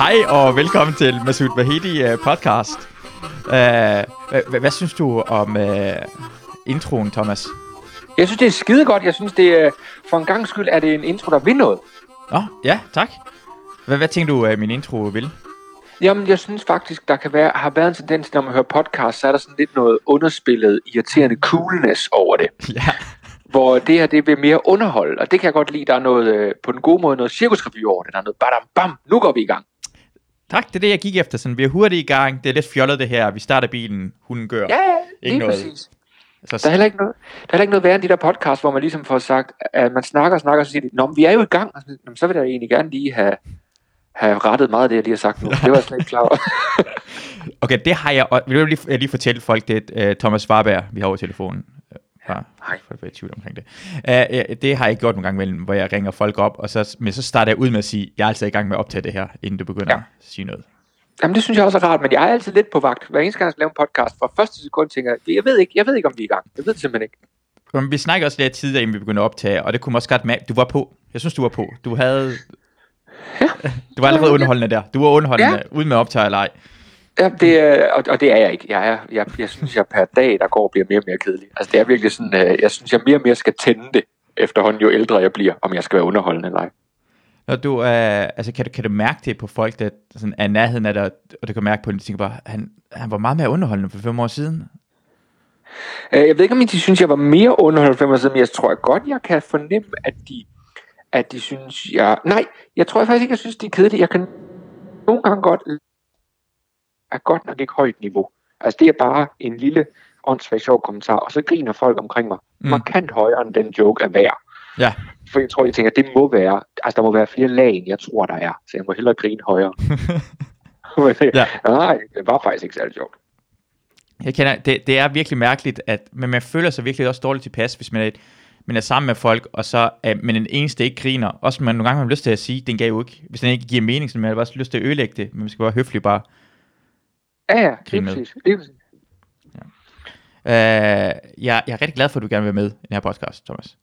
Hej og velkommen til Masoud Vahedi uh, podcast. Uh, hvad, synes du om uh, introen, Thomas? Jeg synes, det er skide godt. Jeg synes, det er, for en gang skyld er det en intro, der vil noget. Nå, ja, tak. Hvad, hvad tænker du, uh, min intro vil? Jamen, jeg synes faktisk, der kan være, har været en tendens, når man hører podcast, så er der sådan lidt noget underspillet, irriterende coolness over det. Ja. Hvor det her, det vil mere underholde, og det kan jeg godt lide. Der er noget, øh, på den gode måde, noget cirkusrevy over det. Der er noget badam, bam, nu går vi i gang. Tak, det er det, jeg gik efter. Sådan, vi er hurtigt i gang. Det er lidt fjollet, det her. Vi starter bilen, hunden gør. Ja, ja, Ikke noget. præcis. Så, Der er, heller ikke noget, der er heller ikke noget værre end de der podcast, hvor man ligesom får sagt, at man snakker og snakker, og så siger de, Nå, men vi er jo i gang. Og så, "Nå, men så vil jeg egentlig gerne lige have, have rettet meget af det, jeg lige har sagt nu. Det var jeg slet ikke klar over. okay, det har jeg... Og, vil du lige, lige fortælle folk, det er uh, Thomas Warberg, vi har over telefonen. Fra, Hej. for at være i tvivl omkring det. Uh, det har jeg gjort nogle gange imellem, hvor jeg ringer folk op, og så, men så starter jeg ud med at sige, jeg er altså i gang med at optage det her, inden du begynder Ja. at sige noget. Jamen, det synes jeg også er rart, men jeg er altid lidt på vagt. Hver eneste gang, jeg skal lave en podcast, fra første sekund tænker jeg, jeg ved ikke, jeg ved ikke, om vi er i gang. Jeg ved det simpelthen ikke. Men vi snakker også lidt tidligere, inden vi begyndte at optage, og det kunne man også godt mærke, du var på. Jeg synes, du var på. Du havde... Ja. Du var allerede underholdende der. Du var underholdende, ja. uden med at optage eller ej. Ja, det er, og, og det er jeg ikke. Jeg, er, jeg, jeg synes, jeg per dag, der går, bliver mere og mere kedelig. Altså, det er virkelig sådan, øh, jeg synes, jeg mere og mere skal tænde det, efterhånden jo ældre jeg bliver, om jeg skal være underholdende eller ej. Når du, øh, altså, kan, du, kan du mærke det på folk, der sådan, er nærheden af dig, og du kan mærke på det, de tænker bare, han, han var meget mere underholdende for fem år siden. Øh, Jeg ved ikke, om de synes, jeg var mere underholdende for 5 år siden, men jeg tror godt, jeg kan fornemme, at de, at de synes, jeg... Nej, jeg tror faktisk ikke, jeg synes, de er kedelige. Jeg kan nogle gange godt... er godt nok ikke højt niveau. Altså, det er bare en lille åndssvagt sjov kommentar, og så griner folk omkring mig. Mm. Markant højere, end den joke er værd. Ja, For jeg tror, jeg tænker, det må være... Altså, der må være flere lag, end jeg tror, der er. Så jeg må hellere grine højere. Men, Ja. Nej, det var faktisk ikke særlig sjovt. jeg kender, det, det er virkelig mærkeligt, at, men man føler sig virkelig også dårligt tilpas, hvis man er, man er sammen med folk, og så er men den eneste ikke griner. Også man nogle gange har man lyst til at sige, den gav jo ikke, hvis den ikke giver mening, så man har også lyst til at ødelægge det, men man skal være høflig bare. Ja, ja, lige præcis. Lige præcis. Uh, jeg, jeg er rigtig glad for, at du gerne vil være med i den her podcast, Thomas.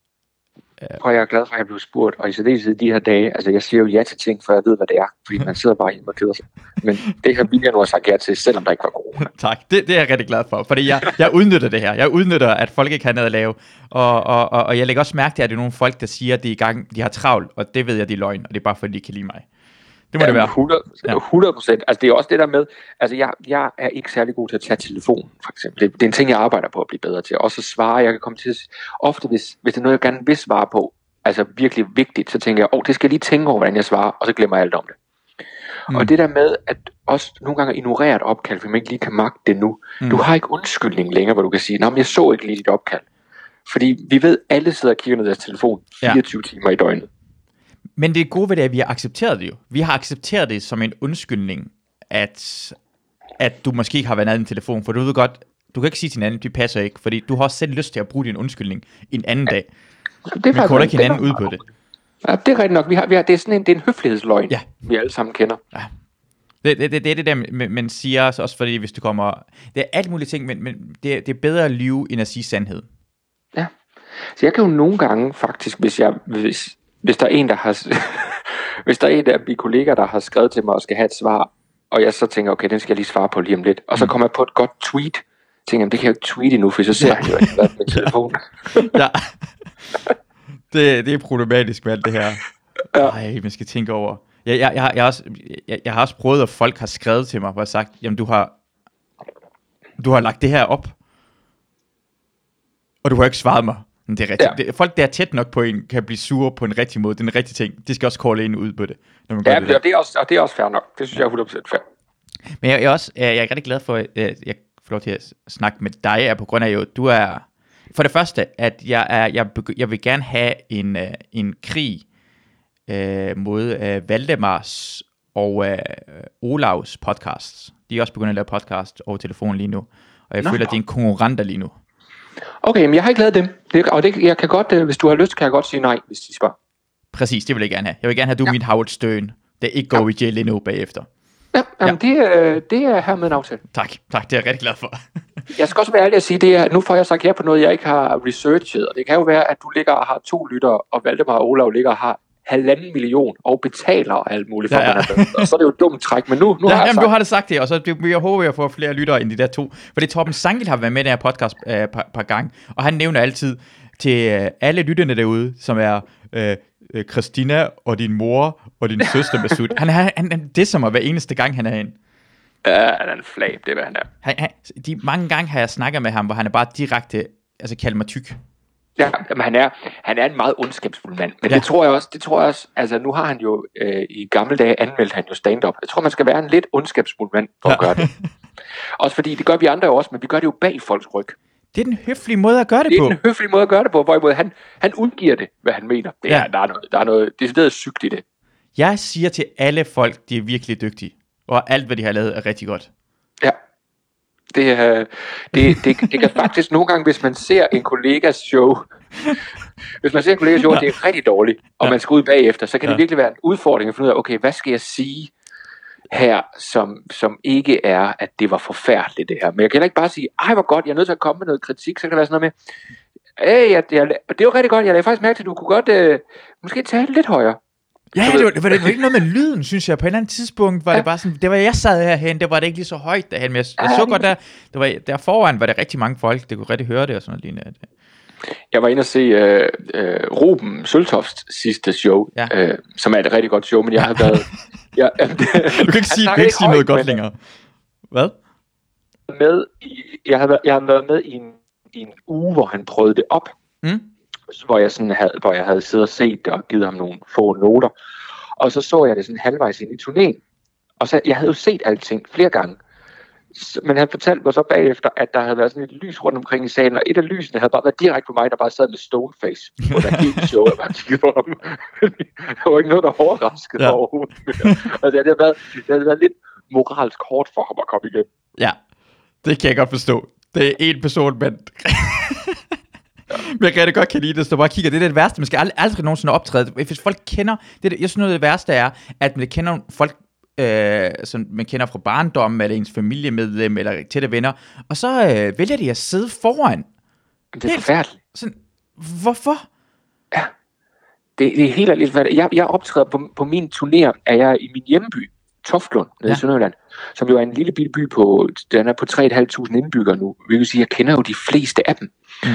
Og jeg er glad for, at jeg blev spurgt, og i særdeleshed de her dage, altså jeg siger jo ja til ting, for jeg ved, hvad det er, fordi man sidder bare hjemme og keder sig. Men det her jeg nu have sagt ja til, selvom der ikke var corona. Tak, det, det er jeg rigtig glad for, fordi jeg, jeg udnytter det her. Jeg udnytter, at folk ikke har noget at lave, og, og, og, og jeg lægger også mærke til, at det er nogle folk, der siger, at de er i gang, de har travlt, og det ved jeg, de er løgn, og det er bare fordi, de kan lide mig. Det må det være. 100, Ja. 100 procent. Altså det er også det der med, altså jeg, jeg er ikke særlig god til at tage telefonen, for eksempel. Det, det er en ting, jeg arbejder på at blive bedre til. Også at svare, jeg kan komme til ofte hvis, hvis det er noget, jeg gerne vil svare på, altså virkelig vigtigt, så tænker jeg, åh, oh, det skal jeg lige tænke over, hvordan jeg svarer, og så glemmer jeg alt om det. Mm. Og det der med, at også nogle gange ignorere et opkald, fordi man ikke lige kan magte det nu. Mm. Du har ikke undskyldning længere, hvor du kan sige, nej, men jeg så ikke lige dit opkald. Fordi vi ved, alle sidder og kigger ned i deres telefon Ja. 24 ja. timer i døgnet. Men det gode ved det er, at vi har accepteret det jo. Vi har accepteret det som en undskyldning, at, at du måske ikke har været nede i en telefon, for du ved godt, du kan ikke sige til hinanden, det passer ikke, fordi du har også selv lyst til at bruge din undskyldning en anden dag. Det er Vi kolder ikke hinanden ud på det. Ja, det er rigtigt nok. Vi har, vi har, det, er sådan en, det er en høflighedsløgn, Ja. vi alle sammen kender. Det, det, det, det er det der, man- siger også, også fordi hvis du kommer... Det er alt mulige ting, men, men det, er- det er bedre at lyve, end at sige sandhed. Ja. Så jeg kan jo nogle gange faktisk, hvis, jeg, hvis, hvis der er en, der har... hvis der er en af mine kollegaer, der har skrevet til mig og skal have et svar, og jeg så tænker, okay, den skal jeg lige svare på lige om lidt. Og så kommer jeg på et godt tweet. Tænker, jeg, det kan jeg jo ikke tweete endnu, for så ser Ja. jeg jo, har været med telefonen. Ja. det, det er problematisk med alt det her. Ja. Ej, man skal tænke over. Jeg, jeg, jeg, har, jeg, har også, jeg, jeg har også prøvet, at folk har skrevet til mig, hvor jeg har sagt, jamen du har, du har lagt det her op, og du har ikke svaret mig. Det er rigtigt. Ja. Ja. Det, folk, der er tæt nok på en, kan blive sure på en rigtig måde. Det er en rigtig ting. De skal også call ind ud på det, når man gør Ja, det der. og det, er også, og det er også fair nok. Det synes jeg er 100% fair. Men jeg, jeg, er også, jeg, er rigtig glad for, at jeg, får lov til at snakke med dig, er på grund af jo, du er, for det første, at jeg, er, jeg, jeg vil gerne have en, uh, en krig uh, mod uh, Valdemars og uh, Olavs podcasts. De er også begyndt at lave podcast over telefon lige nu, og jeg Nå. føler, at de er en konkurrenter lige nu. Okay, men jeg har ikke lavet dem. Det, og det, jeg kan godt, øh, hvis du har lyst, kan jeg godt sige nej, hvis de spørger. Præcis, det vil jeg gerne have. Jeg vil gerne have, at du Ja. min Howard Stern, der ikke går i jail endnu bagefter. Ja, jamen, ja. Det, øh, det er her med en aftale. Tak, tak, det er jeg rigtig glad for. Jeg skal også være ærlig at sige, det er, nu får jeg sagt ja på noget, jeg ikke har researchet, og det kan jo være, at du ligger og har to lyttere, og Valdemar og Olav ligger og har halvanden million og betaler alt muligt for, Ja, ja, ja. og så er det jo et dumt træk, men nu, nu Ja, har jeg jamen, sagt, du har det sagt det, og så det, jeg håber, jeg får flere lyttere end de der to. For det Torben Sangil har været med i den her podcast øh, et par, par gange, og han nævner altid til øh, alle lytterne derude, som er øh, øh, Christina og din mor og din søster Masud. Han, han, han, han det som hver eneste gang, han er herinde. ja, han er en flab, det er, hvad han er. Han, han, de mange gange har jeg snakket med ham, hvor han er bare direkte, altså kaldt mig tyk. Ja, men han er, han er en meget ondskabsfuld mand. Men Ja. det tror jeg også, det tror jeg også, altså nu har han jo, øh, i gamle dage anmeldt han jo stand-up. Jeg tror, man skal være en lidt ondskabsfuld mand for at Ja. gøre det. Også fordi, det gør vi andre jo også, men vi gør det jo bag folks ryg. Det er den høflige måde at gøre det, Det er på. en høflig måde at gøre det på, hvorimod han, han udgiver det, hvad han mener. Det er, ja. der, er noget, der er noget decideret sygt i det. Jeg siger til alle folk, de er virkelig dygtige. Og alt, hvad de har lavet, er rigtig godt. Ja. Det, er, det, det, det kan faktisk nogle gange, hvis man ser en kollegas show, hvis man ser en kollegas show, og det er rigtig dårligt, og Ja. man skal ud bagefter, så kan Ja. det virkelig være en udfordring at finde ud af, okay, hvad skal jeg sige her, som, som ikke er, at det var forfærdeligt det her. Men jeg kan ikke bare sige, ej hvor godt, jeg er nødt til at komme med noget kritik, så kan det være sådan noget med, hey, jeg, jeg, det var rigtig godt, jeg lagde faktisk mærke til, at du kunne godt øh, måske tale lidt højere. Ja, det var, det var, det var ikke noget med lyden, synes jeg. På et eller andet tidspunkt var ja. Ja. det bare sådan, det var jeg sad herhen, det var det ikke lige så højt derhen, men jeg, jeg Ja, så godt der, det var, der foran var der rigtig mange folk, der kunne rigtig høre det og sådan noget lignende. Jeg var inde og se øh, øh, Ruben Søltofts sidste show, Ja. ja. øh, som er et rigtig godt show, men jeg har været... Jeg, Du kan ikke sige, du kan ikke sige noget godt længere. Hvad? Med, jeg, har været, jeg har været med i en, i en uge, hvor han prøvede det op, Mm? Hvor jeg, sådan havde, hvor jeg havde siddet og set det og givet ham nogle få noter. Og så så jeg det sådan halvvejs ind i turnéen. Og så, jeg havde jo set alting flere gange. Men han fortalte mig så bagefter, at der havde været sådan et lys rundt omkring i salen, og et af lysene havde bare været direkte på mig, der bare sad med stoneface på det hele show, og bare kiggede på ham. der var ikke noget, der overraskede Ja. overhovedet. og det havde, været, det havde været lidt moralsk hårdt for ham at komme igennem. Ja, det kan jeg godt forstå. Det er en person, men... men jeg kan rigtig godt kan lide det, så du bare kigger. Det er det værste. Man skal aldrig, aldrig nogensinde optræde. Hvis folk kender... Det, det, jeg synes noget af det værste er, at man kender folk, øh, som man kender fra barndommen, eller ens familiemedlem, eller tætte venner, og så øh, vælger de at sidde foran. Det er Helt- forfærdeligt. Sådan, hvorfor? Det, det er helt hvad- Jeg, jeg optræder på, på min turné, er jeg i min hjemby, Toftlund, nede Ja. i Sønderjylland, som jo er en lille bitte by på, den er på 3.500 indbyggere nu. Vi vil sige, jeg kender jo de fleste af dem. Mm.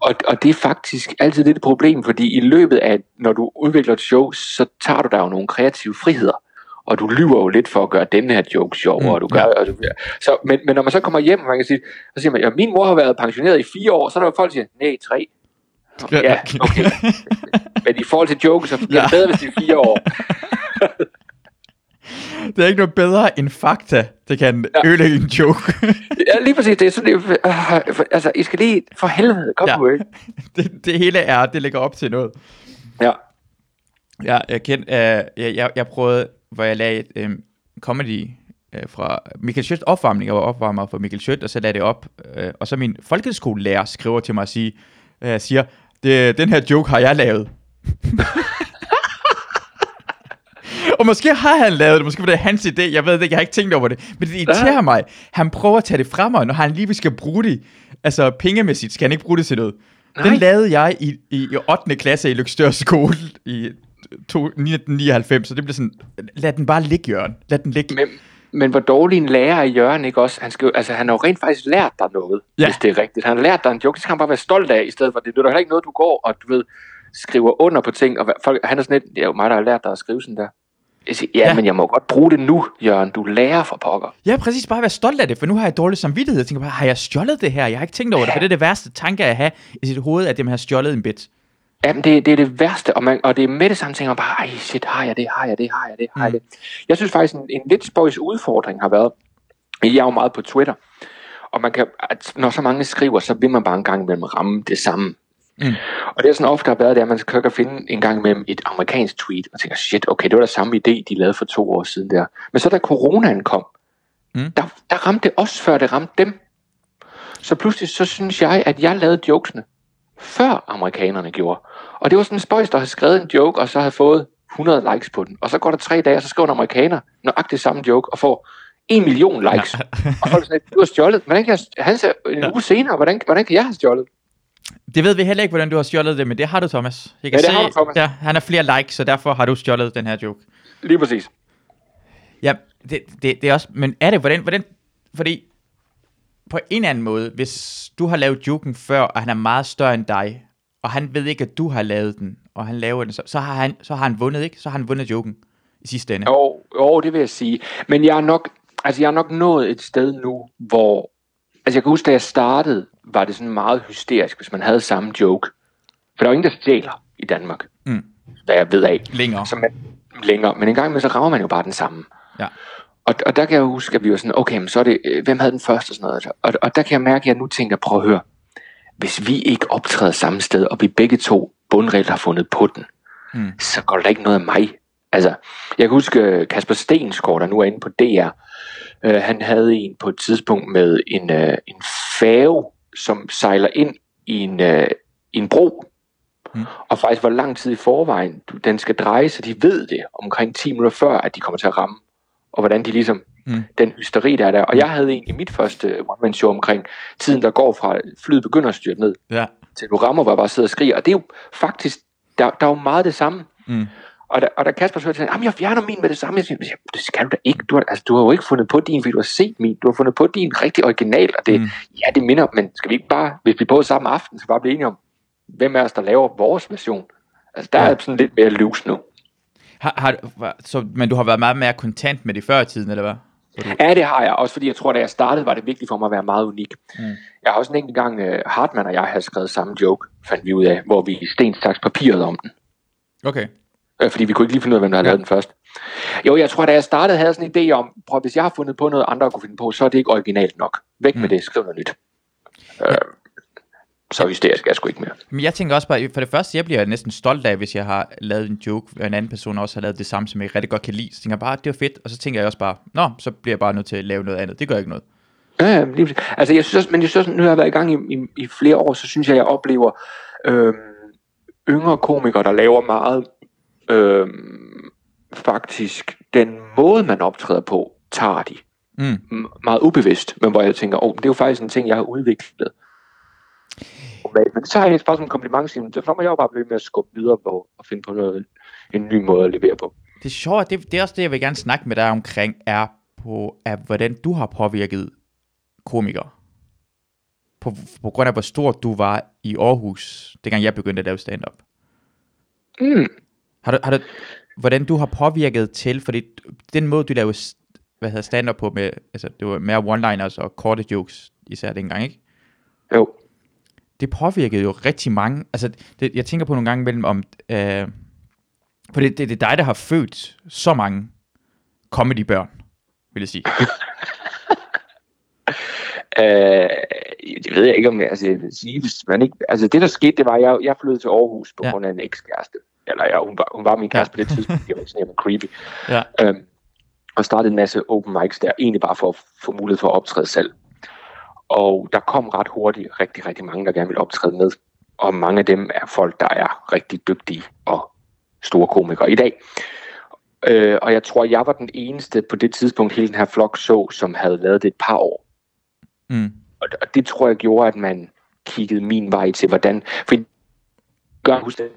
Og, og det er faktisk altid lidt et problem, fordi i løbet af, når du udvikler et show, så tager du der jo nogle kreative friheder. Og du lyver jo lidt for at gøre den her joke sjov, Mm, og du gør, og du, så, men, men når man så kommer hjem, man kan sige, så siger man, ja, min mor har været pensioneret i fire år, så er der jo folk, der siger, nej, tre. Ja, okay. Men i forhold til jokes, så bliver Ja. det bedre, hvis det er fire år. Det er ikke noget bedre end fakta, det kan ja. Ødelægge en joke. Ja, lige præcis. Det er sådan, det, øh, for- altså, I skal lige, for helvede, kom Ja. nu, ikke? det, det hele er, det lægger op til noget. Ja. Ja, jeg, kend, øh, jeg, jeg, jeg prøvede, hvor jeg lagde et øh, comedy øh, fra Michael Schødt opvarmning. Jeg var opvarmer for Michael Schødt, og så lagde det op. Øh, og så min folkeskolelærer skriver til mig og siger, øh, siger det, den her joke har jeg lavet. og måske har han lavet det, måske var det hans idé, jeg ved det ikke, jeg har ikke tænkt over det. Men det irriterer Ja. mig. Han prøver at tage det fra mig, når han lige skal bruge det. Altså pengemæssigt skal han ikke bruge det til noget. Den Nej. lavede jeg i, i, i 8. klasse i Lykstør skole i to- 1999, så det blev sådan, lad den bare ligge, Jørgen. Lad den ligge. Men, men hvor dårlig en lærer er Jørgen, ikke også? Han, skal, altså, han har jo rent faktisk lært dig noget, Ja. hvis det er rigtigt. Han har lært dig en joke, det skal han bare være stolt af, i stedet for, det er heller ikke noget, du går og du ved, skriver under på ting, og folk, han er sådan lidt, det er jo mig, der har lært dig at skrive sådan der. Jeg siger, ja, Ja. ja, men jeg må godt bruge det nu, Jørgen. Du lærer fra pokker. Ja, præcis, bare være stolt af det, for nu har jeg dårlig samvittighed. Jeg tænker bare, har jeg stjålet det her? Jeg har ikke tænkt over det, for det er det værste tanke at have i sit hoved, at man har stjålet en bit. Jamen, det, det er det værste, og, man, og det er med det samme ting, og bare, ej shit, har jeg det, har jeg det, har jeg det, har jeg Mm. det. Jeg synes faktisk, en, en lidt spøjs udfordring har været, jeg er jo meget på Twitter, og man kan, at når så mange skriver, så vil man bare en gang imellem ramme det samme. Mm. Og det er sådan ofte har været, det er, at man kan kan finde en gang imellem et amerikansk tweet, og tænker, shit, okay, det var da samme idé, de lavede for to år siden der. Men så da coronaen kom, Mm. der, der ramte det os, før det ramte dem. Så pludselig så synes jeg, at jeg lavede jokesene, før amerikanerne gjorde. Og det var sådan en spøjs, der havde skrevet en joke, og så havde fået 100 likes på den. Og så går der tre dage, og så skriver en amerikaner nøjagtigt samme joke, og får en million likes. og folk sådan du har stjålet. Hvordan kan jeg, han siger en Ja. uge senere, hvordan, hvordan kan jeg have stjålet? Det ved vi heller ikke, hvordan du har stjålet det, men det har du, Thomas. Jeg kan Ja, det se, har du, Thomas. Ja, han har flere likes, så derfor har du stjålet den her joke. Lige præcis. Ja, det, det, det er også, men er det, hvordan, hvordan, fordi på en eller anden måde, hvis du har lavet joken før, og han er meget større end dig, og han ved ikke, at du har lavet den, og han laver den, så, så, har, han, så har han vundet, ikke? Så har han vundet joken i sidste ende. Jo, jo, det vil jeg sige. Men jeg er nok, altså jeg er nok nået et sted nu, hvor... Altså jeg kan huske, da jeg startede, var det sådan meget hysterisk, hvis man havde samme joke. For der er jo ingen, der stjæler i Danmark. Mm. Hvad jeg ved af. Længere. Så man, længere. Men en gang med, så rammer man jo bare den samme. Ja. Og, og der kan jeg huske, at vi var sådan, okay, men så er det, øh, hvem havde den første og sådan noget. Og, og der kan jeg mærke, at jeg nu tænker, prøv at høre. Hvis vi ikke optræder samme sted, og vi begge to bundregler har fundet på den, Mm. så går der ikke noget af mig. Altså, jeg kan huske øh, Kasper Stensgaard, der nu er inde på DR. Øh, han havde en på et tidspunkt med en, øh, en færge, som sejler ind i en, øh, i en bro. Mm. Og faktisk hvor lang tid i forvejen du- den skal dreje, så de ved det omkring 10 minutter før, at de kommer til at ramme. Og hvordan de ligesom, Mm. den hysteri der er der. Og jeg havde en i mit første one-man-show omkring tiden, der går fra flyet begynder at styrte ned, Ja. til du rammer, hvor jeg bare sidder og skriger. Og det er jo faktisk, der, der er jo meget det samme. Mm. Og da, og da Kasper så sagde, at jeg fjerner min med det samme, jeg siger, "Men det skal du da ikke. Du har, altså, du har jo ikke fundet på din, fordi du har set min. Du har fundet på din rigtig original, og det, Mm. ja, det minder, men skal vi ikke bare, hvis vi både samme aften, så bare blive enige om, hvem af os, der laver vores version? Altså, der Ja. er sådan lidt mere loose nu. Har, har, så, men du har været meget mere kontant med det før i tiden, eller hvad? Ja, det har jeg, også fordi jeg tror, da jeg startede, var det vigtigt for mig at være meget unik. Mm. Jeg har også en enkelt gang, uh, Hartmann og jeg havde skrevet samme joke, fandt vi ud af, hvor vi stens saks papiret om den. okay. Øh, fordi vi kunne ikke lige finde ud af, hvem der havde Ja. ja. lavet den først. Jo, jeg tror, da jeg startede, havde jeg sådan en idé om, prøv, hvis jeg har fundet på noget, andre kunne finde på, så er det ikke originalt nok. Væk Mm. med det, skriv noget nyt. Øh, så hysterisk er jeg sgu ikke mere. Men jeg tænker også bare, for det første, jeg bliver næsten stolt af, hvis jeg har lavet en joke, og en anden person også har lavet det samme, som jeg rigtig godt kan lide. Så tænker jeg bare, det var fedt, og så tænker jeg også bare, nå, så bliver jeg bare nødt til at lave noget andet. Det gør ikke noget. Ja, ja, lige altså jeg synes også, men jeg synes også, nu har jeg været i gang i, i, i flere år, så synes jeg, jeg oplever øhm, yngre komikere, der laver meget øhm, faktisk den måde, man optræder på, tager de Mm. meget ubevidst, men hvor jeg tænker, oh, det er jo faktisk en ting, jeg har udviklet. Men så har jeg et spørgsmål om kompliment, så må jeg jo bare blive med at skubbe videre på og finde på noget, en ny måde at levere på. Det er sjovt, det, det er også det, jeg vil gerne snakke med dig omkring, er på, er, hvordan du har påvirket komikere. På, på grund af, hvor stor du var i Aarhus, dengang jeg begyndte at lave stand-up. Mm. Har du, har du, hvordan du har påvirket til, fordi den måde, du lavede s- hvad hedder stand-up på, med, altså, det var mere one-liners og korte jokes, især dengang, ikke? Jo. det påvirkede jo rigtig mange. Altså, det, jeg tænker på nogle gange mellem om... Øh, for det, det, det er dig, der har født så mange comedybørn, vil jeg sige. Øh, det ved jeg ikke, om jeg, altså, jeg vil sige, hvis man ikke, altså det der skete, det var, at jeg, jeg flyttede til Aarhus på ja. grund af en ekskæreste. Eller ja, hun var, hun var min kæreste ja. på det tidspunkt, jeg var sådan, jeg var creepy. Ja. Øhm, og startede en masse open mics der, egentlig bare for at få mulighed for at optræde selv. Og der kom ret hurtigt rigtig, rigtig mange, der gerne ville optræde med. Og mange af dem er folk, der er rigtig dygtige og store komikere i dag. Øh, og jeg tror, jeg var den eneste på det tidspunkt, hele den her flok så, som havde lavet det et par år. Mm. Og og det tror jeg gjorde, at man kiggede min vej til, hvordan... For gør husk det.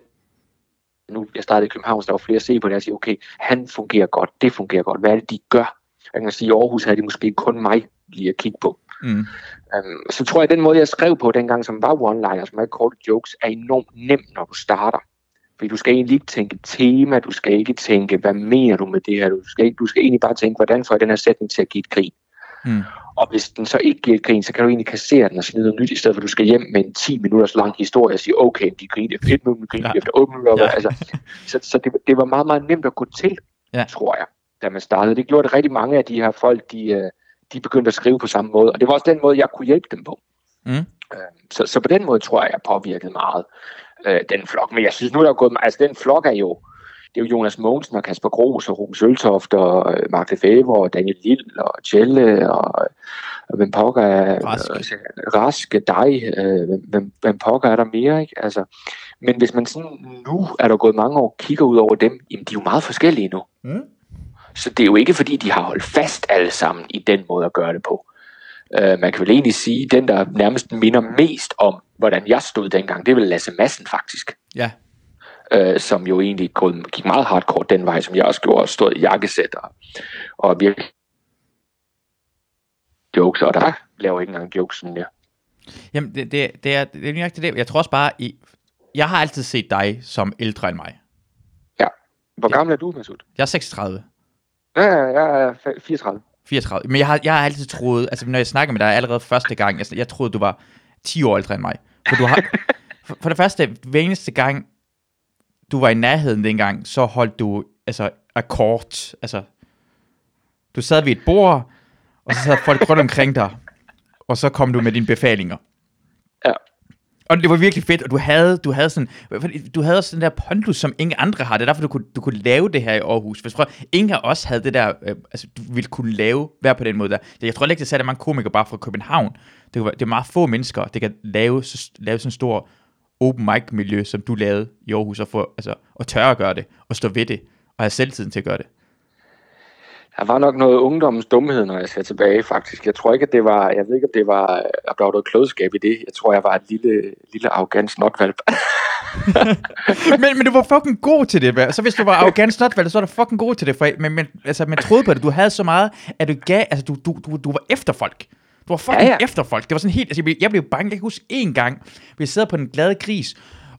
Nu, jeg startede i København, så der var flere at se på det, og sige, okay, han fungerer godt, det fungerer godt. Hvad er det, de gør? Jeg kan sige, i Aarhus havde de måske kun mig lige at kigge på. Mm. Um, så tror jeg, at den måde, jeg skrev på dengang, som var one-liner, som var korte jokes, er enormt nem, når du starter. Fordi du skal egentlig ikke tænke tema, du skal ikke tænke, hvad mener du med det her? Du skal, ikke, du skal egentlig bare tænke, hvordan får jeg den her sætning til at give et grin? Mm. Og hvis den så ikke giver et grin, så kan du egentlig kassere den og sige noget nyt, i stedet for at du skal hjem med en 10 minutters lang historie og sige, okay, de griner efter 1 minut, de griner Ja. efter 8 minutter. Ja. Altså, så så det, det var meget, meget nemt at gå til, Ja. tror jeg, da man startede. Det gjorde det rigtig mange af de her folk, de, øh, de begyndte at skrive på samme måde. Og det var også den måde, jeg kunne hjælpe dem på. Mm. Øh, Så, så på den måde tror jeg, jeg påvirkede meget øh, den flok. Men jeg synes nu, der er gået... Altså, den flok er jo... Det er jo Jonas Mogensen og Kasper Gros og Ruben Søltoft og øh, Mark Lefebvre og Daniel Lille og Tjelle og, og hvem pokker er... Raske. Altså, Raske, dig. Øh, hvem, hvem, pokker er der mere, ikke? Altså, men hvis man sådan nu er der gået mange år kigger ud over dem, jamen de er jo meget forskellige nu. Mm. Så det er jo ikke fordi, de har holdt fast alle sammen i den måde at gøre det på. Uh, man kan vel egentlig sige, den der nærmest minder mest om, hvordan jeg stod dengang, det er vel Lasse Madsen faktisk. Ja. Uh, som jo egentlig gik meget hardcore den vej, som jeg også gjorde, stod i jakkesæt og, og virkelig jokes, og der laver ikke engang jokes sådan der. Jamen, det, det, det, er, det er nøjagtigt det. Jeg tror også bare, i, jeg har altid set dig som ældre end mig. Ja. Hvor gammel er du, Masud? Jeg er 36. Ja, jeg er 34. 34. Men jeg har, jeg har altid troet, altså når jeg snakker med dig allerede første gang, jeg, jeg troede, du var 10 år ældre end mig. For, du har, for, for det første, hver eneste gang, du var i nærheden dengang, så holdt du altså akkord. Altså, du sad ved et bord, og så sad folk rundt omkring dig, og så kom du med dine befalinger. Ja. Og det var virkelig fedt, og du havde, du havde sådan, du havde sådan der pondus, som ingen andre har. Det er derfor, du kunne, du kunne lave det her i Aarhus. Hvis prøv, ingen af os havde det der, øh, altså du ville kunne lave, være på den måde der. Jeg tror ikke, det er mange komikere bare fra København. Det, var, det er meget få mennesker, der kan lave, så, lave sådan en stor open mic miljø, som du lavede i Aarhus, og, få, altså, og tørre at gøre det, og stå ved det, og have selvtiden til at gøre det. Der var nok noget ungdommens dumhed, når jeg ser tilbage, faktisk. Jeg tror ikke, at det var, jeg ved ikke, at det var, at der var noget klodskab i det. Jeg tror, jeg var et lille, lille arrogant snotvalp. men, men du var fucking god til det. Så hvis du var arrogant snotvalp, så var du fucking god til det. For, men, men altså, man troede på det. Du havde så meget, at du gav, altså, du, du, du, du var efter folk. Du var fucking ja, ja. efter folk. Det var sådan helt, altså, jeg blev, jeg blev bange. Jeg kan huske en gang, vi sad på den glade gris,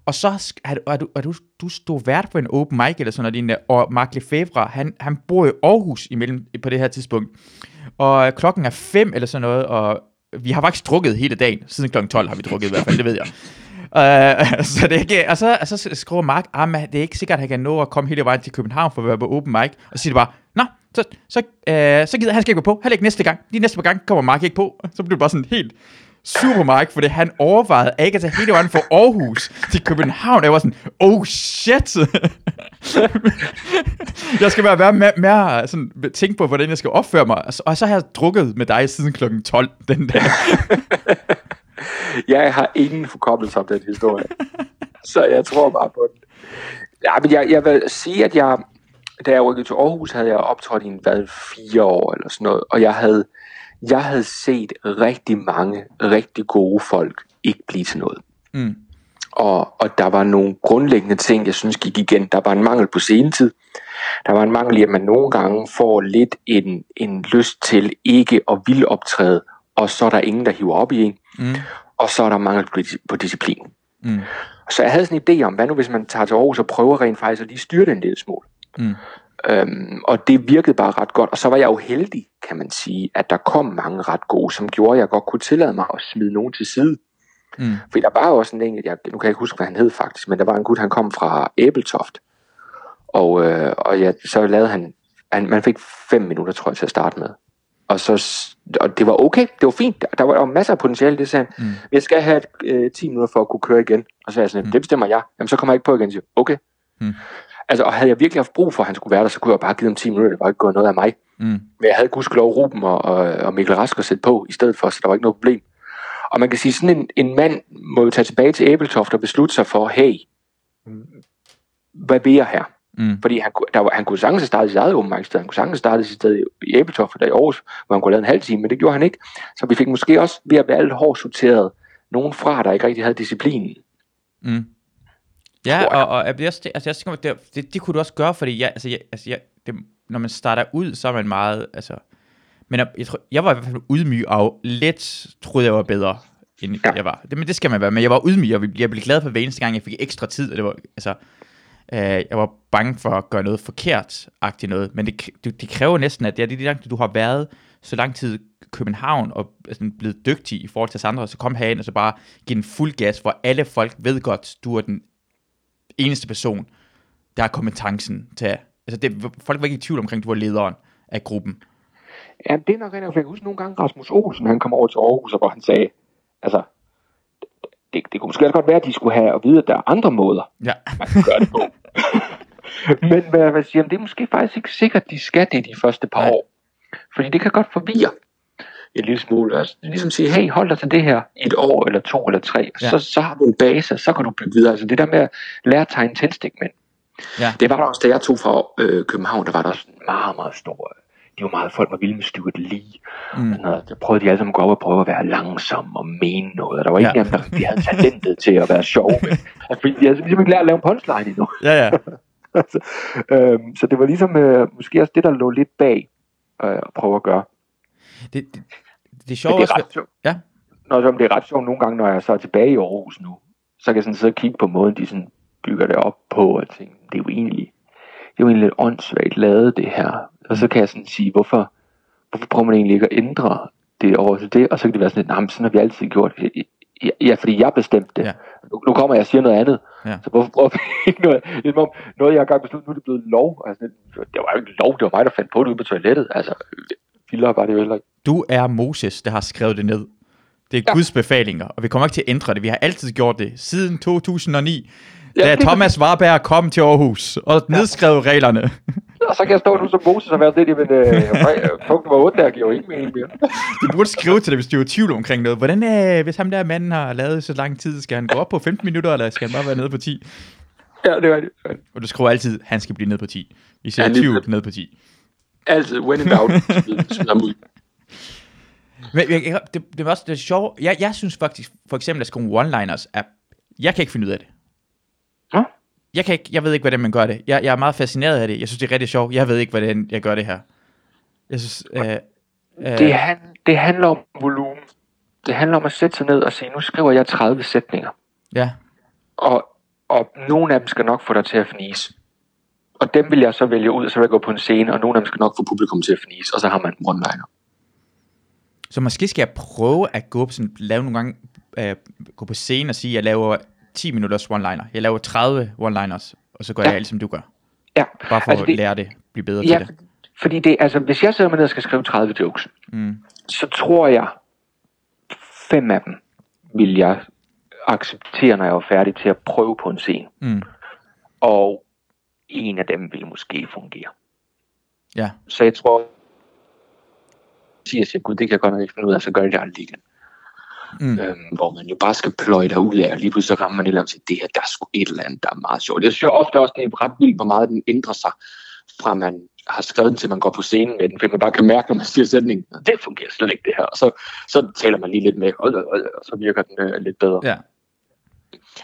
og så er du, er du, er du, du stod vært på en open mic eller sådan noget, og Mark Lefebvre, han, han bor i Aarhus imellem, på det her tidspunkt. Og klokken er fem eller sådan noget, og vi har faktisk drukket hele dagen. Siden klokken 12 har vi drukket i hvert fald, det ved jeg. Øh, så det er ikke, og, så, og så skriver Mark, ah, det er ikke sikkert, at han kan nå at komme hele vejen til København for at være på open mic. Og så siger det bare, nå, så, så, øh, så gider han skal ikke gå på. Heller ikke næste gang. De næste par gange kommer Mark ikke på. Så bliver det bare sådan helt super Mark, fordi han overvejede ikke at tage hele vejen fra Aarhus til København. Jeg var sådan, oh shit! jeg skal være mere, mere sådan, tænke på, hvordan jeg skal opføre mig. Og så har jeg drukket med dig siden klokken 12 den dag jeg har ingen forkommelse om den historie. så jeg tror bare på den. Ja, men jeg, jeg vil sige, at jeg, da jeg rykkede til Aarhus, havde jeg optrådt i en, hvad, fire år eller sådan noget. Og jeg havde jeg havde set rigtig mange rigtig gode folk ikke blive til noget. Mm. Og, og der var nogle grundlæggende ting, jeg synes gik igen. Der var en mangel på senetid. Der var en mangel i, at man nogle gange får lidt en, en lyst til ikke at ville optræde, og så er der ingen, der hiver op i en. Mm. Og så er der mangel på, disciplin. Mm. Så jeg havde sådan en idé om, hvad nu hvis man tager til Aarhus og prøver rent faktisk at lige styre det en lille smule. Mm. Øhm, og det virkede bare ret godt. Og så var jeg jo heldig, kan man sige, at der kom mange ret gode, som gjorde, at jeg godt kunne tillade mig at smide nogen til side. Mm. For der var jo også en enkelt, jeg, nu kan jeg ikke huske, hvad han hed faktisk, men der var en gut, han kom fra Æbeltoft. Og, øh, og ja, så lavede han, han, man fik fem minutter, tror jeg, til at starte med. Og, så, og det var okay, det var fint. Der var, der var masser af potentiale, det sagde han. Mm. Jeg skal have øh, 10 minutter for at kunne køre igen. Og så sagde jeg sådan, mm. det bestemmer jeg. Jamen, så kommer jeg ikke på igen. Så, okay. Mm. Altså, og havde jeg virkelig haft brug for, at han skulle være der, så kunne jeg bare give dem 10 minutter, det var ikke gået noget af mig. Mm. Men jeg havde gudskelov Ruben og, og, og Mikkel Rask at sætte på i stedet for, så der var ikke noget problem. Og man kan sige, sådan en, en mand må jo tage tilbage til Æbeltoft og beslutte sig for, hey, hvad vil jeg her? Mm. Fordi han, der var, han kunne sagtens starte sit eget åbenmarked Han kunne sagtens starte sit sted i Æbeltoft, der i Aarhus, hvor han kunne lave en halv time, men det gjorde han ikke. Så vi fik måske også ved at være alt hårdt sorteret nogen fra, der ikke rigtig havde disciplinen. Mm. Ja, og, og jeg, altså, jeg tænker, det, det, det kunne du også gøre, fordi jeg, altså, jeg, altså, jeg, det, når man starter ud, så er man meget, altså, men jeg, jeg, tror, jeg var i hvert fald ydmyg og lidt troede jeg var bedre, end ja. jeg var. Det, men det skal man være, men jeg var ydmyg, og jeg blev glad for hver eneste gang, jeg fik ekstra tid, og det var, altså, øh, jeg var bange for at gøre noget forkert-agtigt noget, men det, det, det kræver næsten, at det er det, langt, du har været så lang tid i København og altså, blevet dygtig i forhold til andre, så kom herind og så bare give en fuld gas, hvor alle folk ved godt, du er den eneste person, der har kompetencen til Altså, det, folk var ikke i tvivl omkring, at du var lederen af gruppen. Ja, det er nok rent, jeg kan huske nogle gange Rasmus Olsen, han kom over til Aarhus, og hvor han sagde, altså, det, det kunne måske også godt være, at de skulle have at vide, at der er andre måder, ja. man kan gøre det på. Men hvad, hvad siger, det er måske faktisk ikke sikkert, at de skal det de første par Nej. år. Fordi det kan godt forvirre en lille smule. Altså, ligesom sige, hey, hold dig til det her et år, eller to, eller tre. Ja. Så, så har du en base, så kan du bygge videre. Altså det der med at lære at tegne tændstikmænd. Ja. Det var der også, da jeg tog fra øh, København, der var der også en meget, meget stor var meget, folk var vilde med Stuart Lee. Mm. Noget. Der prøvede de alle sammen at gå op og prøve at være langsom og mene noget. Og der var ikke ja. dem, der de havde talentet til at være sjov. Men, altså, de havde ligesom ikke lært at lave en punchline endnu. Ja, ja. så, øhm, så det var ligesom øh, måske også det, der lå lidt bag øh, at prøve at gøre. Det, det, det er sjovt Men det er ret sjovt. Ja. Nå, så det er ret sjovt nogle gange, når jeg så er tilbage i Aarhus nu, så kan jeg sådan sidde og kigge på måden, de sådan bygger det op på, og tænke, det er jo egentlig, det er jo egentlig lidt åndssvagt lavet det her. Og så kan jeg sådan sige, hvorfor, hvorfor prøver man egentlig ikke at ændre det over til det? Og så kan det være sådan lidt, men sådan har vi altid gjort. Ja, Ja, fordi jeg bestemte det. Ja. Ja. Nu, nu kommer jeg og siger noget andet. Ja. Så hvorfor prøver vi ikke noget? Det er noget jeg har gang besluttet, nu er det blevet lov. Altså, det var jo ikke lov, det var mig, der fandt på det ude på toilettet. Altså, vildere var det jo heller ikke. Du er Moses, der har skrevet det ned. Det er ja. Ja. Guds befalinger, og vi kommer ikke til at ændre det. Vi har altid gjort det siden 2009, Ja, da Thomas Warberg kom til Aarhus og nedskrev reglerne. Og så kan jeg stå nu som Moses og være lidt, jamen, øh, punkt nummer 8 der giver jo ikke mening mere. Du burde skrive til det, hvis du er i tvivl omkring noget. Hvordan, øh, hvis ham der manden har lavet så lang tid, skal han gå op på 15 minutter, eller skal han bare være nede på 10? Ja, det var det. Og du skriver altid, han skal blive ned på 10. Vi ser Ja, ja, lige tvivl præcis. ned på 10. Altid, when in doubt, smid, smid ham ud. Men jeg, jeg, det, det var også det er sjovt. Jeg, jeg synes faktisk, for eksempel at skrive one-liners, er, jeg kan ikke finde ud af det. Jeg, kan ikke, jeg ved ikke, hvordan man gør det. Jeg, jeg er meget fascineret af det. Jeg synes, det er rigtig sjovt. Jeg ved ikke, hvordan jeg gør det her. Jeg synes... Øh, øh, Det, han, det handler om volumen. Det handler om at sætte sig ned og sige, nu skriver jeg 30 sætninger. Ja, Og, og nogle af dem skal nok få dig til at fnise. Og dem vil jeg så vælge ud, og så vil jeg gå på en scene, og nogle af dem skal nok få publikum til at fnise, og så har man en one-liner. så måske skal jeg prøve at gå op sådan, lave nogle gange, øh, gå på scenen og sige, at jeg laver 10 minutters one-liner. Jeg laver 30 one-liners, og så gør Ja. jeg alt, som du gør. Ja, Bare for Altså, at lære det, blive bedre ja til det. fordi det, altså, hvis jeg sidder med ned og skal skrive 30 jokes, Mm. så tror jeg, fem af dem vil jeg acceptere, når jeg er færdig til at prøve på en scene. Mm. Og en af dem vil måske fungere. Ja, Så jeg tror, siger jeg, gud, det kan jeg godt nok ikke finde ud af, så gør jeg det aldrig igen. Mm. Øhm, hvor man jo bare skal pløje der ud af, og lige pludselig så rammer man et eller andet til, det her, der er sgu et eller andet, der er meget sjovt. Jeg synes ofte også, det er ret vildt, hvor meget den ændrer sig, fra man har skrevet den, til man går på scenen med den, fordi man bare kan mærke, når man siger sætningen, det fungerer slet ikke det her, og så, så taler man lige lidt med, og, og, og så virker den øh, lidt bedre. ja.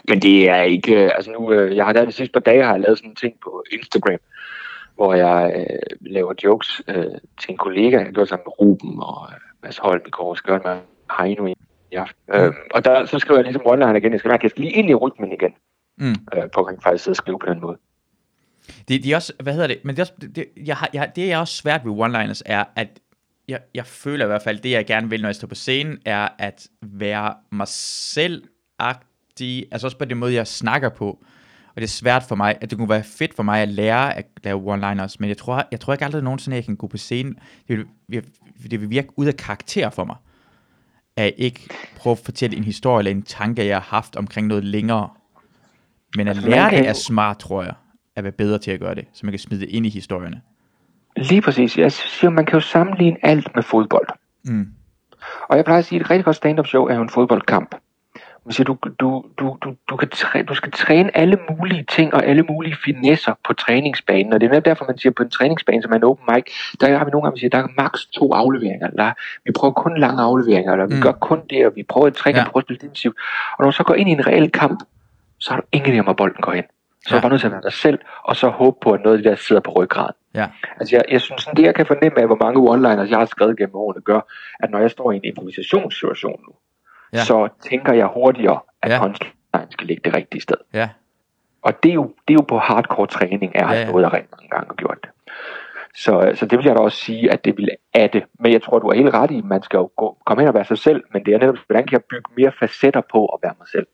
Men det er ikke, øh, altså nu, øh, jeg har der de sidste par dage, har jeg lavet sådan en ting på Instagram, hvor jeg øh, laver jokes øh, til en kollega, jeg gjorde sammen med Ruben og øh, Mads Holm i gøre det med Heino i, i aften. Mm. Øh, og der, så skriver jeg ligesom one igen, jeg skal mærke, at jeg skal lige ind i rytmen igen, Mm. øh, på at faktisk og skrive på den måde. Det, de er også, hvad hedder det, men det er, også, det, jeg har, jeg, det er også svært ved one-liners, er, at jeg, jeg føler i hvert fald, det jeg gerne vil, når jeg står på scenen, er at være mig selv-agtig, altså også på den måde, jeg snakker på. Og det er svært for mig, at det kunne være fedt for mig at lære at lave one-liners, men jeg tror, jeg tror ikke aldrig nogensinde, at jeg kan gå på scenen. Det vil, det vil virke ud af karakter for mig. At ikke prøve at fortælle en historie eller en tanke, jeg har haft omkring noget længere. Men at Altså, lære det er smart, tror jeg. At være bedre til at gøre det, så man kan smide det ind i historierne. Lige præcis. Jeg siger, man kan jo sammenligne alt med fodbold. Mm. Og jeg plejer at sige, at et rigtig godt stand-up show er jo en fodboldkamp. Man siger, du, du, du, du, du, kan træ, du skal træne alle mulige ting og alle mulige finesser på træningsbanen. Og det er netop derfor, man siger, på en træningsbane, som er en open mic, der har vi nogle gange, man siger, der er maks to afleveringer. Eller, vi prøver kun lange afleveringer, eller vi Mm. gør kun det, og vi prøver et træk, Ja. prøver at spille defensivt. Og når du så går ind i en reel kamp, så har du ingen idé om, hvor bolden går hen. Så Ja. er du bare nødt til at være dig selv, og så håbe på, at noget af det der sidder på ryggraden. Ja. Altså jeg, jeg synes, sådan, det jeg kan fornemme af, hvor mange one-liners jeg har skrevet gennem årene, gør, at når jeg står i en improvisationssituation nu, Ja. så tænker jeg hurtigere, at Ja. punchline skal ligge det rigtige sted. Ja. Og det er jo, det er jo på hardcore træning, jeg har Ja, ja, stået der rigtig mange gange og gjort det. Så, så det vil jeg da også sige, at det vil af det. Men jeg tror, du har helt ret i, at man skal jo gå, komme hen og være sig selv, men det er netop, hvordan kan jeg bygge mere facetter på at være mig selv.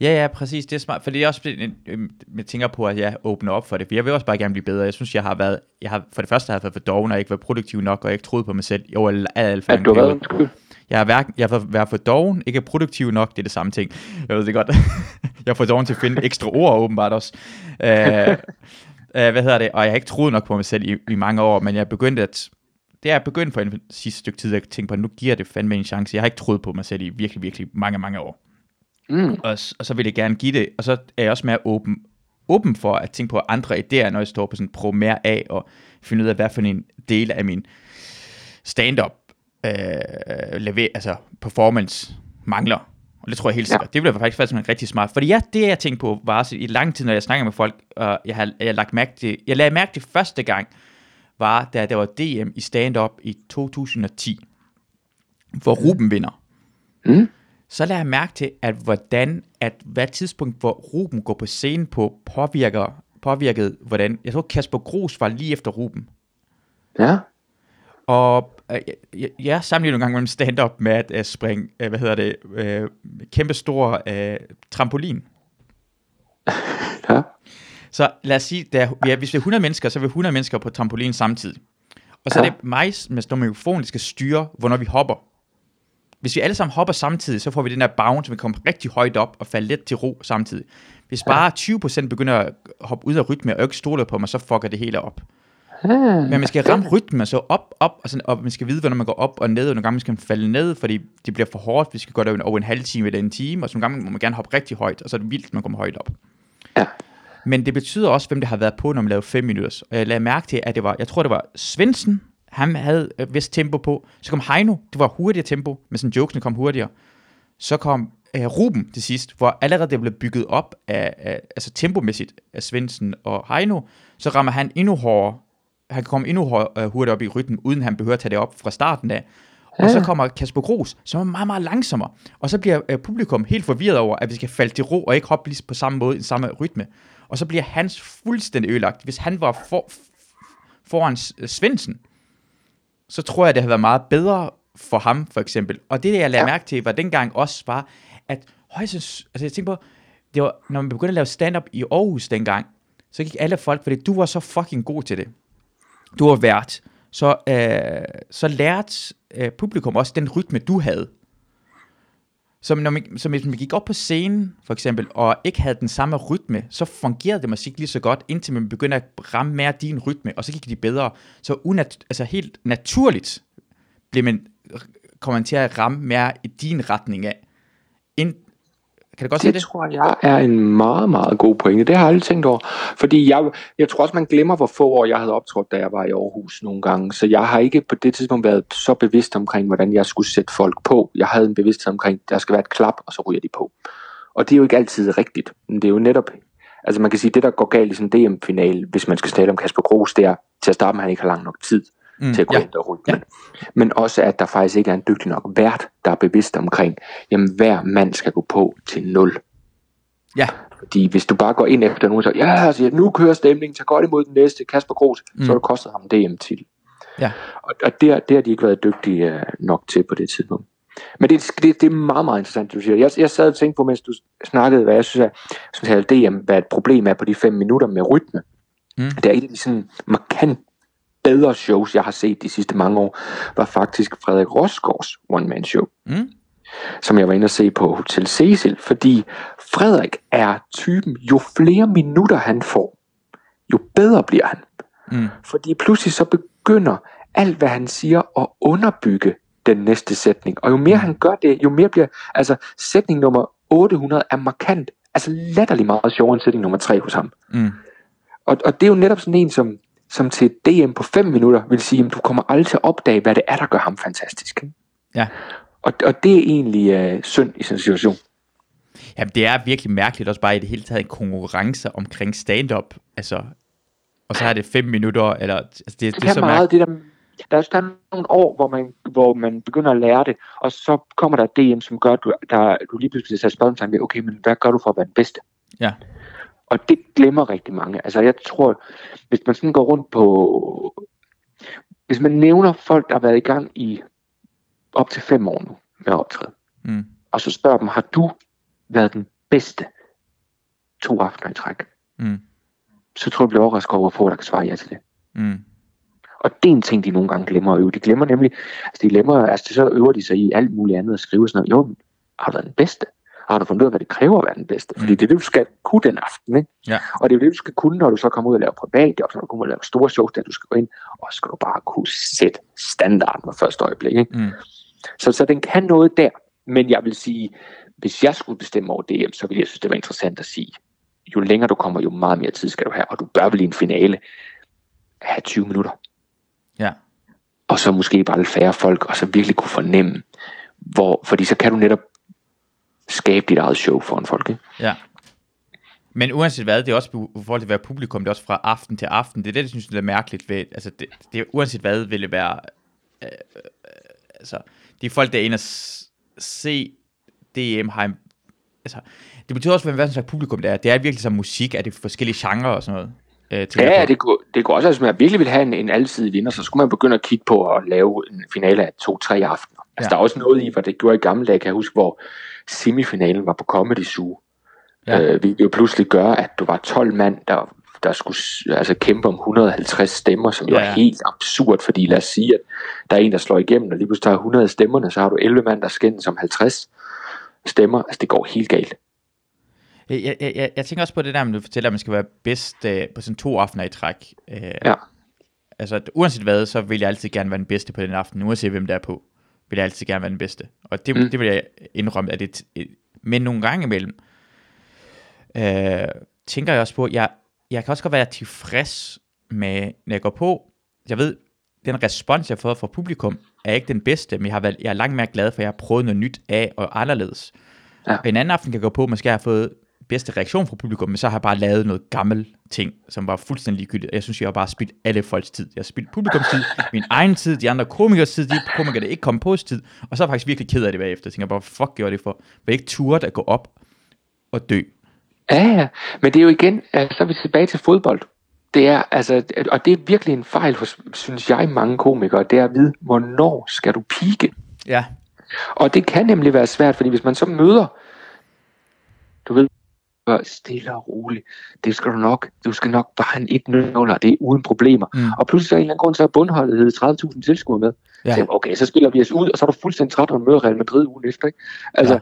Ja, ja, præcis. Det er smart. For det er også, øhm, jeg tænker på, at jeg åbner op for det. For jeg vil også bare gerne blive bedre. Jeg synes, jeg har været, jeg har, for det første har jeg været for doven, og ikke været produktiv nok, og jeg ikke troet på mig selv over alt, for At du har været. Jeg har, hverken, jeg været for doven, ikke produktiv nok, det er det samme ting. Jeg ved det godt. jeg har fået doven til at finde ekstra ord, åbenbart også. Øh, øh, hvad hedder det? Og jeg har ikke troet nok på mig selv i, i mange år, men jeg er begyndt at, det er begyndt for en sidste stykke tid at tænke på, at nu giver det fandme en chance. Jeg har ikke troet på mig selv i virkelig, virkelig mange, mange år. Mm. Og, og så vil jeg gerne give det, og så er jeg også mere åben, åben for at tænke på andre idéer, når jeg står på sådan pro mere A, og finde ud af, hvad for en del af min stand-up øh, lever, altså performance mangler. Og det tror jeg helt sikkert. Ja. Det bliver faktisk faktisk rigtig smart. Fordi ja, det jeg tænkte på var også i lang tid, når jeg snakker med folk, og jeg har, jeg har lagt mærke til, jeg lagde mærke til første gang, var, da der var DM i stand-up i 2010, hvor Ruben vinder. Mm. Så lader jeg mærke til, at hvordan, at hvad tidspunkt, hvor Ruben går på scenen på, påvirker, påvirket, hvordan, jeg tror Kasper Gros var lige efter Ruben. Ja. Og jeg, jeg sammenligner nogle gange mellem stand-up med at uh, springe, uh, hvad hedder det, uh, kæmpe stor uh, trampolin. Ja. Så lad os sige, der, ja, hvis vi er 100 mennesker, så er vi 100 mennesker på trampolin samtidig. Og så ja. er det mig med stor mikrofon, der skal styre, hvornår vi hopper. Hvis vi alle sammen hopper samtidig, så får vi den der bounce, vi kommer rigtig højt op og falder let til ro samtidig. Hvis bare 20% begynder at hoppe ud af rytme og ikke stoler på mig, så fucker det hele op. Men man skal ramme rytmen, så op, op, og, sådan, og man skal vide, hvornår man går op og ned, og nogle gange skal man falde ned, fordi det bliver for hårdt, hvis vi skal gå der over en halv time eller en time, og så nogle gange må man gerne hoppe rigtig højt, og så er det vildt, man kommer højt op. Ja. Men det betyder også, hvem det har været på, når man laver 5 minutter. Og jeg lagde mærke til, at det var, jeg tror det var Svendsen, han havde et vist tempo på. Så kom Heino, det var hurtigere tempo, men sådan jokesene kom hurtigere. Så kom uh, Ruben til sidst, hvor allerede det blev bygget op af, af altså tempomæssigt af Svendsen og Heino, så rammer han endnu hårdere, han kan komme endnu uh, hurtigere op i rytmen, uden han behøver at tage det op fra starten af. Og så kommer Kasper Gros, som er meget, meget langsommere. Og så bliver uh, publikum helt forvirret over, at vi skal falde til ro og ikke hoppe lige på samme måde i samme rytme. Og så bliver hans fuldstændig ødelagt. Hvis han var for, foran Svendsen, så tror jeg, det havde været meget bedre for ham, for eksempel. Og det, jeg lagde ja. mærke til, var dengang også var, at højst, altså jeg tænker på, det var, når man begyndte at lave stand-up i Aarhus dengang, så gik alle folk, fordi du var så fucking god til det. Du var vært. Så, øh, så lærte øh, publikum også den rytme, du havde. Så, når man, så hvis man gik op på scenen, for eksempel, og ikke havde den samme rytme, så fungerede det musik lige så godt, indtil man begynder at ramme mere din rytme, og så gik de bedre. Så unat, altså helt naturligt blev man, kom man til at ramme mere i din retning af. Ind, kan du godt det se det? tror jeg er en meget, meget god pointe. Det har jeg aldrig tænkt over. Fordi jeg, jeg tror også, man glemmer, hvor få år jeg havde optrådt, da jeg var i Aarhus nogle gange. Så jeg har ikke på det tidspunkt været så bevidst omkring, hvordan jeg skulle sætte folk på. Jeg havde en bevidsthed omkring, der skal være et klap, og så ryger de på. Og det er jo ikke altid rigtigt. Men det er jo netop... Altså man kan sige, det der går galt i sådan en DM-final, hvis man skal tale om Kasper Gros, det er til at starte med, at han ikke har lang nok tid mm, til at gå ja. ind og rytmen. Ja. Men også, at der faktisk ikke er en dygtig nok vært, der er bevidst omkring, jamen hver mand skal gå på til 0. Ja. Fordi hvis du bare går ind efter nogen, så ja, altså, nu kører stemningen, så godt imod den næste, Kasper Gros, mm. så har det kostet ham DM til. Ja. Og, og det, det har de ikke været dygtige uh, nok til på det tidspunkt. Men det, det, det er meget, meget interessant, du siger. Jeg, jeg sad og tænkte på, mens du snakkede, hvad jeg synes, at, synes at DM, hvad et problem er på de fem minutter med rytme. Mm. Det er et af de sådan markant bedre shows, jeg har set de sidste mange år, var faktisk Frederik Rosgaards one-man-show. Mm. Som jeg var inde og se på Hotel Cecil, fordi Frederik er typen, jo flere minutter han får, jo bedre bliver han. Mm. Fordi pludselig så begynder alt, hvad han siger, at underbygge den næste sætning. Og jo mere han gør det, jo mere bliver, altså sætning nummer 800 er markant, altså latterlig meget sjovere end sætning nummer 3 hos ham. Mm. Og, og det er jo netop sådan en, som, som til DM på 5 minutter vil sige, at du kommer aldrig til at opdage, hvad det er, der gør ham fantastisk. Ja. Og, og det er egentlig øh, synd i sådan en situation. Jamen, det er virkelig mærkeligt også bare i det hele taget en konkurrence omkring stand-up. Altså, og så er det 5 minutter, eller... Altså, det, det, det, er så meget det der... Der er, der er nogle år, hvor man, hvor man begynder at lære det, og så kommer der et DM, som gør, at du, der, du lige pludselig sætter spørgsmål ved, okay, men hvad gør du for at være den bedste? Ja. Og det glemmer rigtig mange. Altså jeg tror, hvis man sådan går rundt på... Hvis man nævner folk, der har været i gang i op til fem år nu med optræde, mm. og så spørger dem, har du været den bedste to aftener i træk? Mm. Så tror jeg, bliver overrasket over, hvor få der kan svare ja til det. Mm. Og det er en ting, de nogle gange glemmer at øve. De glemmer nemlig, altså de glemmer, altså så øver de sig i alt muligt andet at skrive sådan noget. Jo, har du været den bedste? Har du fundet ud af, hvad det kræver at være den bedste. Fordi mm. det er det, du skal kunne den aften. Ikke? Ja. Og det er det, du skal kunne, når du så kommer ud og laver privat job, når du kommer ud og laver store shows, der du skal gå ind, og så skal du bare kunne sætte standarden på første øjeblik. Ikke? Mm. Så, så den kan noget der. Men jeg vil sige, hvis jeg skulle bestemme over DM, så ville jeg synes, det var interessant at sige, jo længere du kommer, jo meget mere tid skal du have, og du bør vel i en finale have 20 minutter. Ja. Og så måske bare lidt færre folk, og så virkelig kunne fornemme, hvor, fordi så kan du netop skabe dit eget show foran folk. Ikke? Ja. Men uanset hvad, det er også i forhold til at være publikum, det er også fra aften til aften. Det er det, jeg synes, det er mærkeligt ved. Altså, det, det uanset hvad, vil det være... Øh, øh, altså, de folk, der er inde og se DM, har en, altså, det betyder også, hvad slags publikum det er. Det er virkelig som musik, er det forskellige genrer og sådan noget. Øh, ja, det kunne, det kunne også, hvis man virkelig vil have en, en alsidig vinder, så skulle man begynde at kigge på at lave en finale af to-tre aftener. Altså, ja. der er også noget i, hvad det gjorde i gamle dage, kan jeg huske, hvor semifinalen var på Comedy Zoo. Ja. Øh, vi jo pludselig gøre, at du var 12 mand, der, der skulle altså, kæmpe om 150 stemmer, som jo ja. er helt absurd, fordi lad os sige, at der er en, der slår igennem, og lige pludselig tager 100 stemmerne, så har du 11 mand, der skændes om 50 stemmer. Altså, det går helt galt. Jeg, jeg, jeg, jeg tænker også på det der, med du fortæller, at man skal være bedst øh, på sådan to aftener i træk. Øh, ja. Altså, uanset hvad, så vil jeg altid gerne være den bedste på den aften, uanset hvem der er på, vil jeg altid gerne være den bedste. Og det, mm. det vil jeg indrømme, at det men nogle gange imellem, øh, tænker jeg også på, jeg, jeg kan også godt være tilfreds med, når jeg går på, jeg ved, den respons, jeg har fået fra publikum, er ikke den bedste, men jeg har været, jeg er langt mere glad for, at jeg har prøvet noget nyt af og anderledes. Ja. En anden aften kan jeg gå på, måske har jeg fået bedste reaktion fra publikum, men så har jeg bare lavet noget gammel ting, som var fuldstændig ligegyldigt. Jeg synes, jeg har bare spildt alle folks tid. Jeg har spildt publikums tid, min egen tid, de andre komikers tid, de komikere, der ikke kom på tid, og så er jeg faktisk virkelig ked af det bagefter. Jeg tænker bare, fuck gjorde det for? Vil ikke turde at gå op og dø? Ja, ja, men det er jo igen, altså, så er vi tilbage til fodbold. Det er, altså, og det er virkelig en fejl hos, synes jeg, mange komikere, det er at vide, hvornår skal du pike? Ja. Og det kan nemlig være svært, fordi hvis man så møder, du ved, stille og roligt. Det skal du nok. Du skal nok bare en 1-0, og det er uden problemer. Mm. Og pludselig så er en eller anden grund, så er bundholdet 30.000 tilskuere med. Ja. Så, okay, så spiller vi os ud, og så er du fuldstændig træt, du møder Real Madrid ugen efter. Ikke? Altså,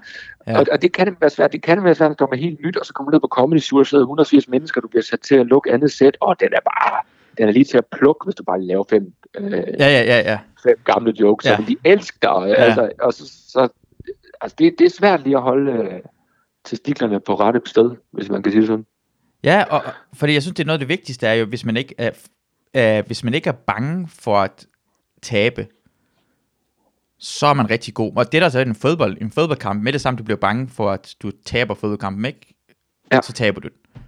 ja. Ja. Og, og, det kan være svært. Det kan være svært, man er helt nyt, og så kommer du ned på Comedy Sur, og sidder 180 mennesker, du bliver sat til at lukke andet sæt, og den er bare den er lige til at plukke, hvis du bare laver fem, øh, ja, ja, ja, ja. fem gamle jokes, ja. som de elsker dig. Ja. Altså, og så, så, altså det, det er svært lige at holde øh, testiklerne på rette sted, hvis man kan sige det sådan. Ja, og, fordi jeg synes, det er noget af det vigtigste, er jo, hvis man ikke er, øh, hvis man ikke er bange for at tabe, så er man rigtig god. Og det der så er en fodbold, en fodboldkamp, med det samme, du bliver bange for, at du taber fodboldkampen, ikke? Ja. Så taber du den.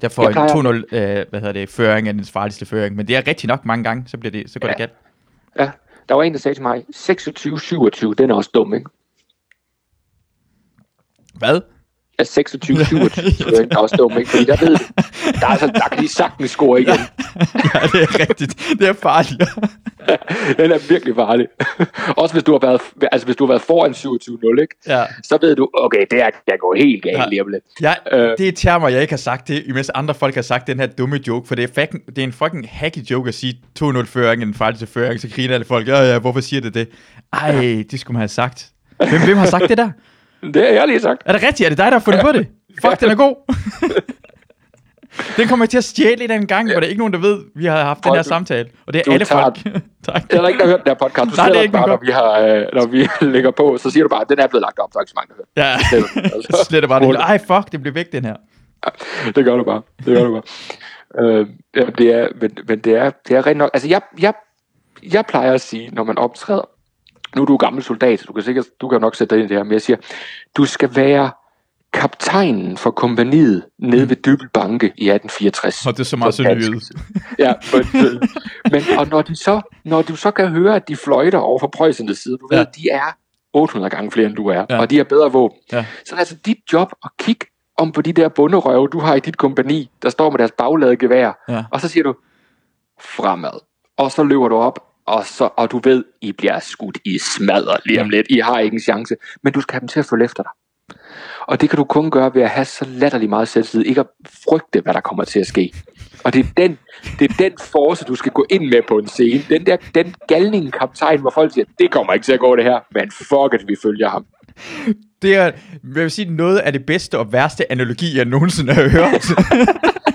Derfor en 2-0, øh, hvad hedder det, føring er den farligste føring. Men det er rigtig nok mange gange, så, bliver det, så går ja. det galt. Ja, der var en, der sagde til mig, 26-27, den er også dum, ikke? Hvad? Ja, 26 27 det er også dum, ikke? Fordi der ved der, er, så, der kan de sagtens score igen. ja, det er rigtigt. Det er farligt. den er virkelig farlig. Også hvis du har været, altså hvis du har været foran 27-0, ikke? Ja. så ved du, okay, det er, jeg går helt galt ja. lige om lidt. Ja, øh. det er termer, jeg ikke har sagt det, imens andre folk har sagt den her dumme joke, for det er, fucking, det er en fucking hacky joke at sige 2-0 føring, en fejl til føring, så griner alle folk, ja, ja, hvorfor siger det det? Ej, det skulle man have sagt. Hvem, hvem har sagt det der? Det har jeg lige sagt. Er det rigtigt? Er det dig, der har fundet på det? Fuck, den er god. Den kommer til at stjæle i den gang, hvor der er ikke nogen, der ved, vi har haft den her samtale. Og det er alle tager, folk. tak. Det er der ikke, har hørt den her podcast. Du Nej, det er ikke bare, når vi, har, øh, når vi lægger på, så siger du bare, at den er blevet lagt op. Der er ikke så mange, der hører. Ja, altså, slet bare det. Ej, fuck, det bliver væk, den her. Ja, det gør du bare. Det gør du bare. øh, ja, det er, men, men det er, det er rent nok. Altså, jeg, jeg, jeg plejer at sige, når man optræder, nu er du gammel soldat, du kan, sikkert, du kan nok sætte dig ind i det her, men jeg siger, du skal være kaptajnen for kompaniet nede mm. ved Dybelbanke i 1864. Og det er så meget så Ja, men, men og når, de så, når du så kan høre, at de fløjter over for Preussens side, du ved, ja. de er 800 gange flere, end du er, ja. og de har bedre våben. Ja. Så er det altså dit job at kigge om på de der bunderøve, du har i dit kompani, der står med deres bagladede gevær, ja. og så siger du, fremad. Og så løber du op, og, så, og du ved, I bliver skudt i smadret lige om lidt. I har ikke en chance, men du skal have dem til at følge efter dig. Og det kan du kun gøre ved at have så latterlig meget selvtid, ikke at frygte, hvad der kommer til at ske. Og det er den, det er den force, du skal gå ind med på en scene. Den der den galning kaptajn, hvor folk siger, det kommer ikke til at gå det her, men fuck at vi følger ham. Det er, jeg vil sige, noget af det bedste og værste analogi, jeg nogensinde har hørt.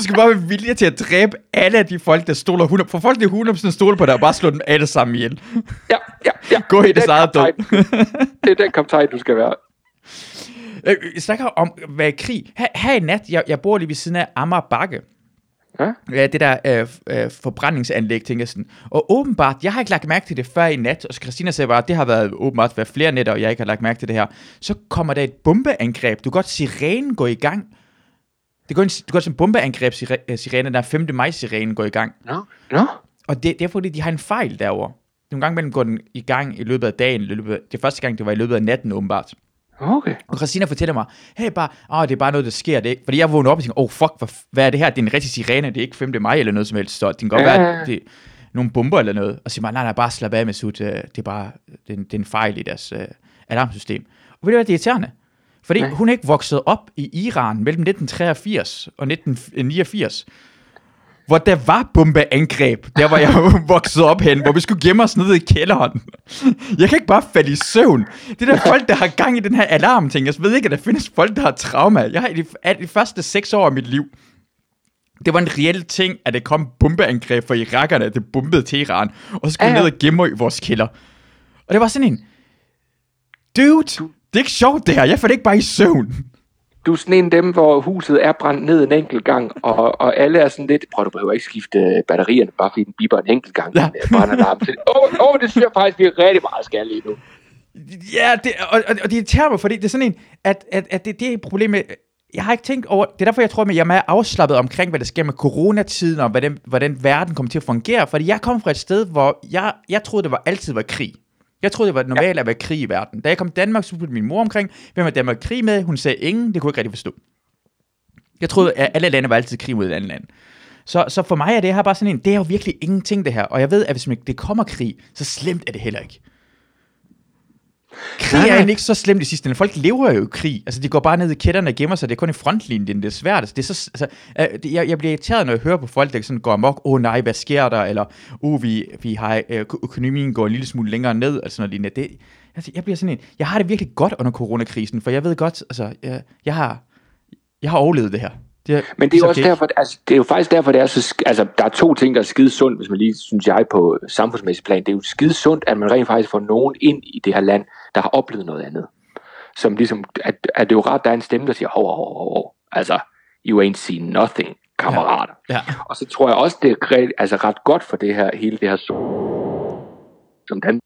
du skal bare være villig til at dræbe alle af de folk, der stoler 100 For folk, der 100% stoler på dig, og bare slå dem alle sammen ihjel. Ja, ja, ja. Gå i det eget død. det er den kaptajn, du skal være. Øh, Jeg snakker om, hvad er krig. Her, her i nat, jeg, jeg bor lige ved siden af Amager Bakke. Ja? Ja, det der øh, øh, forbrændingsanlæg, tænker jeg sådan. Og åbenbart, jeg har ikke lagt mærke til det før i nat, og Christina sagde bare, at det har været åbenbart været flere nætter, og jeg ikke har lagt mærke til det her. Så kommer der et bombeangreb. Du kan godt sirenen gå i gang. Det går en, kan godt som bombeangreb øh, sirene, der 5. maj sirenen går i gang. Nå? Nå? Og det, det er fordi, de har en fejl derovre. Nogle gange imellem går den i gang i løbet af dagen. I løbet af, det første gang, det var i løbet af natten åbenbart. Okay. Og Christina fortæller mig, hey, bare, åh, det er bare noget, der sker. Det ikke. Fordi jeg vågner op og tænker, oh fuck, hvad, hvad er det her? Det er en rigtig sirene, det er ikke 5. maj eller noget som helst. Så det kan godt Ja, være, det er nogle bomber eller noget. Og siger mig, nej, nej, bare slap af med sut. Det er bare det er, en, det er en fejl i deres uh, alarmsystem. Og ved du hvad, det er irriterende? Fordi Nej. hun er ikke vokset op i Iran mellem 1983 og 1989 hvor der var bombeangreb, der hvor jeg voksede op hen, hvor vi skulle gemme os nede i kælderen. Jeg kan ikke bare falde i søvn. Det er der folk, der har gang i den her alarmting. Jeg ved ikke, at der findes folk, der har trauma. Jeg har i de, de første seks år af mit liv, det var en reel ting, at det kom bombeangreb fra irakerne, at det bombede Teheran, og så skulle vi ned og gemme i vores kælder. Og det var sådan en, dude, det er ikke sjovt det her, jeg faldt ikke bare i søvn. Du er sådan en af dem, hvor huset er brændt ned en enkelt gang, og, og alle er sådan lidt, prøv du behøver ikke skifte batterierne, bare fordi den biber en enkelt gang. Ja. Den brænder alarm. Så, Åh, oh, oh, det synes jeg faktisk, vi er rigtig meget skal lige nu. Ja, det, og, og, og det irriterer mig, fordi det er sådan en, at, at, at det, det er et problem med, jeg har ikke tænkt over, det er derfor, jeg tror, at jeg er meget afslappet omkring, hvad der sker med coronatiden, og hvordan, hvordan verden kommer til at fungere, fordi jeg kom fra et sted, hvor jeg, jeg troede, det var altid var krig. Jeg troede, det var normalt at være krig i verden. Da jeg kom til Danmark, så spurgte min mor omkring, hvem er Danmark krig med? Hun sagde ingen, det kunne jeg ikke rigtig forstå. Jeg troede, at alle lande var altid krig mod et andet land. Så, så for mig er det her bare sådan en, det er jo virkelig ingenting det her. Og jeg ved, at hvis man- det kommer krig, så slemt er det heller ikke. Krig er egentlig ikke så slemt i sidste ende. Folk lever jo i krig. Altså, de går bare ned i kætterne og gemmer sig. Det er kun i frontlinjen, det er svært. Altså, det er så, altså, øh, jeg, jeg bliver irriteret, når jeg hører på folk, der sådan går amok. Åh oh, nej, hvad sker der? Eller, uh, vi, vi har, øh, økonomien går en lille smule længere ned. Altså, noget lignende. Det, altså, jeg bliver sådan en, jeg har det virkelig godt under coronakrisen, for jeg ved godt, altså, jeg, jeg har, jeg har overlevet det her. Det er, Men det er jo så også okay. derfor, altså, det er jo faktisk derfor, det er så, altså, der er to ting, der er skide sundt, hvis man lige, synes jeg, på samfundsmæssig plan. Det er jo skide sundt, at man rent faktisk får nogen ind i det her land, der har oplevet noget andet. Som ligesom, at, at det er jo rart, der er en stemme, der siger, hov, hov, hov, hov. Altså, you ain't seen nothing, kammerater. Ja. Og så tror jeg også, det er ret, altså ret godt for det her, hele det her, som den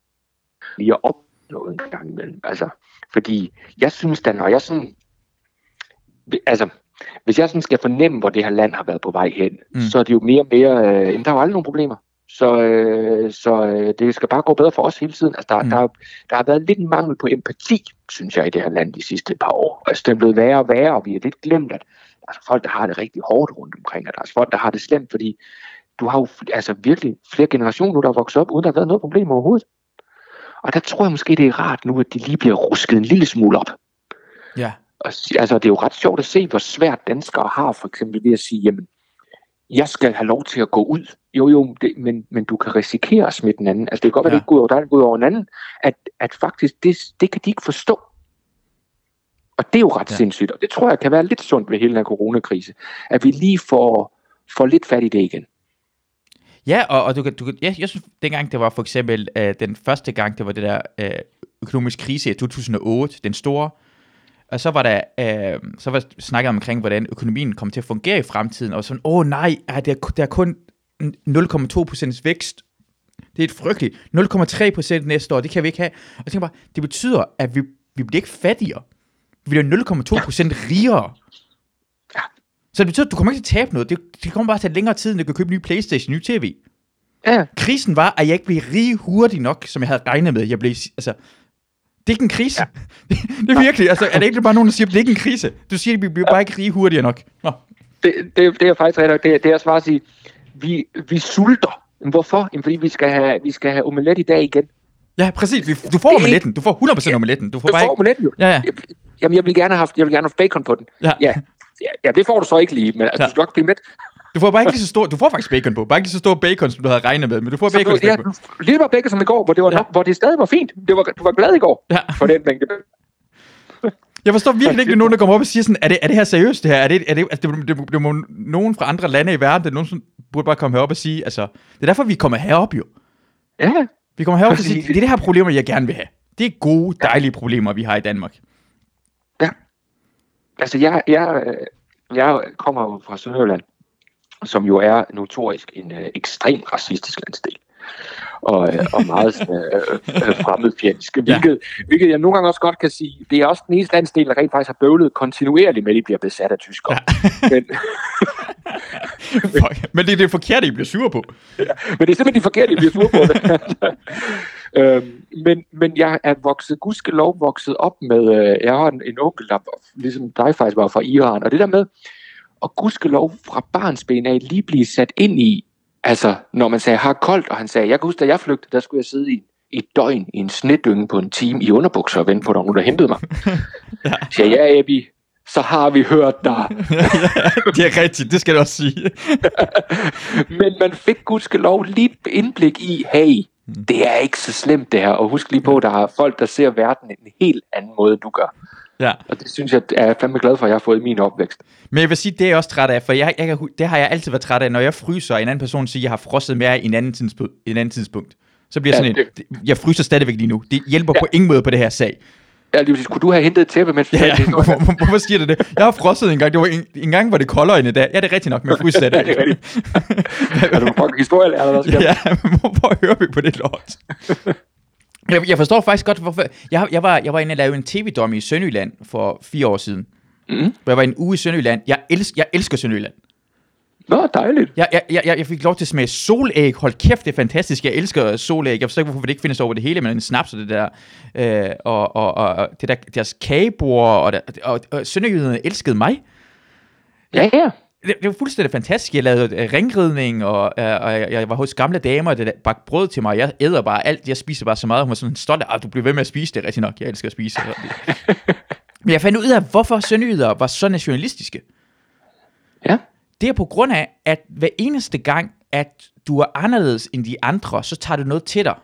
lige at opnå en gang imellem. Altså, fordi jeg synes da, når jeg sådan, altså, hvis jeg sådan skal fornemme, hvor det her land har været på vej hen, mm. så er det jo mere og mere, øh, jamen, der er jo aldrig nogen problemer. Så, øh, så øh, det skal bare gå bedre for os hele tiden. Altså, der, Mm. der, der har været lidt en mangel på empati, synes jeg, i det her land de sidste par år. Altså, det er blevet værre og værre, og vi har lidt glemt, at der er folk, der har det rigtig hårdt rundt omkring, og der er folk, der har det slemt, fordi du har jo altså virkelig flere generationer nu, der er vokset op, uden der har været noget problem overhovedet. Og der tror jeg måske, det er rart nu, at de lige bliver rusket en lille smule op. Ja. Og, altså, det er jo ret sjovt at se, hvor svært danskere har, for eksempel ved at sige, jamen, jeg skal have lov til at gå ud. Jo, jo, det, men, men du kan risikere at smitte den anden. Altså, det kan godt være, Ja. det ikke går ud over dig, det går over en anden. At, at faktisk, det, det kan de ikke forstå. Og det er jo ret Ja. sindssygt, og det tror jeg kan være lidt sundt ved hele den her coronakrise. At vi lige får, får lidt fat i det igen. Ja, og, og du kan, du kan, ja, jeg synes, dengang det var for eksempel øh, den første gang, det var det der øh, økonomisk krise i 2008, den store, og så var der, øh, så var snakket omkring, hvordan økonomien kommer til at fungere i fremtiden, og sådan, åh nej, er der, der er kun 0,2% vækst. Det er et frygteligt. 0,3% næste år, det kan vi ikke have. Og jeg tænker bare, det betyder, at vi, vi bliver ikke fattigere. Vi bliver 0,2% rigere. Ja. Så det betyder, at du kommer ikke til at tabe noget. Det, det kommer bare til at tage længere tid, end du kan købe ny Playstation, ny tv. Ja, Krisen var, at jeg ikke blev rig hurtigt nok, som jeg havde regnet med. Jeg blev, altså, det er ikke en krise. Ja. Det, det er virkelig, altså, er det ikke bare nogen, der siger, det er ikke en krise? Du siger, at vi bliver bare ikke rige hurtigere nok. Nå. det, det, det er faktisk rigtigt. Det, det er også bare at sige, vi, vi sulter. Hvorfor? Jamen, fordi vi skal, have, vi skal have omelet i dag igen. Ja, præcis. Du får omeletten. Du får 100% omeletten. Du får Du bare får ikke... omeletten jo. Ja, ja. Jamen, jeg vil gerne have haft, jeg vil gerne have haft bacon på den. Ja. Ja, ja, ja det får du så ikke lige, men altså, Ja. du skal nok blive med. Du får bare ikke lige så stor... Du får faktisk bacon på. Bare ikke lige så stor bacon, som du havde regnet med, men du får Så bacon du, ja, på. du- lige var bacon som i går, hvor det, var Ja. nok, hvor det stadig var fint. Det var, du var glad i går Ja. for den mængde. Jeg forstår virkelig ikke, når nogen, der kommer op og siger sådan, er det, er det her seriøst det her? Er det, er det, altså, det, det, det, må nogen fra andre lande i verden, det er nogen, som burde bare komme herop og sige, altså, det er derfor, vi kommer herop jo. Ja, Vi kommer herop og siger, det er det her problemer, jeg gerne vil have. Det er gode, dejlige problemer, vi har i Danmark. ja. altså jeg, jeg, jeg kommer jo fra Sønderjylland, som jo er notorisk en øh, ekstrem racistisk landsdel. Og, øh, og meget øh, øh, fremmedfjendsk, hvilket, ja. hvilket jeg nogle gange også godt kan sige, det er også den eneste landsdel, der rent faktisk har bøvlet kontinuerligt med, at de bliver besat af tyskere. Ja. Men, men det er det forkerte, I bliver sure på. Ja, men det er simpelthen de forkerte, I bliver sure på. Det. øhm, men, men jeg er vokset, gudskelov vokset op med, øh, jeg har en, en onkel, der ligesom dig faktisk var fra Iran, og det der med, og gudskelov fra barnsben af lige blive sat ind i, altså når man sagde, har koldt, og han sagde, jeg kan huske, da jeg flygtede, der skulle jeg sidde i et døgn i en snedynge på en time i underbukser og vente på, at der var nogen, der hentede mig. ja. Så jeg, ja, Abby, så har vi hørt dig. det er rigtigt, det skal du også sige. Men man fik gudskelov lige indblik i, hey, mm. det er ikke så slemt det her, og husk lige på, der er folk, der ser verden en helt anden måde, du gør. Ja. Og det synes jeg, er jeg fandme glad for, at jeg har fået i min opvækst. Men jeg vil sige, det er jeg også træt af, for jeg, jeg det har jeg altid været træt af, når jeg fryser, og en anden person siger, at jeg har frosset mere i en anden tidspunkt. En anden tidspunkt. Så bliver ja, sådan det... en, jeg fryser stadigvæk lige nu. Det hjælper ja. på ingen måde på det her sag. Ja, lige præcis. Kunne du have hentet et tæppe, mens vi ja, ja. Hvorfor, hvorfor siger du det? Jeg har frosset en gang. Det var en, en gang, hvor det koldere end i dag. Ja, det er rigtigt nok, men fryser det. ja, det er rigtigt. er du fucking historie, eller hvad? Ja, men hvorfor hører vi på det lort? Jeg, jeg forstår faktisk godt, hvorfor... Jeg, jeg, var, jeg var inde og lave en tv-dom i Sønderjylland for fire år siden. Mm. Jeg var en uge i Sønderjylland. Jeg, els, jeg elsker Sønderjylland. Nå, dejligt. Jeg, jeg, jeg, jeg fik lov til at smage solæg. Hold kæft, det er fantastisk. Jeg elsker solæg. Jeg forstår ikke, hvorfor det ikke findes over det hele, men en snaps og det der. Øh, og, og, og, det der, deres kagebord. Og, der, og, og Sønderjyderne elskede mig. Ja, ja det, det var fuldstændig fantastisk. Jeg lavede uh, ringridning, og, uh, og jeg, jeg var hos gamle damer, der bagte brød til mig. Jeg æder bare alt. Jeg spiser bare så meget. Hun var sådan stolt af, at du bliver ved med at spise det. Rigtig nok, jeg elsker at spise. Men jeg fandt ud af, hvorfor sønderjyder var så nationalistiske. Ja. Det er på grund af, at hver eneste gang, at du er anderledes end de andre, så tager du noget til dig,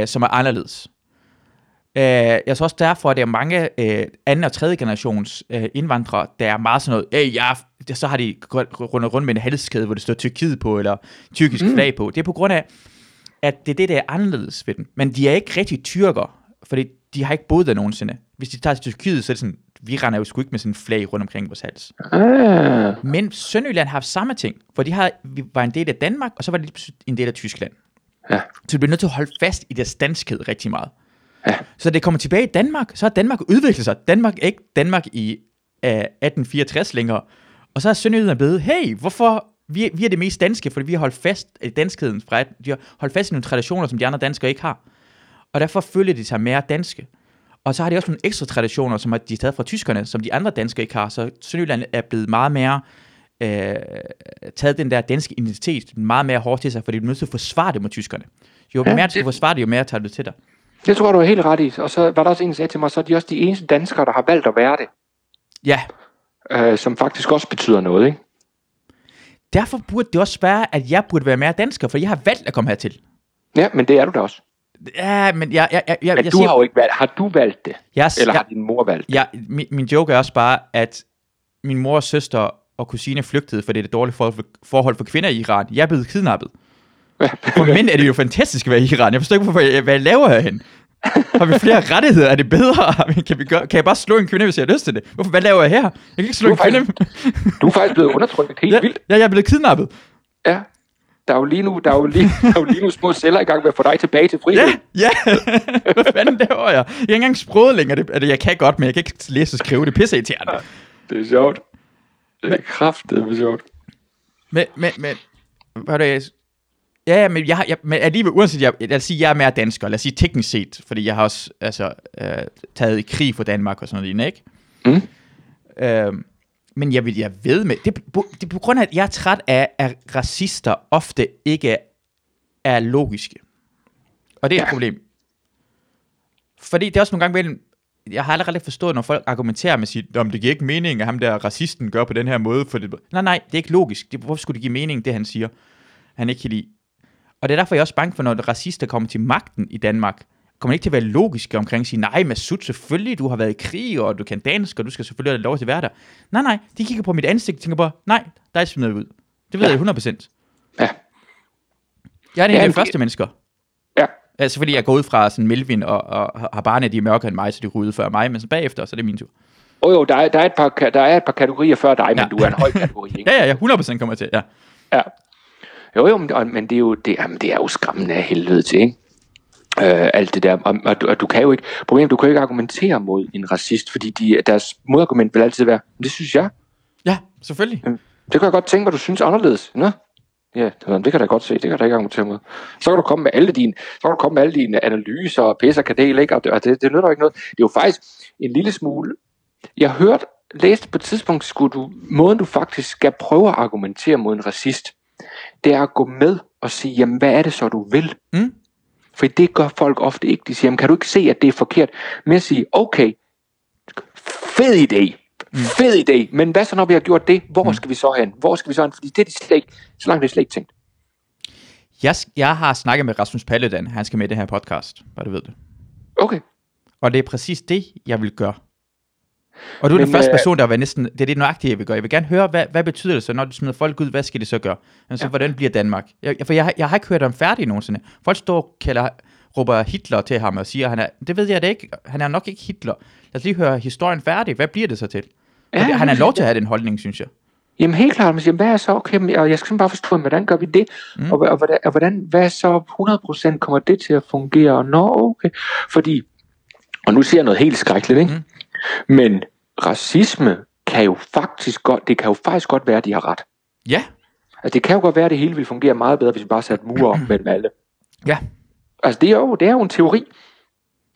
uh, som er anderledes. Uh, jeg tror også derfor, at der er mange uh, anden og tredje generations uh, indvandrere, der er meget sådan noget, hey, jeg er, så har de rundt rundt med en halskæde, hvor det står Tyrkiet på, eller tyrkisk mm. flag på. Det er på grund af, at det er det, der er anderledes ved dem. Men de er ikke rigtig tyrker, fordi de har ikke boet der nogensinde. Hvis de tager til Tyrkiet, så er det sådan, vi render jo sgu ikke med sådan en flag rundt omkring vores hals. Ah. Men Sønderjylland har haft samme ting, for de har, vi var en del af Danmark, og så var det en del af Tyskland. Ja. Så de bliver nødt til at holde fast i deres danskhed rigtig meget. Ja. Så det kommer tilbage i Danmark, så har Danmark udviklet sig. Danmark er ikke Danmark i uh, 1864 længere. Og så er Sønderjylland blevet, hey, hvorfor vi, vi er det mest danske, fordi vi har holdt fast i danskheden fra, de har holdt fast i nogle traditioner, som de andre danskere ikke har. Og derfor følger de sig mere danske. Og så har de også nogle ekstra traditioner, som de har taget fra tyskerne, som de andre danskere ikke har. Så Sønderjylland er blevet meget mere øh, taget den der danske identitet meget mere hårdt til sig, fordi de er nødt til at forsvare det mod tyskerne. Jo ja, mere du skal forsvare det, jo mere tager du til dig. Det tror du er helt ret i. Og så var der også en, der sagde til mig, så er de også de eneste danskere, der har valgt at være det. Ja. Øh, som faktisk også betyder noget, ikke? Derfor burde det også være, at jeg burde være mere dansker, for jeg har valgt at komme hertil. Ja, men det er du da også. Ja, men jeg... jeg, jeg, jeg men jeg du siger, har jo ikke valgt... Har du valgt det? Jeg, Eller jeg, har din mor valgt det? Ja, min, min joke er også bare, at min mor, søster og kusine flygtede, for det er det dårlige forhold for, forhold for kvinder i Iran. Jeg er blevet kidnappet. For mænd er det jo fantastisk at være i Iran. Jeg forstår ikke, hvorfor jeg, hvad jeg laver herhen. Har vi flere rettigheder? Er det bedre? Kan, vi gøre, kan jeg bare slå en kvinde, hvis jeg har lyst til det? Hvorfor, hvad laver jeg her? Jeg kan ikke slå en kvinde. du er faktisk blevet undertrykt helt ja, vildt. Ja, jeg er blevet kidnappet. Ja, der er jo lige nu, der er jo lige, der er jo lige nu små celler i gang med at få dig tilbage til frihed. Ja, ja. Hvad fanden laver jeg? Jeg er ikke engang sproget længere. Det, altså, jeg kan godt, men jeg kan ikke læse og skrive. Det pisser irriterende. Det er sjovt. Det er kraftigt, det er sjovt. Men, men, men, hvad er det, Ja, men, jeg, jeg, men alligevel, uanset, jeg, lad os sige, jeg er mere dansker, lad os sige teknisk set, fordi jeg har også altså, øh, taget i krig for Danmark og sådan noget, ikke? Mm. Øh, men jeg vil jeg ved med, det, det er på grund af, at jeg er træt af, at racister ofte ikke er logiske. Og det er et ja. problem. Fordi det er også nogle gange mellem, jeg har aldrig forstået, når folk argumenterer med sit, om det giver ikke mening, at ham der racisten gør på den her måde. For det. Nej, nej, det er ikke logisk. Det, hvorfor skulle det give mening, det han siger? Han ikke kan lide. Og det er derfor, jeg er også bange for, når racister kommer til magten i Danmark, kommer ikke til at være logiske omkring at sige, nej, Masud, selvfølgelig, du har været i krig, og du kan dansk, og du skal selvfølgelig have lov til at være der. Nej, nej, de kigger på mit ansigt og tænker på, nej, der er smidt ud. Det ved ja. jeg 100%. Ja. Jeg er en af de første mennesker. Ja. Altså fordi jeg går ud fra sådan Melvin og, og har barnet, de er mørkere end mig, så de ud før mig, men så bagefter, så er det min tur. Oh, jo, der er, der, er et par, der er et par kategorier før dig, men Ja. du er en høj kategori, ikke? Ja, ja, ja, 100% kommer jeg til, ja. Ja. Jo, jo, men, men det er jo, det, jamen, det er jo skræmmende af helvede til, ikke? Øh, alt det der, og, og, du, og du kan jo ikke, problemet, du kan jo ikke argumentere mod en racist, fordi de, deres modargument vil altid være, "Men det synes jeg, Ja, selvfølgelig. det kan jeg godt tænke mig, du synes anderledes. Nå? Ja, det kan jeg da godt se, det kan jeg da ikke argumentere mod. Så kan du komme med alle dine, så kan du komme med alle dine analyser og pisse og kadel, ikke? Og det, og det, det nytter ikke noget. Det er jo faktisk en lille smule, jeg hørte, læste på et tidspunkt, skulle du, måden du faktisk skal prøve at argumentere mod en racist, det er at gå med og sige, jamen hvad er det så, du vil? Mm. For det gør folk ofte ikke. De siger, jamen kan du ikke se, at det er forkert? Med at sige, okay, fed idé, fed idé, men hvad så, når vi har gjort det? Hvor skal vi så hen? Hvor skal vi så hen? Fordi det er de slet ikke, så langt er det slet ikke tænkt. Jeg, jeg har snakket med Rasmus Paludan, han skal med i det her podcast, bare du ved det. Okay. Og det er præcis det, jeg vil gøre. Og du er Men, den første øh, person, der vil næsten, det er det nøjagtige, jeg vil gøre. Jeg vil gerne høre, hvad, hvad betyder det så, når du smider folk ud, hvad skal det så gøre? Altså, Ja. hvordan bliver Danmark? Jeg, for jeg, har- jeg har ikke hørt ham færdig nogensinde. Folk står og kalder, råber Hitler til ham og siger, han er, det ved jeg da ikke, han er nok ikke Hitler. Lad os lige høre historien færdig. Hvad bliver det så til? Ja, han har lov til at have den holdning, synes jeg. Jamen helt klart, man siger, hvad er så, okay, men- og jeg skal simpelthen bare forstå, hvordan gør vi det? Mm. Og, og, hvordan, og hvordan, hvad så 100% kommer det til at fungere? Og Nå, okay. Fordi, og nu siger jeg noget helt skrækkeligt, ikke? Mm. Men racisme kan jo faktisk godt, det kan jo faktisk godt være, at de har ret. Ja, Altså det kan jo godt være, at det hele ville fungere meget bedre, hvis vi bare satte mure op mellem alle. ja, Altså det er jo, det er jo en teori,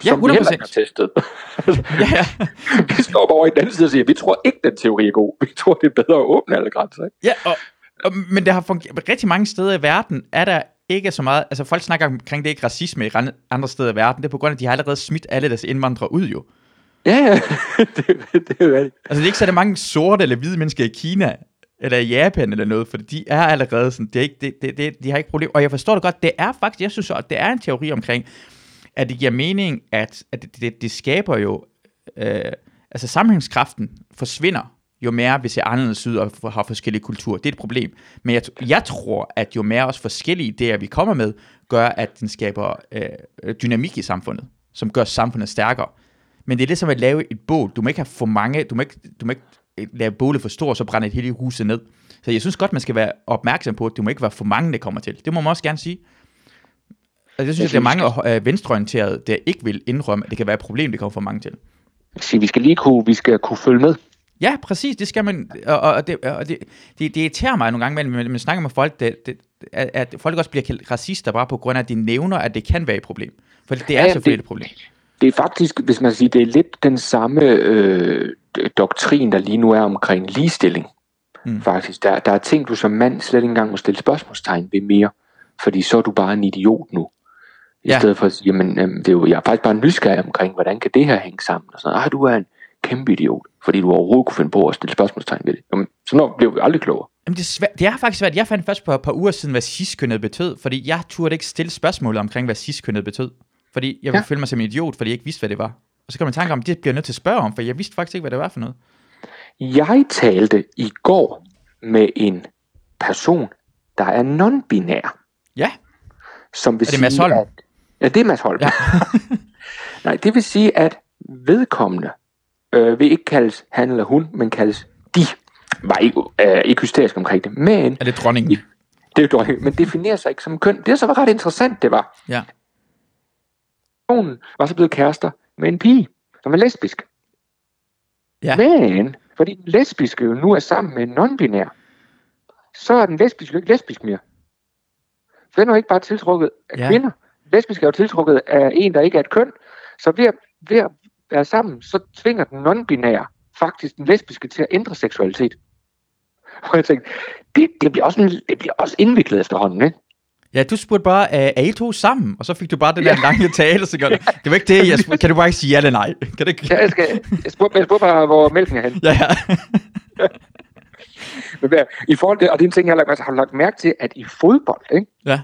Ja, som vi heller 100%. ikke har testet. ja, ja. vi står bare over i den anden side og siger, vi tror ikke, den teori er god. Vi tror, det er bedre at åbne alle grænser. Ikke? Ja, og, og, men det har fungeret, rigtig mange steder i verden er der ikke så meget, altså folk snakker omkring det ikke racisme i andre steder i verden, det er på grund af, at de har allerede smidt alle deres indvandrere ud jo. Ja, ja, det, det er jo rigtigt. Altså det er ikke så, mange sorte eller hvide mennesker i Kina, eller i Japan eller noget, for de er allerede sådan, det er ikke, det, det, det, de har ikke problem. Og jeg forstår det godt, det er faktisk, jeg synes, at det er en teori omkring, at det giver mening, at, at det, det, det skaber jo, øh, altså sammenhængskraften forsvinder, jo mere vi ser anderledes ud og har forskellige kulturer. Det er et problem. Men jeg, jeg tror, at jo mere også forskellige idéer, vi kommer med, gør, at den skaber øh, dynamik i samfundet, som gør samfundet stærkere. Men det er ligesom at lave et bål. Du må ikke have for mange, du må ikke, du må ikke øh, lave bålet for stort, og så brænde et hele huset ned. Så jeg synes godt, man skal være opmærksom på, at det må ikke være for mange, der kommer til. Det må man også gerne sige. Altså, jeg synes, Jeg at der er mange øh, venstreorienterede, der ikke vil indrømme, at det kan være et problem, det kommer for mange til. Så vi skal lige kunne, vi skal kunne følge med. Ja, præcis, det skal man, og, og, det, og det, det, det irriterer mig nogle gange, men man, man snakker med folk, det, det, at, at folk også bliver kaldt racister, bare på grund af, at de nævner, at det kan være et problem. For det er Ja, ja, ja, selvfølgelig det- et problem. Det er faktisk, hvis man siger, det er lidt den samme øh, doktrin, der lige nu er omkring ligestilling. Mm. Faktisk, der, der er ting, du som mand slet ikke engang må stille spørgsmålstegn ved mere. Fordi så er du bare en idiot nu. I Ja. stedet for at sige, jamen, øhm, det er jo, jeg er faktisk bare nysgerrig omkring, hvordan kan det her hænge sammen? Og sådan, ah, du er en kæmpe idiot, fordi du overhovedet kunne finde på at stille spørgsmålstegn ved det. Jamen, så når bliver vi aldrig klogere. Jamen, det, er svært. det er faktisk svært. Jeg fandt først på et par uger siden, hvad ciskønnet betød, fordi jeg turde ikke stille spørgsmål omkring, hvad ciskønnet betød. Fordi jeg ville Ja. føle mig som en idiot, fordi jeg ikke vidste, hvad det var. Og så kom jeg i tanke om, det bliver jeg nødt til at spørge om, for jeg vidste faktisk ikke, hvad det var for noget. Jeg talte i går med en person, der er non-binær. Ja, Som vil Er det Mads Holm? At, ja, det er Mads Holm. Ja. Nej, det vil sige, at vedkommende øh, vil ikke kaldes han eller hun, men kaldes de. Var ikke, øh, ikke hysterisk omkring det, men er det dronningen? det er jo dog, men definerer sig ikke som køn. Det, der så var ret interessant, det var, Ja. Personen var så blevet kærester med en pige, som er lesbisk. Ja. Men, fordi den lesbiske jo nu er sammen med en non-binær, så er den lesbiske jo ikke lesbisk mere. For den er jo ikke bare tiltrukket af ja. kvinder. Lesbisk er jo tiltrukket af en, der ikke er et køn. Så ved at, ved at være sammen, så tvinger den non-binære faktisk den lesbiske til at ændre seksualitet. Og jeg tænkte, det, det, bliver, også, en- det bliver også indviklet efterhånden, ikke? Ja, du spurgte bare, er I to sammen? Og så fik du bare den der lange tale, så gør det. Det var ikke det, jeg spurgte. Kan du bare ikke sige ja eller nej? Kan det? Ja, jeg, skal, jeg, spurgte, jeg spurgte bare, hvor mælken er henne. Ja, ja. Men hvad- I forhold til, og det er en ting, jeg har lagt, har lagt mærke til, at i fodbold, ikke, ja.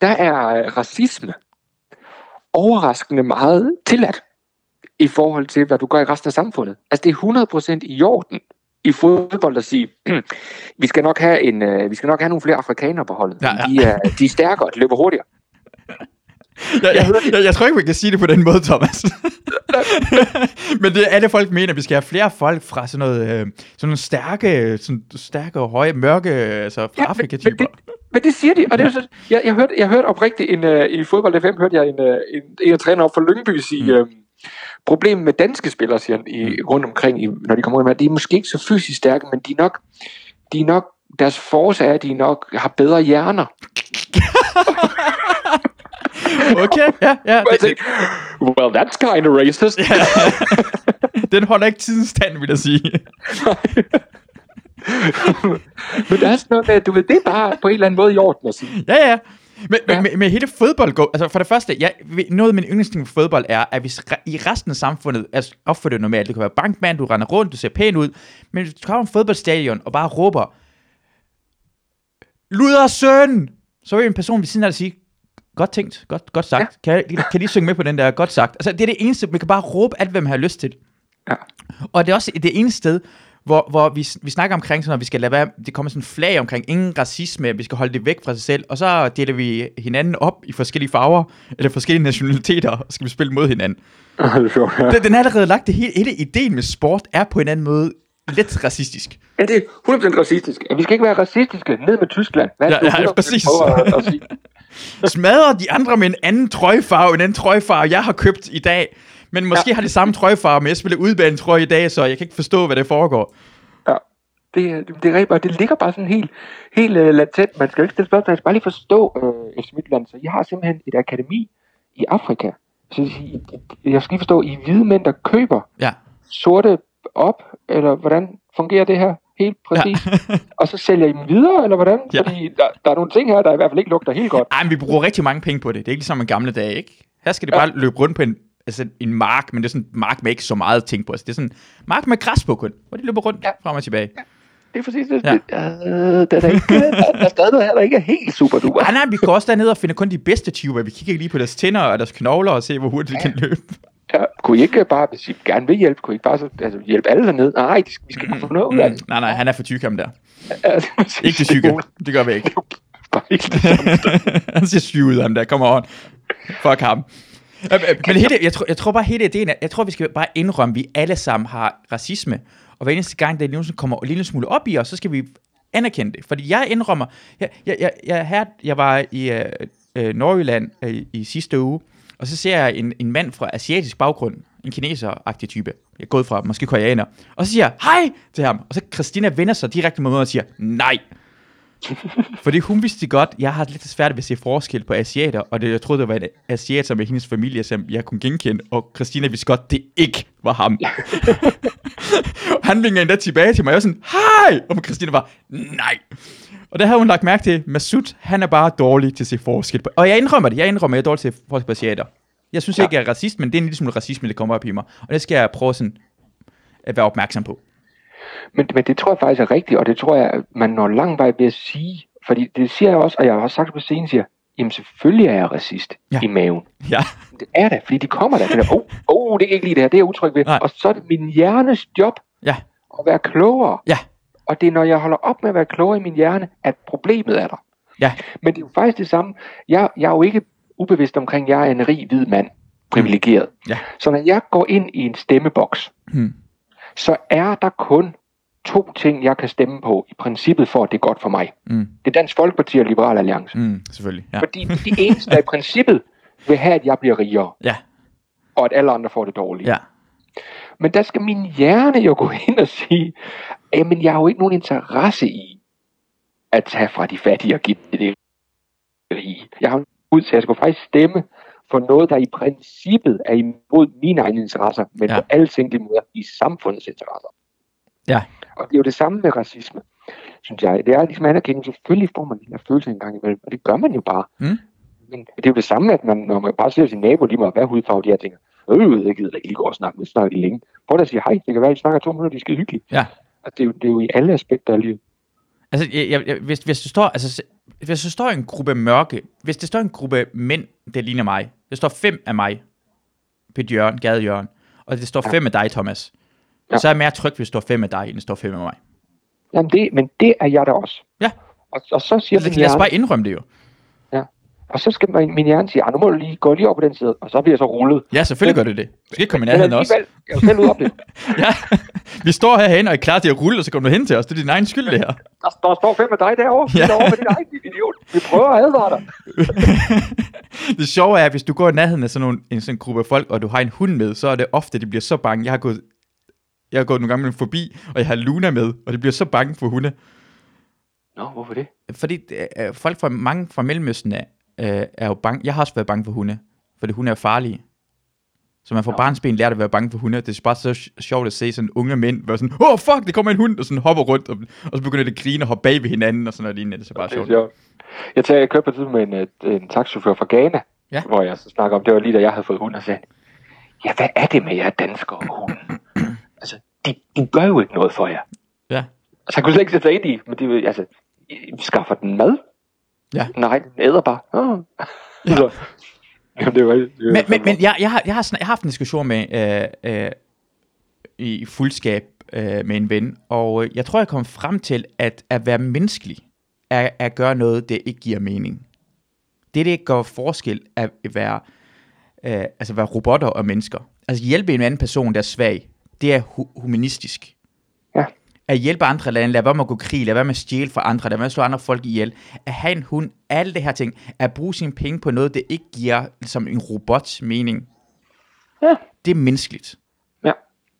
der er øh, racisme overraskende meget tilladt i forhold til, hvad du gør i resten af samfundet. Altså det er 100% i orden i fodbold at sige, vi skal nok have en, øh, vi skal nok have nogle flere afrikanere på holdet. Ja, ja. De, er, de er stærkere, de løber hurtigere. jeg, jeg, jeg, jeg tror ikke, vi kan sige det på den måde, Thomas. Men det er alle folk mener, vi skal have flere folk fra sådan noget, øh, sådan nogle stærke, sådan stærke og høje, mørke, altså fra ja, Afrika-typer. Men, men, det, men det siger de, og det er så, jeg, jeg, hørte, jeg hørte oprigtigt en, uh, i fodbold FM, hørte jeg en, uh, en, en, en træner op for Lyngby sige, mm. uh, problemet med danske spillere, siger han, i, mm. rundt omkring, i, når de kommer ud med, de er måske ikke så fysisk stærke, men de er nok, de er nok deres force er, at de nok har bedre hjerner. okay, ja, ja. Det, tænkte, well, that's kind of racist. ja. Den holder ikke tidens stand, vil jeg sige. Men der er sådan noget med, du ved, det er bare på en eller anden måde i orden at sige. Ja, ja. Men, ja. med, med hele fodbold, går, altså for det første, ja, noget af min yndlingsting for fodbold er, at hvis i resten af samfundet altså, opfører det normalt, det kan være bankmand, du render rundt, du ser pæn ud, men hvis du kommer på fodboldstadion og bare råber, Luder søn! Så vil en person ved siden af sige, godt tænkt, godt, godt sagt. Ja. Kan, kan lige synge med på den der, godt sagt. Altså, det er det eneste, man kan bare råbe alt, hvad man har lyst til. Ja. Og det er også det eneste sted, hvor, hvor vi, vi snakker omkring sådan, at vi skal lade være, det kommer sådan en flag omkring ingen racisme, at vi skal holde det væk fra sig selv, og så deler vi hinanden op i forskellige farver, eller forskellige nationaliteter, og skal vi spille mod hinanden. det er sjovt, ja. Den, den er allerede lagt, det hele, hele ideen med sport er på en anden måde lidt racistisk. Ja, det er 100% racistisk. Vi skal ikke være racistiske. Ned med Tyskland. Hvad ja, ja, præcis. Smadre de andre med en anden trøjefarve, en anden trøjefarve, jeg har købt i dag. Men måske ja. har de samme trøjefarve, men jeg spiller udbanen trøje i dag, så jeg kan ikke forstå, hvad det foregår. Ja, det, det, det, er, det ligger bare sådan helt, helt uh, latent. Man skal jo ikke stille spørgsmål, jeg skal bare lige forstå uh, FC Midtland. Så jeg har simpelthen et akademi i Afrika. Så jeg skal lige forstå, I hvide mænd, der køber ja. sorte op, eller hvordan fungerer det her helt præcis? Ja. og så sælger I dem videre, eller hvordan? Ja. Fordi der, der er nogle ting her, der i hvert fald ikke lugter helt godt. Ej, men vi bruger rigtig mange penge på det. Det er ikke ligesom en gamle dage, ikke? Her skal det ja. bare løbe rundt på en, altså en mark, men det er sådan en mark med ikke så meget ting på. Altså, det er sådan en mark med græs på kun, hvor de løber rundt ja. frem og tilbage. Ja. Det er præcis det. Ja. det øh, der, er ikke, der, der er stadig noget her, der ikke er helt super duper. Nej, nej, vi går også derned og finder kun de bedste typer. Vi kigger lige på deres tænder og deres knogler og se, hvor hurtigt ja. de kan løbe. Ja, kunne I ikke bare, hvis I gerne vil hjælpe, kunne I ikke bare så, altså, hjælpe alle dernede? Nej, de, vi skal ikke få noget ud af det. Nej, nej, han er for tyk ham der. Ja, det ikke det tykke, det gør vi ikke. Bare ikke han ser syg ud ham der, come on. Fuck ham. Men hele, jeg, tror, jeg tror bare hele ideen er, jeg tror vi skal bare indrømme, at vi alle sammen har racisme. Og hver eneste gang, der nogensinde kommer en lille smule op i os, så skal vi anerkende det. Fordi jeg indrømmer, jeg, jeg, jeg, jeg, her, jeg var i øh, øh, Nordjylland øh, i sidste uge, og så ser jeg en, en mand fra asiatisk baggrund, en kineser-agtig type, jeg er gået fra, måske koreaner, og så siger jeg, hej til ham, og så Christina vender sig direkte mod mig og siger, nej. Fordi hun vidste godt, jeg har lidt svært ved at se forskel på asiater, og det, jeg troede, det var en asiater med hendes familie, som jeg kunne genkende, og Christina vidste godt, det ikke var ham. Han vinger endda tilbage til mig, og jeg var sådan, hej! Og Christina var, nej. Og der har hun lagt mærke til, Masud, han er bare dårlig til at se forskel på. Og jeg indrømmer det, jeg indrømmer, jeg er dårlig til at se forskel på asiater. Jeg synes ja. ikke, jeg er racist, men det er en lille smule racisme, der kommer op i mig. Og det skal jeg prøve sådan at være opmærksom på. Men, men det tror jeg faktisk er rigtigt, og det tror jeg, man når lang vej ved at sige. Fordi det siger jeg også, og jeg har også sagt på scenen, siger, jamen selvfølgelig er jeg racist ja. i maven. Ja. Det er det, fordi de kommer der. Åh, oh, oh, det er ikke lige det her, det er utryg ved. Nej. Og så er det min hjernes job ja. at være klogere. Ja. Og det er, når jeg holder op med at være klogere i min hjerne, at problemet er der. Ja. Men det er jo faktisk det samme. Jeg, jeg er jo ikke ubevidst omkring, at jeg er en rig hvid mand, privilegeret. Mm. Ja. Så når jeg går ind i en stemmeboks, mm. så er der kun to ting, jeg kan stemme på i princippet for, at det er godt for mig. Mm. Det er Dansk Folkeparti og Liberal Alliance. Mm, selvfølgelig. Ja. Fordi de eneste, der i princippet vil have, at jeg bliver rigere. Ja. Og at alle andre får det dårligt. Ja. Men der skal min hjerne jo gå ind og sige, jamen jeg har jo ikke nogen interesse i at tage fra de fattige og give det rige. Jeg har ud til, at jeg skal faktisk stemme for noget, der i princippet er imod mine egne interesser, men ja. på alle tænkelige måder i samfundets interesser. Ja. Og det er jo det samme med racisme, synes jeg. Det er ligesom anerkendelse. Selvfølgelig får man den her følelse en gang imellem, og det gør man jo bare. Mm. Men det er jo det samme, at man, når man bare ser sin nabo lige meget, hvad hudfarve de her ting, øh, jeg gider ikke gå og snakke med, snakker de længe. Prøv at sige hej, det kan være, at I snakker to minutter, de er skide hyggelige. Ja. Og det er, jo, det er jo i alle aspekter af livet. Altså, jeg, jeg, hvis, hvis, du står, altså, hvis du står en gruppe mørke, hvis det står en gruppe mænd, der ligner mig, der står fem af mig på et hjørne, gadehjørne, og det står ja. fem af dig, Thomas, ja. så er jeg mere tryg, hvis står fem af dig, end det står fem af mig. Jamen det, men det er jeg da også. Ja. Og, og så siger altså, Lad os bare indrømme det jo. Ja. Og så skal min, min hjerne sige, "Ah, nu må du lige gå lige op på den side, og så bliver jeg så rullet. Ja, selvfølgelig gør det det. Du skal ikke komme i Men nærheden også. jeg er selv ude op det. Ja. Vi står herhen og er klar til at rulle, og så kommer du hen til os. Det er din egen skyld, det her. Der, der står fem af dig derovre. Ja. Derovre med din egen idiot. Vi prøver at advare dig. det sjove er, at hvis du går i nærheden af sådan nogle, en sådan gruppe folk, og du har en hund med, så er det ofte, de bliver så bange. Jeg har gået, jeg har gået nogle gange forbi, og jeg har Luna med, og de bliver så bange for hunde. Nå, hvorfor det? Fordi øh, folk fra mange fra Mellemøsten er, øh, er jo bange. Jeg har også været bange for hunde, fordi hunde er farlige. Så man får Nå. barnsben lært at være bange for hunde. Det er bare så sj- sjovt at se sådan unge mænd være sådan, åh oh, fuck, det kommer en hund, og sådan hopper rundt, og, og så begynder det at grine og hoppe bag ved hinanden, og sådan noget lignende. Det er så bare Det er sjovt. sjovt. Jeg, tager, jeg kørte på tidspunkt med en, øh, en taxichauffør fra Ghana, Ja. hvor jeg så snakker om, det var lige da jeg havde fået hund, og sagde, ja, hvad er det med jer danskere og hunden? De, de gør jo ikke noget for jer. Ja. Altså, han kunne slet ikke sætte sig ind i, men de, vil- altså, skaffer den mad? Ja. Nej, den æder bare. Oh. Ja. Så, jamen, det var, det var Men, men, men jeg, jeg, har, jeg, har, jeg har haft en diskussion med øh, øh, i fuldskab øh, med en ven, og øh, jeg tror, jeg kom frem til, at at være menneskelig er at gøre noget, det ikke giver mening. Det, det gør forskel, at være, øh, altså være robotter og mennesker. Altså hjælpe en anden person, der er svag, det er hu- humanistisk. Ja. At hjælpe andre lande, lad være med at gå krig, lad være med at stjæle fra andre, lad være med at slå andre folk ihjel. At have en hund, alle det her ting, at bruge sine penge på noget, det ikke giver som en robot mening. Ja. Det er menneskeligt. Ja.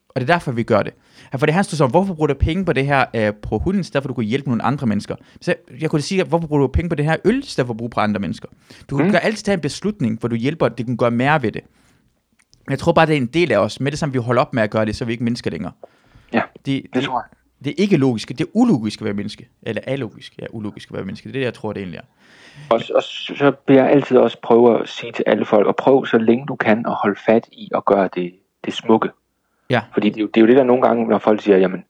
Og det er derfor, vi gør det. For det handler så om, hvorfor bruger du penge på det her øh, på hunden, i stedet for at du kunne hjælpe nogle andre mennesker? Så jeg kunne sige, hvorfor bruger du penge på det her øl, i stedet for at bruge på andre mennesker? Du kan Mm. mm. altid tage en beslutning, hvor du hjælper, det kan gøre mere ved det. Jeg tror bare, det er en del af os. Med det samme, vi holder op med at gøre det, så er vi ikke mennesker længere. Ja, Det, det det, tror jeg. det er ikke logisk, det er ulogisk at være menneske. Eller alogisk, ja, ulogisk at være menneske. Det er det, jeg tror, det egentlig er. Og, og så vil jeg altid også prøve at sige til alle folk, og prøv så længe du kan at holde fat i at gøre det, det smukke. Ja. Fordi det er, jo, det er jo det, der nogle gange, når folk siger, jamen,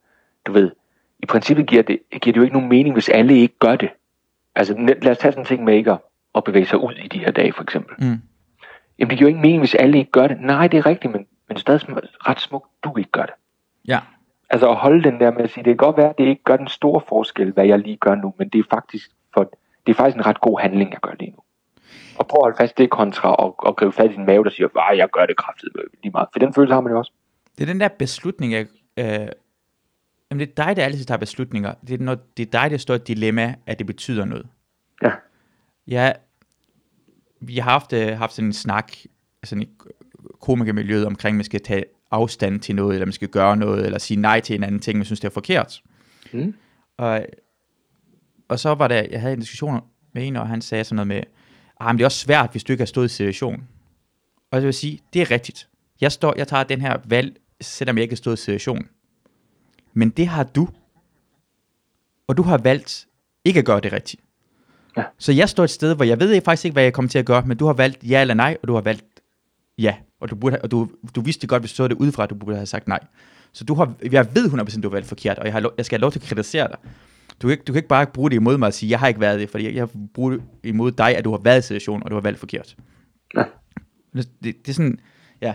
du ved, i princippet giver det, giver det jo ikke nogen mening, hvis alle ikke gør det. Altså, lad os tage sådan en ting med ikke at, at bevæge sig ud i de her dage, for eksempel. Mm. Jamen, det giver jo ikke mening, hvis alle ikke gør det. Nej, det er rigtigt, men, men stadig ret smukt, du ikke gør det. Ja. Altså at holde den der med at sige, det kan godt være, at det ikke gør den store forskel, hvad jeg lige gør nu, men det er faktisk, for, det er faktisk en ret god handling, jeg gør lige nu. Og prøv at holde fast det kontra og, og gribe fat i din mave, der siger, at jeg gør det kraftigt lige meget. For den følelse har man jo også. Det er den der beslutning af... Øh, jamen det er dig, der altid tager beslutninger. Det er, når det er dig, der står et dilemma, at det betyder noget. Ja. Ja, vi har haft, øh, haft sådan en snak sådan i komikermiljøet omkring, at man skal tage afstand til noget, eller man skal gøre noget, eller sige nej til en anden ting, man synes, det er forkert. Mm. Og, og så var der, jeg havde en diskussion med en, og han sagde sådan noget med, ah, men det er også svært, hvis du ikke har stået i situationen. Og jeg vil sige, det er rigtigt. Jeg, står, jeg tager den her valg, selvom jeg ikke har stået i situationen. Men det har du. Og du har valgt ikke at gøre det rigtigt. Ja. Så jeg står et sted, hvor jeg ved faktisk ikke, hvad jeg kommer til at gøre, men du har valgt ja eller nej, og du har valgt ja. Og du, burde, have- og du, du vidste godt, hvis du så det udefra, at du burde have sagt nej. Så du har, jeg ved 100% du har valgt forkert, og jeg, har lov, jeg skal have lov til at kritisere dig. Du kan, ikke, du kan ikke bare bruge det imod mig og sige, jeg har ikke været det, fordi jeg, jeg bruger det imod dig, at du har været i situationen, og du har valgt forkert. Ja. Det, det er sådan, ja.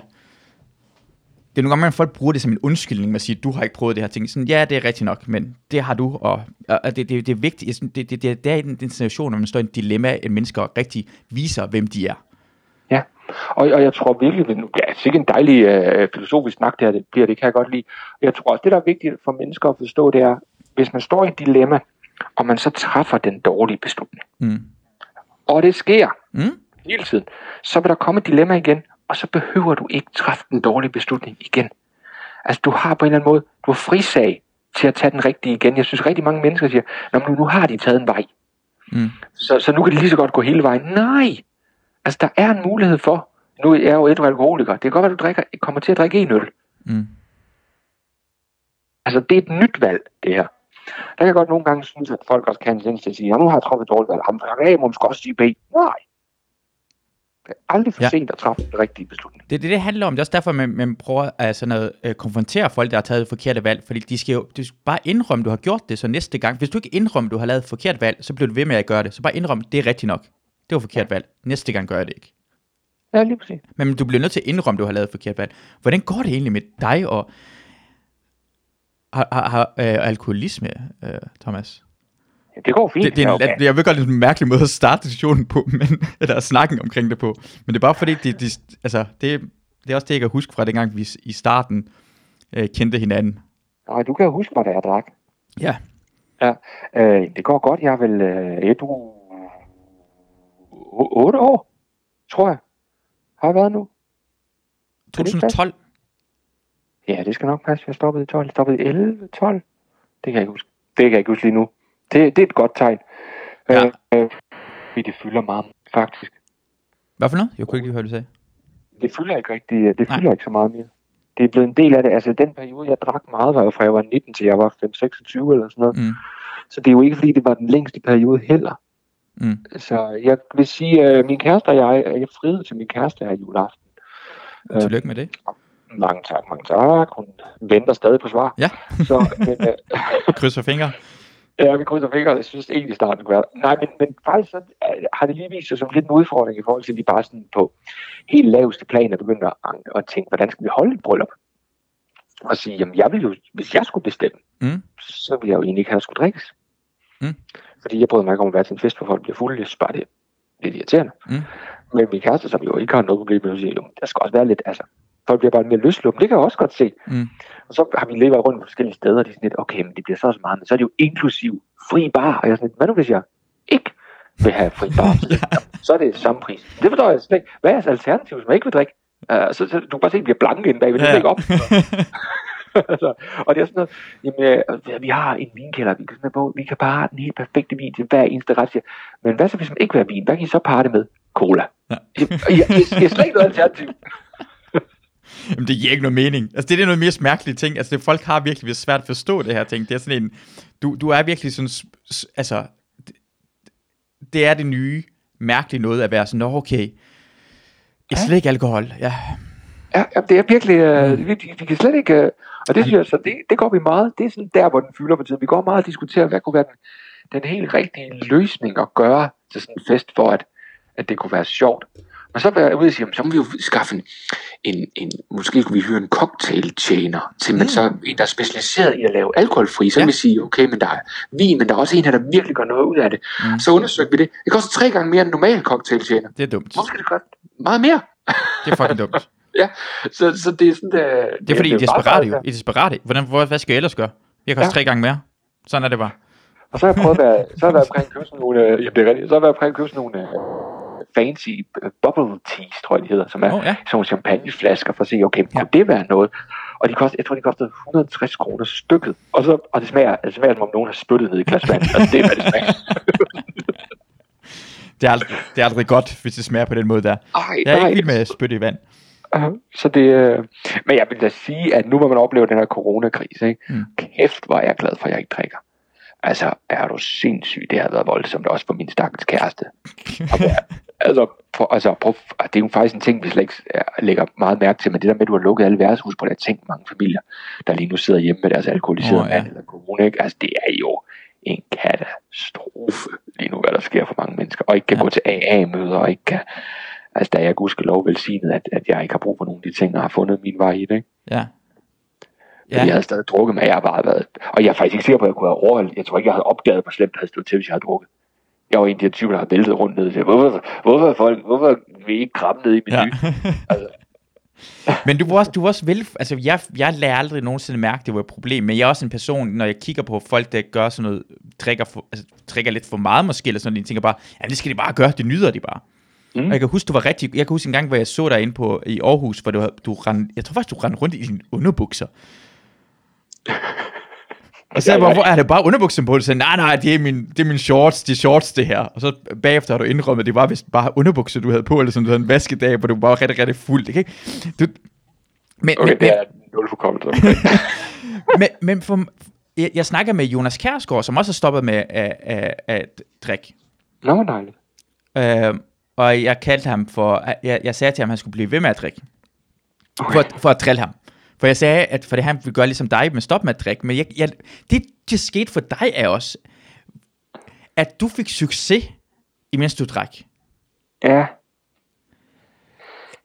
Det er nogle gange, at folk bruger det som en undskyldning med at sige, du har ikke prøvet det her ting. Sådan, ja, det er rigtigt nok, men det har du, og, og det, det, det er vigtigt. Det, det, det, det er i den, den situation, når man står i en dilemma, at mennesker rigtig viser, hvem de er. Ja, og, og jeg tror virkelig, at ja, sikkert en dejlig øh, filosofisk snak, det her det bliver, det kan jeg godt lide. Jeg tror også, det der er vigtigt for mennesker at forstå, det er, hvis man står i et dilemma, og man så træffer den dårlige beslutning, Mm. og det sker Mm? hele tiden, så vil der komme et dilemma igen, og så behøver du ikke træffe den dårlige beslutning igen. Altså du har på en eller anden måde, du har frisag til at tage den rigtige igen. Jeg synes rigtig mange mennesker siger, Nå, men nu, har de taget en vej, Mm. så, så nu kan de lige så godt gå hele vejen. Nej! Altså der er en mulighed for, nu er jeg jo et alkoholiker, det kan godt være, du drikker, kommer til at drikke en øl. Mm. Altså det er et nyt valg, det her. Der kan jeg godt nogle gange synes, at folk også kan en til at sige, ja, nu har jeg truffet et dårligt valg, A må måske også sige B. Nej. Det er aldrig for Ja. ja. sent at træffe den rigtige beslutning. Det er det, det handler om. Det er også derfor, man, man prøver at sådan noget, øh, konfrontere folk, der har taget et forkerte valg. Fordi de skal jo de skal bare indrømme, du har gjort det, så næste gang. Hvis du ikke indrømmer, du har lavet et forkert valg, så bliver du ved med at gøre det. Så bare indrømme, det er rigtigt nok. Det var forkert valg. Næste gang gør jeg det ikke. Ja, lige præcis. Men du bliver nødt til at indrømme, du har lavet et forkert valg. Hvordan går det egentlig med dig og har, har, har, øh, alkoholisme, øh, Thomas? Det går fint. Det, det er en, okay. Jeg ved godt, det er en mærkelig måde at starte diskussionen på, men, eller snakken omkring det på. Men det er bare fordi, det, det, altså, det, det er også det, jeg kan huske fra dengang, vi i starten øh, kendte hinanden. Nej, du kan huske mig, da jeg drak. Ja. Ja, øh, det går godt. Jeg er vel øh, et u... 8 år, tror jeg. Har jeg været nu? det ikke 2012. Ja, det skal nok passe. Jeg stoppede i 12. Jeg stoppede i 11, 12. Det kan jeg ikke huske. Det kan jeg ikke huske lige nu. Det, det er et godt tegn. Ja. Øh, øh, fordi det fylder meget, faktisk. Hvad for noget? Jeg kunne ikke lige høre, du sagde. Det fylder ikke rigtig, øh, det Nej. fylder ikke så meget mere. Det er blevet en del af det. Altså, den periode, jeg drak meget, var jo fra jeg var 19 til jeg var 5-26 eller sådan noget. Mm. Så det er jo ikke, fordi det var den længste periode heller. Mm. Så jeg vil sige, at min kæreste og jeg, jeg friede til min kæreste her juleaften. Øh. Tillykke med det. Mange tak, mange tak. Hun venter stadig på svar. Ja. Så, men, øh, Krydser fingre. Ja, vi krydser fingre. Jeg synes egentlig starten kunne være. Nej, men, men faktisk så, øh, har det lige vist sig som lidt en udfordring i forhold til, at vi bare sådan på helt laveste plan er begyndt at, at tænke, hvordan skal vi holde et bryllup? Og sige, jamen jeg vil jo, hvis jeg skulle bestemme, Mm. så ville jeg jo egentlig ikke have, at skulle drikkes. Mm. Fordi jeg bryder mig ikke om at være til en fest, hvor folk bliver fulde. Jeg synes bare, det er lidt irriterende. Mm. Men min kæreste, som jo ikke har noget problem med, at sige, jo, der skal også være lidt, altså, folk bliver bare mere løsluppen. Det kan jeg også godt se. Mm. Og så har vi levet rundt på forskellige steder, og det er sådan lidt, okay, men det bliver så også meget, men så er det jo inklusiv fri bar. Og jeg er sådan lidt, hvad nu hvis jeg ikke vil have fri bar? ja. Så er det samme pris. Det forstår jeg slet ikke. Hvad er jeres alternativ, hvis man ikke vil drikke? Uh, så, så, du kan bare se, at vi bliver blanke inde bagved. Det ja. ikke op. altså, og det er sådan noget, jamen, øh, vi har en vinkælder, vi kan, på, vi kan bare have den helt perfekte vin til hver eneste ret. Men hvad så, hvis man ikke vil have vin? Hvad kan I så parre det med? Cola. Ja. jeg, jeg, jeg, jeg, jeg slet ikke noget alternativ. Jamen, det giver ikke noget mening. Altså, det er noget mere mærkelige ting. Altså, det, folk har virkelig svært at forstå det her ting. Det er sådan en, du, du er virkelig sådan, altså, det, det er det nye, mærkelige noget at være sådan, nå, okay, jeg Ja. slet ikke alkohol. Ja. Ja, ja det er virkelig, øh, vi, vi, vi kan slet ikke, øh, og det synes jeg, så det, det går vi meget, det er sådan der, hvor den fylder på tiden. Vi går meget og diskuterer, hvad kunne være den, den helt rigtige løsning at gøre til sådan en fest, for at, at det kunne være sjovt. Men så var jeg ude og sige, så må vi jo skaffe en, en, en måske kunne vi hyre en cocktailtjener til, men Mm. så en, der er specialiseret i at lave alkoholfri. Så Ja. kan vi sige, okay, men der er vin, men der er også en her, der virkelig gør noget ud af det. Mm. Så undersøgte vi det. Det koster tre gange mere end en normal cocktailtjener. Det er dumt. Hvorfor skal det koste meget mere? Det er fucking dumt. Så, så det er sådan, der, Det er fordi, I er desperate jo. I er desperate. Hvordan, hvor, hvad skal jeg ellers gøre? Jeg koster Ja. tre gange mere. Sådan er det bare. Og så har jeg prøvet at være, så har jeg været omkring at købe sådan nogle, øh, jamen det er rigtigt, så har jeg været omkring at købe sådan nogle øh, fancy øh, bubble teas, tror jeg de hedder, som er Åh, ja. sådan nogle champagneflasker, for at se, okay, Ja. kunne det være noget? Og de koster, jeg tror, de kostede 160 kroner stykket. Og, så, og det smager, det smager, som om nogen har spyttet ned i glas vand. Altså, det er, hvad det smager. Det er, aldrig, det er aldrig godt, hvis det smager på den måde der. Ej, Jeg er nej. ikke vild med spyt i vand. Så det, øh, men jeg vil da sige, at nu hvor man oplever den her coronakrise, ikke? Mm. Kæft var jeg glad for, at jeg ikke drikker. Altså, er du sindssyg? Det har været voldsomt også for min stakkels kæreste. Og altså, for, altså prøv, og det er jo faktisk en ting, vi slet ikke lægger meget mærke til, men det der med, at du har lukket alle værtshus på, det har tænkt mange familier, der lige nu sidder hjemme med deres alkoholiserede oh, ja. mand eller corona, ikke? Altså, det er jo en katastrofe lige nu, hvad der sker for mange mennesker, og ikke kan ja. gå til AA-møder, og ikke kan, altså, der er jeg gudskelov velsignet, at, at jeg ikke har brug for nogle af de ting, og har fundet min vej i det, ikke? Ja. Ja. Jeg havde stadig drukket, men jeg har bare været... Og jeg er faktisk ikke sikker på, at jeg kunne have overholdt... Jeg tror ikke, jeg havde opdaget, hvor slemt det havde stået til, hvis jeg havde drukket. Jeg var en af de her typer, der har væltet rundt ned. Hvorfor, hvorfor, folk, hvorfor vil I ikke krabbe ned i menu? Ja. Altså, Men du var også, du var også vel, altså jeg, jeg lader aldrig nogensinde mærke, det var et problem, men jeg er også en person, når jeg kigger på folk, der gør sådan noget, drikker, for, altså, drikker lidt for meget måske, eller sådan noget, de tænker bare, ja, det skal de bare gøre, det nyder de bare. Mm. Og jeg kan huske, du var rigtig, jeg kan huske en gang, hvor jeg så dig inde på, i Aarhus, hvor du, du rend, jeg tror faktisk, du rendte rundt i dine underbukser. Og så Ja, hvor, ja. hvor er det bare underbukser på? Sagde, nej, nej, det er, min, det er min shorts, det er shorts, det her. Og så bagefter har du indrømmet, at det var vist bare underbukser, du havde på, eller sådan, en vaskedag, hvor du var rigtig, rigtig fuld. Ikke? Du, men, okay, men, det er nul for kommet. men, men for, jeg, jeg snakker med Jonas Kærsgaard, som også har stoppet med at, at, at drikke. Nå, hvor dejligt. Øh, og jeg kaldte ham for, jeg, jeg sagde til ham, at han skulle blive ved med at drikke. For, at- for at drille ham. For jeg sagde, at for det han vil gøre ligesom dig, men stop med at drikke. Men jeg, jeg, det, der skete for dig er også, at du fik succes, imens du drak. Ja.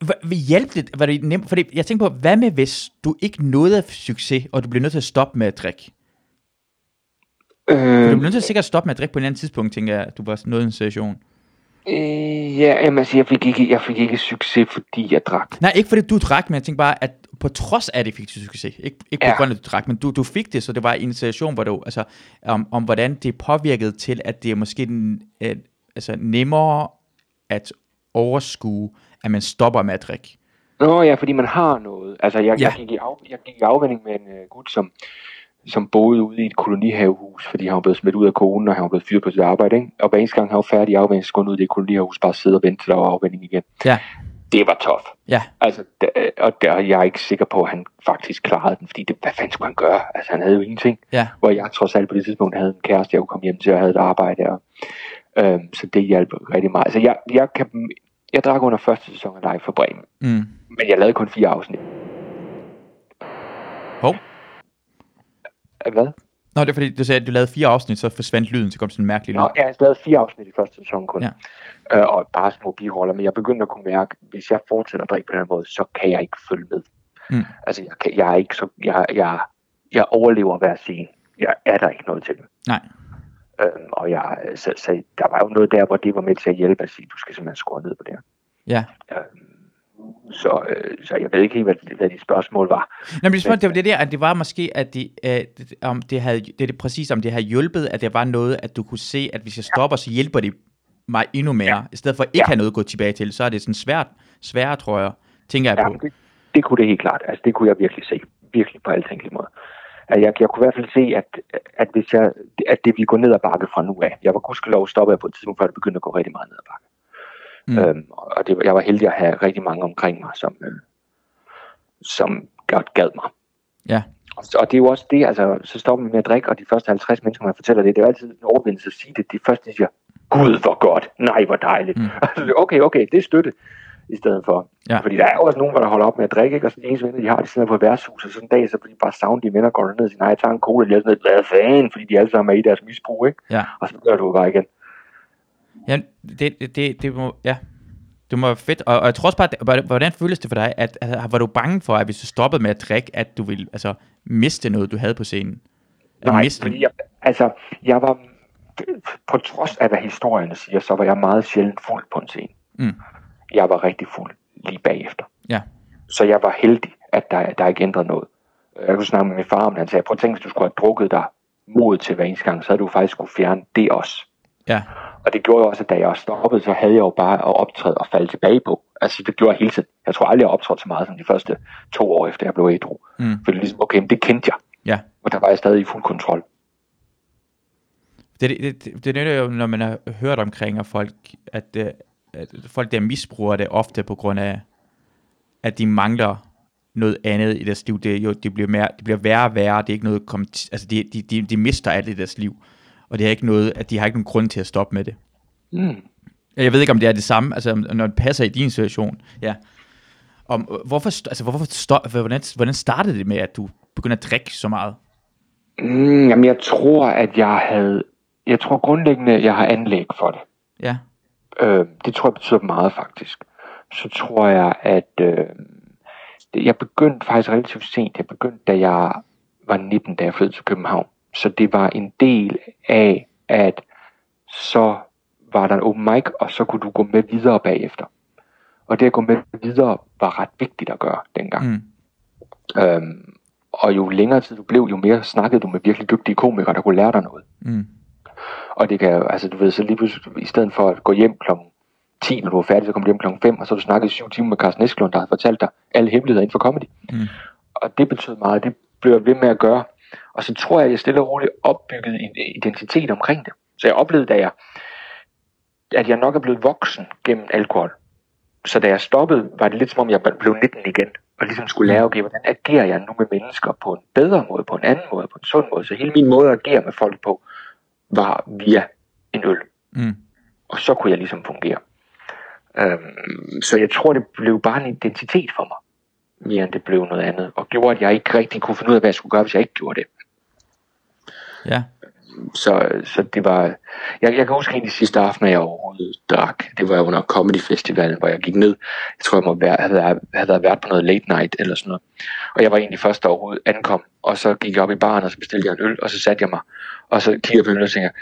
Hvad hjalp det? Var det nemt? Fordi jeg tænker på, hvad med hvis du ikke nåede at få succes, og du blev nødt til at stoppe med at drikke? Øh, du bliver nødt til sikkert stoppe med at drikke på en anden tidspunkt, tænker jeg, at du var nået en situation. Øh, ja, jamen, altså, jeg, fik ikke, jeg fik ikke succes, fordi jeg drak. Nej, ikke fordi du drak, men jeg tænkte bare, at på trods af det fik du succes. Ikke, ikke på ja. grund af, at du drak, men du, du fik det, så det var en situation, hvor du, altså, om, om hvordan det påvirkede til, at det er måske den, øh, altså, nemmere at overskue, at man stopper med at drikke. Nå ja, fordi man har noget. Altså, jeg, ja. jeg, gik, i af, jeg gik i afvending med en uh, gut, som, som boede ude i et kolonihavehus, fordi han var blevet smidt ud af konen, og han var blevet fyret på sit arbejde. Ikke? Og hver eneste gang han var færdig i afvending, så ud i det kolonihavehus, bare sidde og vente til der var afvending igen. Ja. Det var tof. Ja. Altså, der, og der, jeg er ikke sikker på, at han faktisk klarede den, fordi det, hvad fanden skulle han gøre? Altså, han havde jo ingenting. Ja. Hvor jeg trods alt på det tidspunkt havde en kæreste, jeg kunne komme hjem til, og havde et arbejde. Og, øhm, så det hjalp rigtig meget. Altså, jeg, jeg, kan, jeg drak under første sæson af Live for Bremen. Mm. Men jeg lavede kun fire afsnit. Hov. Hvad? Nå, det er fordi, du sagde, at du lavede fire afsnit, så forsvandt lyden, så kom sådan en mærkelig lyd. Nå, jeg har lavet fire afsnit i første sæson kun. Ja. Øh, og bare små biroller, men jeg begyndte at kunne mærke, hvis jeg fortsætter at drikke på den måde, så kan jeg ikke følge med. Mm. Altså, jeg, kan, jeg er ikke så, jeg, jeg, jeg overlever hver scene. Jeg er der ikke noget til det. Nej. Øhm, og jeg, så, så, der var jo noget der, hvor det var med til at hjælpe at sige, du skal simpelthen skrue ned på det her. Ja. Øhm, så, øh, så jeg ved ikke helt, hvad, hvad de spørgsmål var. Nå, men det, spørgsmål, det var det der, at det var måske, at de, øh, det, om det havde, det er det præcis, om det havde hjulpet, at det var noget, at du kunne se, at hvis jeg stopper, så hjælper det mig endnu mere. Ja. I stedet for ikke ja. have noget at gå tilbage til, så er det sådan svært, sværere, tror jeg, tænker jeg ja, på. Det, det kunne det helt klart. Altså, det kunne jeg virkelig se. Virkelig på alle tænkelige måder. Jeg, jeg kunne i hvert fald se, at, at, hvis jeg, at det ville gå ned ad bakke fra nu af. Jeg var gudskelov stoppet på et tidspunkt, før det begyndte at gå rigtig meget ned ad bakke. Mm. Øhm, og det, jeg var heldig at have rigtig mange omkring mig, som, øh, som godt gad mig. Ja. Og, og det er jo også det, altså, så stopper man med at drikke, og de første 50 mennesker, man fortæller det, det er altid en overvindelse at sige det. De første, siger, Gud, hvor godt, nej, hvor dejligt. Mm. okay, okay, det er støtte i stedet for. Ja. Fordi der er jo også nogen, der holder op med at drikke, ikke? og så de eneste venner, de har, de sidder på et værtshus, og sådan en dag, så bliver de bare savnet, de venner går ned og siger, nej, jeg tager en cola, de er sådan lidt, hvad fanden, fordi de alle sammen er i deres misbrug, ikke? Ja. Og så gør du bare igen. Ja, det, det, det, det må, ja, det må være fedt. Og, og jeg tror også bare, hvordan føles det for dig, at, at, var du bange for, at hvis du stoppede med at drikke, at du ville altså, miste noget, du havde på scenen? At Nej, miste fordi jeg, altså, jeg var, på trods af hvad historierne siger, så var jeg meget sjældent fuld på en scene. Mm. Jeg var rigtig fuld lige bagefter. Ja. Så jeg var heldig, at der, der ikke ændrede noget. Jeg kunne snakke med min far om det, han sagde, prøv at tænke, hvis du skulle have drukket dig mod til hver eneste gang, så havde du faktisk skulle fjerne det også. Ja. Og det gjorde også, at da jeg stoppede, så havde jeg jo bare at optræde og falde tilbage på. Altså det gjorde jeg hele tiden. Jeg tror aldrig, jeg optrådte så meget som de første to år efter jeg blev ædru. Mm. For det er ligesom, okay, men det kendte jeg. Ja. Og der var jeg stadig i fuld kontrol. Det, det, det, det er jo, når man har hørt omkring at folk, at, øh, at folk der misbruger det ofte på grund af, at de mangler noget andet i deres liv. Det, jo, det, bliver, mere, det bliver værre og værre. Det er ikke noget, kom, altså de, de, de, de mister alt i deres liv. Og det er ikke noget, at de har ikke nogen grund til at stoppe med det. Mm. Jeg ved ikke, om det er det samme, altså når det passer i din situation. Ja. Om, hvorfor, altså, hvorfor stop, hvordan, hvordan startede det med, at du begyndte at drikke så meget? Mm, jamen, jeg tror, at jeg havde... Jeg tror grundlæggende, jeg har anlæg for det. Ja. Øh, det tror jeg betyder meget, faktisk. Så tror jeg, at... Øh, jeg begyndte faktisk relativt sent. Jeg begyndte, da jeg var 19, da jeg flyttede til København. Så det var en del af, at så var der en open mic, og så kunne du gå med videre bagefter. Og det at gå med videre var ret vigtigt at gøre dengang. Mm. Øhm, og jo længere tid du blev, jo mere snakkede du med virkelig dygtige komikere, der kunne lære dig noget. Mm. Og det kan altså du ved, så lige pludselig, i stedet for at gå hjem klokken 10, når du er færdig, så kommer du hjem klokken 5, og så du snakket i syv timer med Carsten Eskelund, der har fortalt dig alle hemmeligheder inden for comedy. Mm. Og det betød meget, det blev jeg ved med at gøre. Og så tror jeg, at jeg stille og roligt opbyggede en identitet omkring det. Så jeg oplevede, da jeg, at jeg nok er blevet voksen gennem alkohol. Så da jeg stoppede, var det lidt som om, jeg blev 19 igen. Og ligesom skulle lære, okay, hvordan agerer jeg nu med mennesker på en bedre måde, på en anden måde, på en sund måde. Så hele min måde at agere med folk på, var via en øl. Mm. Og så kunne jeg ligesom fungere. Øhm, så jeg tror, det blev bare en identitet for mig mere end det blev noget andet, og gjorde, at jeg ikke rigtig kunne finde ud af, hvad jeg skulle gøre, hvis jeg ikke gjorde det. Ja. så, så det var... Jeg, jeg kan huske en af de sidste aftener, jeg overhovedet drak. Det var under Comedy Festival, hvor jeg gik ned. Jeg tror, jeg må være, havde, havde været på noget late night eller sådan noget. Og jeg var egentlig først, der overhovedet ankom. Og så gik jeg op i baren, og så bestilte jeg en øl, og så satte jeg mig. Og så kiggede jeg på øl og tænkte,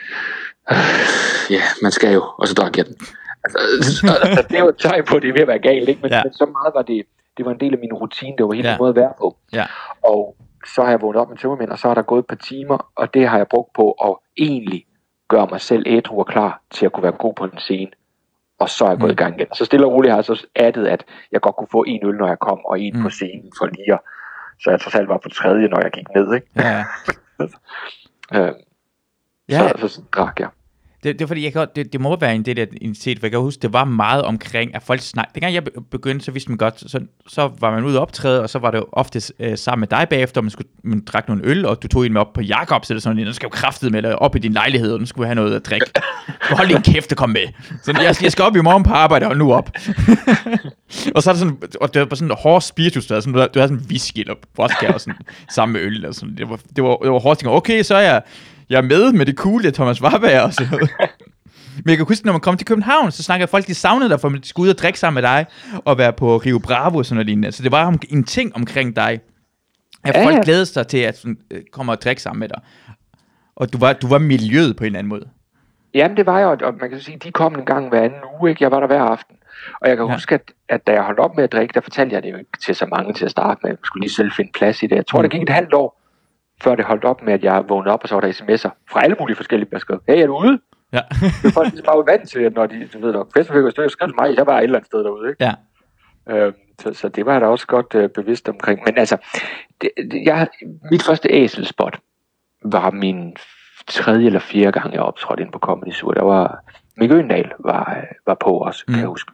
ja, man skal jo. Og så drak jeg den. Altså, altså, det var et tegn på, at det er ved at være galt, ikke? Men, ja. men så meget var det, det var en del af min rutine, det var helt ja. måde at være på. Ja. Og så har jeg vågnet op med tømmermænd, og så har der gået et par timer, og det har jeg brugt på at egentlig gøre mig selv ædru og klar til at kunne være god på den scene. Og så er jeg gået mm. i gang igen. Så stille og roligt har jeg så addet, at jeg godt kunne få en øl, når jeg kom, og en mm. på scenen for lige at, så jeg trods alt var på tredje, når jeg gik ned. Ikke? Ja. øh, ja. Så, så, så drak jeg. Det, det er fordi, jeg kan, det, det må være en del af identitet, for jeg kan huske, det var meget omkring, at folk snakkede. Dengang jeg begyndte, så vidste man godt, så, så var man ude og optræde, og så var det ofte øh, sammen med dig bagefter, man skulle man drak nogle øl, og du tog en med op på Jacobs, eller sådan noget, nu skal jo kraftet med dig op i din lejlighed, og nu skulle have noget at drikke. Du hold lige kæft kom med. Så jeg, jeg skal op i morgen på arbejde, og nu op. og så er der sådan, og det var sådan en hård spiritus, der sådan, du, havde, du havde sådan en whisky eller vodka og sådan, sammen med øl, og sådan. Det var, det var, det var hårdt, okay, så er jeg jeg er med med det coole Thomas Warberg og sådan noget. Men jeg kan huske, når man kom til København, så snakkede folk, de savnede dig, for at de skulle ud og drikke sammen med dig, og være på Rio Bravo og sådan noget lignende. Så det var en ting omkring dig. At ja, folk ja. glædede sig til at sådan, øh, komme og drikke sammen med dig. Og du var, du var miljøet på en eller anden måde. Jamen, det var jeg, og man kan sige, de kom en gang hver anden uge, ikke? Jeg var der hver aften. Og jeg kan ja. huske, at, at da jeg holdt op med at drikke, der fortalte jeg det jo ikke til så mange til at starte med. Jeg skulle lige selv finde plads i det. Jeg tror, mm. det gik et halvt år, før det holdt op med, at jeg vågnede op, og så var der sms'er fra alle mulige forskellige beskeder. Hey, er du ude? Ja. det er folk ligesom bare vant til, at når de, du ved nok, Facebook og skriver til mig, jeg var et eller andet sted derude, ikke? Ja. Øhm, så, så det var jeg da også godt øh, bevidst omkring. Men altså, det, det, jeg, mit første æselspot var min tredje eller fjerde gang, jeg optrådte ind på Comedy Sur. Der var, Mikke Øndal var, var på os, mm. kan jeg huske.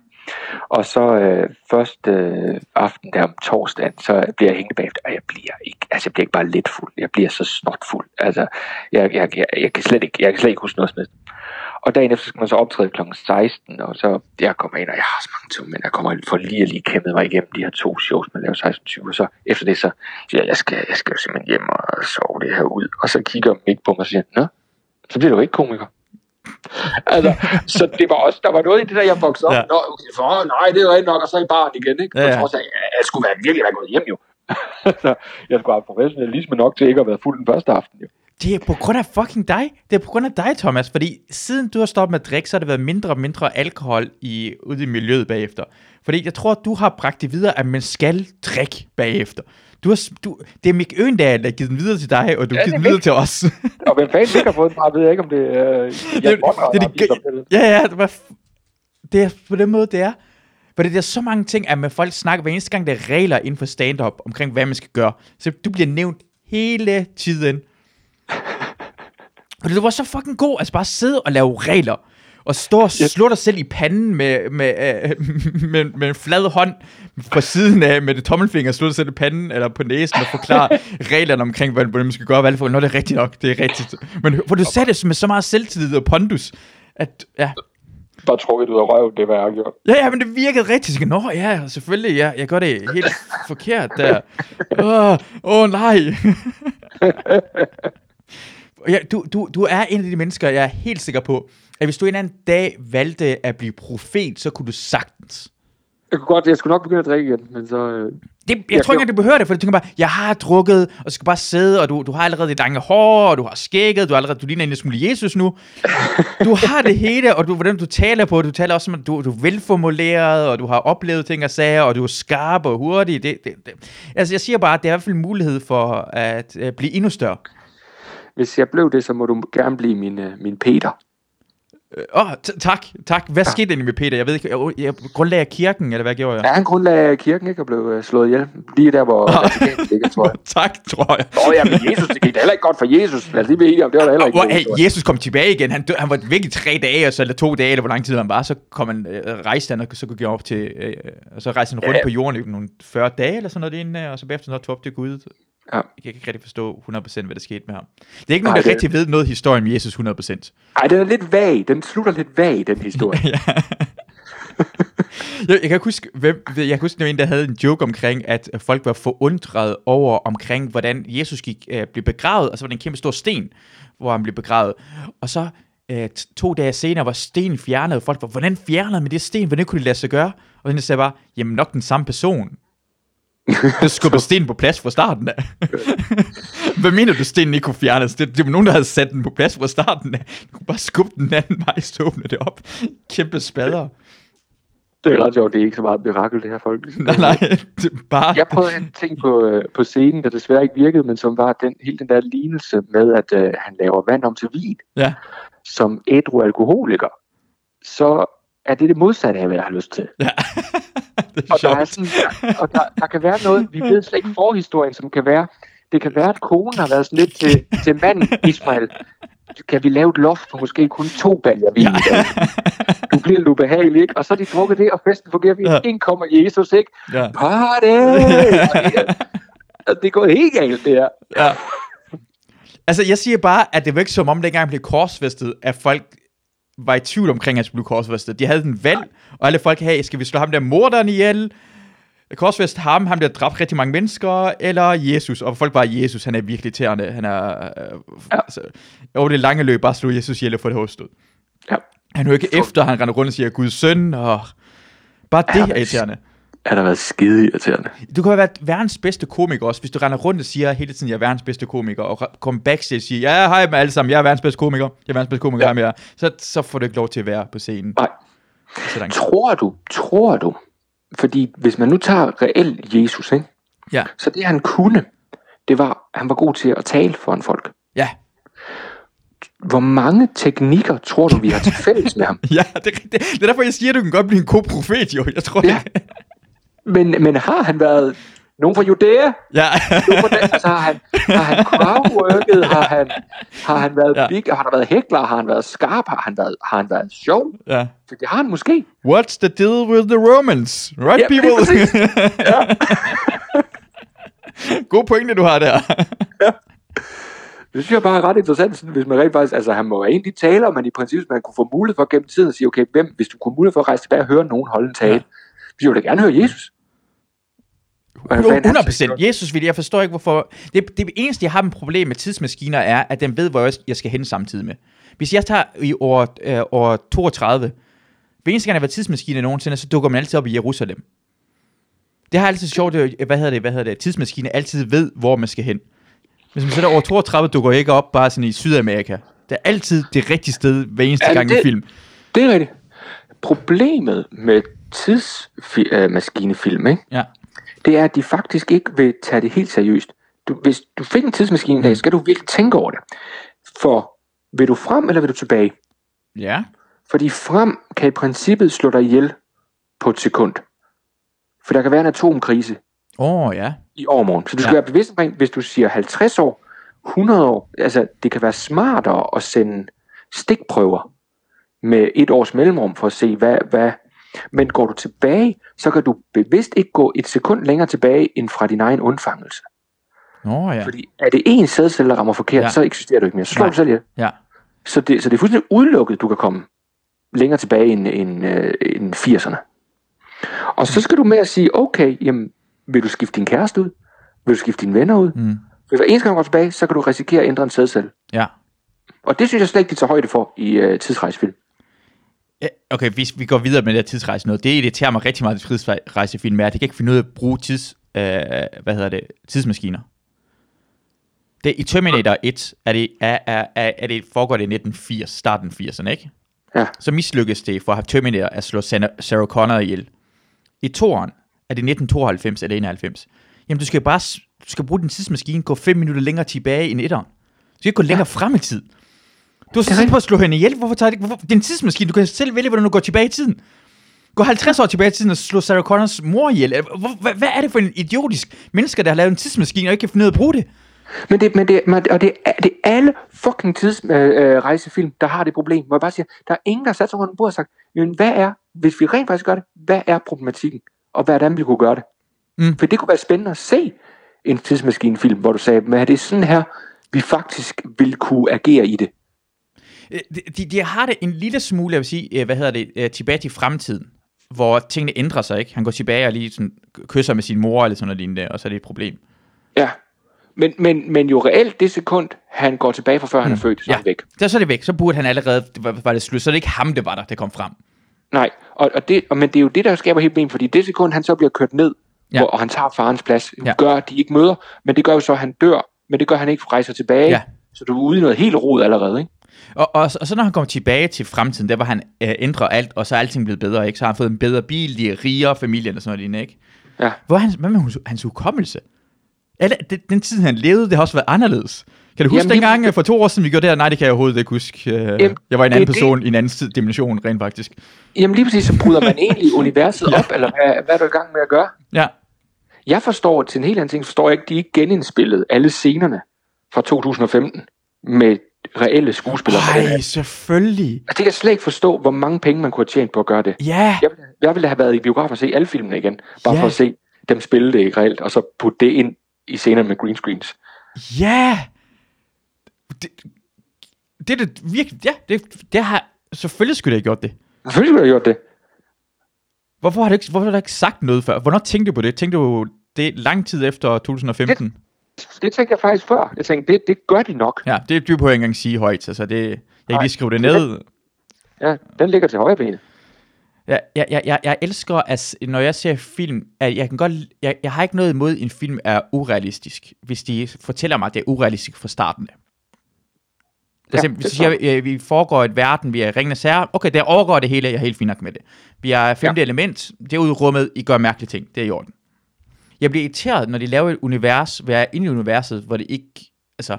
Og så øh, første øh, aften der om torsdagen, så bliver jeg hængende bagefter, og jeg bliver ikke, altså jeg bliver ikke bare lidt fuld, jeg bliver så snot fuld. Altså, jeg, jeg, jeg, jeg, kan slet ikke, jeg kan slet ikke huske noget som helst. Og dagen efter skal man så optræde kl. 16, og så jeg kommer ind, og jeg har så mange ting, men jeg kommer for lige at lige kæmpe mig igennem de her to shows, man laver 16-20, og så efter det så siger jeg, jeg skal, jeg skal jo simpelthen hjem og sove det her ud. Og så kigger Mik på mig og siger, nå, så bliver du ikke komiker altså, så det var også, der var noget i det der, jeg voksede op. Ja. Nå, okay, for, nej, det er jo nok, og så i barn igen, ikke? Ja, ja. trods af, jeg skulle være, virkelig være gået hjem, jo. så jeg skulle have professionalisme nok til ikke at være fuld den første aften, jo. Det er på grund af fucking dig. Det er på grund af dig, Thomas. Fordi siden du har stoppet med at drikke, så har det været mindre og mindre alkohol i, ude i miljøet bagefter. Fordi jeg tror, du har bragt det videre, at man skal drikke bagefter. Du har, du, det er Mik Øendal, der har givet den videre til dig, og du har ja, givet den videre til os. og hvem fanden ikke har fået den, jeg ved ikke, om det er uh, det, det, det, det, Ja, ja, det, var, det er på den måde, det er. For det er så mange ting, at med folk snakker hver eneste gang, der er regler inden for stand-up, omkring hvad man skal gøre. Så du bliver nævnt hele tiden. Og du var så fucking god, altså bare sidde og lave regler og stå og slå dig selv i panden med, med, øh, med, med en flad hånd på siden af, med det tommelfinger, slå dig selv i panden eller på næsen og forklare reglerne omkring, hvordan man skal gøre, hvad for, når det er rigtigt nok, det er rigtigt. Men hvor du sagde det med så meget selvtillid og pondus, at ja, bare trukket ud af røven, det var jeg gjort. Ja, ja, men det virkede rigtigt. Så, Nå, ja, selvfølgelig, ja, jeg gør det helt forkert der. Åh, oh, oh, nej. Ja, du, du, du er en af de mennesker, jeg er helt sikker på, at hvis du en anden dag valgte at blive profet, så kunne du sagtens. Jeg kunne godt, jeg skulle nok begynde at drikke igen, men så... Øh, det, jeg, jeg tror ikke, at du behøver det, for du tænker bare, jeg har drukket, og så skal bare sidde, og du, du har allerede det lange hår, og du har skægget, du har allerede, du ligner en smule Jesus nu. Du har det hele, og du, hvordan du taler på, du taler også som, du, du er velformuleret, og du har oplevet ting og sager, og du er skarp og hurtig. Det, det, det. Altså, jeg siger bare, at det er i hvert fald en mulighed for at, at blive endnu større. Hvis jeg blev det, så må du gerne blive min, uh, min Peter. Åh, oh, tak, tak. Hvad ja. skete egentlig med Peter? Jeg ved ikke, jeg, jeg grundlagde kirken, eller hvad gjorde jeg? Ja, han grundlagde kirken, ikke, og blev uh, slået ihjel. Lige der, hvor oh. ligger, tror jeg. tak, tror jeg. Nå ja, men Jesus, det gik da heller ikke godt for Jesus. Lad os lige blive om, det var da heller ikke oh, hey, Jesus kom tilbage igen. Han, død, han var væk i tre dage, så, eller to dage, eller hvor lang tid han var. Så kom han, øh, rejste han, og så gik han op til, øh, og så rejste han rundt ja. på jorden i nogle 40 dage, eller sådan noget inden, og så bagefter så tog det Gud. Ja. Jeg kan ikke rigtig forstå 100% hvad der skete med ham. Det er ikke nogen, der rigtig ved noget historie om Jesus 100%. Nej, den er lidt vag. Den slutter lidt vag, den historie. jeg, jeg kan huske, hvem, jeg kan huske, der var en, der havde en joke omkring, at folk var forundret over omkring, hvordan Jesus gik, øh, blev begravet, og så var det en kæmpe stor sten, hvor han blev begravet. Og så øh, to dage senere var stenen fjernet, og folk var, hvordan fjernede man det sten? Hvordan kunne det lade sig gøre? Og så sagde bare, jamen nok den samme person. Du skubber stenen på plads fra starten af. Hvad mener du, stenen ikke kunne fjernes? Det, det var nogen, der havde sat den på plads fra starten af. Du kunne bare skubbe den anden vej, så åbne det op. Kæmpe spader. Det er ret sjovt, det er ikke så meget et mirakel, det her folk. Nej, nej, det er bare... Jeg prøvede en ting på, øh, på scenen, der desværre ikke virkede, men som var den, hele den der lignelse med, at øh, han laver vand om til vin. Ja. Som ædru alkoholiker, så er det det modsatte af, hvad jeg har lyst til. Ja. det er Og, der, er sjovt. sådan, og der, der kan være noget, vi ved slet ikke forhistorien, som kan være, det kan være, at konen har været sådan lidt til, til manden, Ismail. Kan vi lave et loft på måske kun to baljer vin i dag? Du bliver lidt ubehagelig, ikke? Og så er de drukket det, og festen fungerer fint. Ja. Ind kommer Jesus, ikke? Ja. Party! Det, det gået helt galt, det her. Ja. Altså, jeg siger bare, at det var ikke som om, dengang han blev korsfæstet, at folk var i tvivl omkring, at han skulle blive korsfæstet. De havde en valg, og alle folk, hey, skal vi slå ham der morderen ihjel? Korsfæst ham, ham der dræbt rigtig mange mennesker, eller Jesus? Og folk var Jesus, han er virkelig irriterende. Han er, øh, Ja. altså, over det lange løb, bare slå Jesus ihjel og få det hovedstød. Ja. Han hører ikke efter, han render rundt og siger, Guds søn, og bare det Ja, er irriterende. Er der været skide irriterende? Du kan være verdens bedste komiker også, hvis du render rundt og siger hele tiden, jeg er verdens bedste komiker, og kommer backstage og siger, ja, hej med alle sammen, jeg er verdens bedste komiker, jeg er verdens bedste komiker, Ja. ja. med jer. Så, så får du ikke lov til at være på scenen. Nej. Så langt. Tror du, tror du, fordi hvis man nu tager reelt Jesus, ikke? Ja, så det han kunne, det var, han var god til at tale for en folk. ja, Hvor mange teknikker tror du, vi har til fælles med ham? ja, det, rigtigt. det er derfor, jeg siger, at du kan godt blive en god profet, jo. Jeg tror Ja. ikke. Men, men har han været nogen fra Judæa? Ja, den, altså har han, har han crowdworket? Har han, har han været Ja. ja. big? Har der været hækler? Har han været skarp? Har han været, har han været sjov? ja. For det har han måske. What's the deal with the Romans? Right, Ja, people? Ja. God pointe, du har der. Det synes jeg bare er ret interessant, sådan, hvis man rent faktisk, altså han må af de taler, man i princippet, man kunne få mulighed for gennem tiden at sige, okay, hvem, hvis du kunne mulighed for at rejse tilbage og høre nogen holde en tale, Ja. ja. vi vil da gerne høre Jesus. Hvad Jo, fanden han 100 siger. Jesus vil jeg forstår ikke, hvorfor... Det, det eneste, jeg har et problem med tidsmaskiner, er, at den ved, hvor jeg- jeg skal hen samtidig med. Hvis jeg tager i år, øh, år 32, hver eneste gang, der var tidsmaskiner nogensinde, så dukker man altid op i Jerusalem. Det har altid sjovt, er- hvad hedder det, hvad hedder det, tidsmaskiner altid ved, hvor man skal hen. Hvis man sætter over 32, dukker jeg ikke op bare sådan i Sydamerika. Det er altid det rigtige sted, hver eneste Ja, gang i det- film. Det er rigtigt. Problemet med tidsmaskinefilm, ikke? Ja. Det er, at de faktisk ikke vil tage det helt seriøst. Du, hvis du fik en tidsmaskine i dag, skal du virkelig tænke over det. For vil du frem, eller vil du tilbage? Ja. Fordi frem kan i princippet slå dig ihjel på et sekund. For der kan være en atomkrise Åh, oh, ja. i overmorgen. Så du skal Ja. ja. være bevidst omkring, hvis du siger 50 år, 100 år, altså det kan være smartere at sende stikprøver med et års mellemrum for at se, hvad, hvad... Men går du tilbage, så kan du bevidst ikke gå et sekund længere tilbage end fra din egen undfangelse. Oh, ja. Fordi er det en sædcelle, der rammer forkert, Ja. så eksisterer du ikke mere. Så slår du selv. Ja. Så det, så det er fuldstændig udelukket, du kan komme længere tilbage end, end, øh, end 80'erne. Og så skal du med at sige, okay, jamen, vil du skifte din kæreste ud? Vil du skifte dine venner ud? Mm. For hver eneste gang du går tilbage, så kan du risikere at ændre en sædcelle. Ja. Og det synes jeg slet ikke, de tager højde for i øh, tidsrejsefilm. Ja, Okay, hvis vi går videre med det her tidsrejse noget, det irriterer mig rigtig meget i tidsrejsefilm, er, at de kan ikke finde ud af at bruge tids, øh, hvad hedder det, tidsmaskiner. Det, I Terminator 1 er det, er, er, er, er det foregår det i 1980, starten af 80'erne, ikke? Ja. Så mislykkes det for at have Terminator at slå Sarah Connor ihjel. I toren er det 1992 eller 91. Jamen, du skal bare du skal bruge din tidsmaskine, gå 5 minutter længere tilbage end etteren. Du skal ikke gå længere frem i tid. Du har er tid på at slå hende ihjel. Hvorfor tager det ikke? Hvorfor? Det er en tidsmaskine. Du kan selv vælge, hvordan du går tilbage i tiden. Gå 50 år tilbage i tiden og slå Sarah Connors mor ihjel. Hvor, hvad, hvad er det for en idiotisk mennesker, der har lavet en tidsmaskine og ikke kan finde ud af at bruge det? Men det, men det, men, og det, er, det er alle fucking tidsrejsefilm, øh, rejsefilm, der har det problem. Hvor jeg bare siger, der er ingen, der har sat sig rundt om bordet og sagt, men hvad er, hvis vi rent faktisk gør det, hvad er problematikken? Og hvordan vi kunne gøre det? Mm. For det kunne være spændende at se en tidsmaskinefilm, hvor du sagde, men er det sådan her, vi faktisk vil kunne agere i det? Øh, De, de, har det en lille smule, jeg vil sige, øh, hvad hedder det, øh, tilbage til fremtiden, hvor tingene ændrer sig, ikke? Han går tilbage og lige sådan kysser med sin mor eller sådan noget lignende, og så er det et problem. Ja, Men, men, men jo reelt det sekund, han går tilbage fra før han er født, så er Ja, han væk. så, så er det væk. Så burde han allerede, var, var det slut. Så er det ikke ham, det var der, det kom frem. Nej, og, og det, og, men det er jo det, der skaber helt problem, fordi det sekund, han så bliver kørt ned, Ja. hvor, og han tager farens plads, Ja. ja. gør, at de ikke møder, men det gør jo så, at han dør, men det gør, at han ikke rejser tilbage. Ja. Så du er ude i noget helt rod allerede, ikke? Og, og, og så når han kommer tilbage til fremtiden, der var han øh, ændrer alt, og så er alting blevet bedre, ikke? Så har han fået en bedre bil, de er rigere, familien og sådan noget, lignende, ikke? Ja. Hvor er hans, hvad med hans, hans hukommelse? Eller, den, den tid, han levede, det har også været anderledes. Kan du huske Jamen, dengang, øh, for to år siden, vi gjorde det her? Nej, det kan jeg overhovedet ikke huske. Øh, Jamen, jeg var en det anden er det. person, i en anden tid- dimension, rent faktisk. Jamen lige præcis, så bryder man egentlig universet Ja. op, eller hvad, hvad er du i gang med at gøre? Ja. Jeg forstår til en helt anden ting, forstår jeg ikke, de ikke genindspillede alle scenerne fra 2015 med reelle skuespillere. fra den Ej, her. selvfølgelig. Altså, det kan jeg slet ikke forstå, hvor mange penge man kunne have tjent på at gøre det. Ja. Jeg, ville- jeg ville have været i biografen og se alle filmene igen, bare Ja. for at se dem spille det ikke reelt, og så putte det ind i scener med green screens. Ja! Det, det er det virkelig, ja, det, det har, selvfølgelig skulle jeg have gjort det. Selvfølgelig skulle jeg have gjort det. Hvorfor har du ikke, hvorfor har du ikke sagt noget før? Hvornår tænkte du på det? Tænkte du det lang tid efter 2015? Det tænkte jeg faktisk før. Jeg tænkte, det, det gør de nok. Ja, det du på ikke engang sige højt, altså det, jeg kan lige skrive det det er ned. Ja, den ligger til højre benet. Jeg, jeg, jeg, jeg, jeg elsker, at når jeg ser film, at jeg kan godt, jeg, jeg har ikke noget imod, at en film er urealistisk, hvis de fortæller mig, at det er urealistisk fra starten. For Ja, eksempel, det hvis tror siger, øh, vi foregår et verden, vi er ringende sager, okay, der overgår det hele, jeg er helt fint nok med det. Vi er femte ja. element, det er ude i rummet, I gør mærkelige ting, det er i orden. Jeg bliver irriteret, når de laver et univers, hvor jeg er inde i universet, hvor det ikke, altså,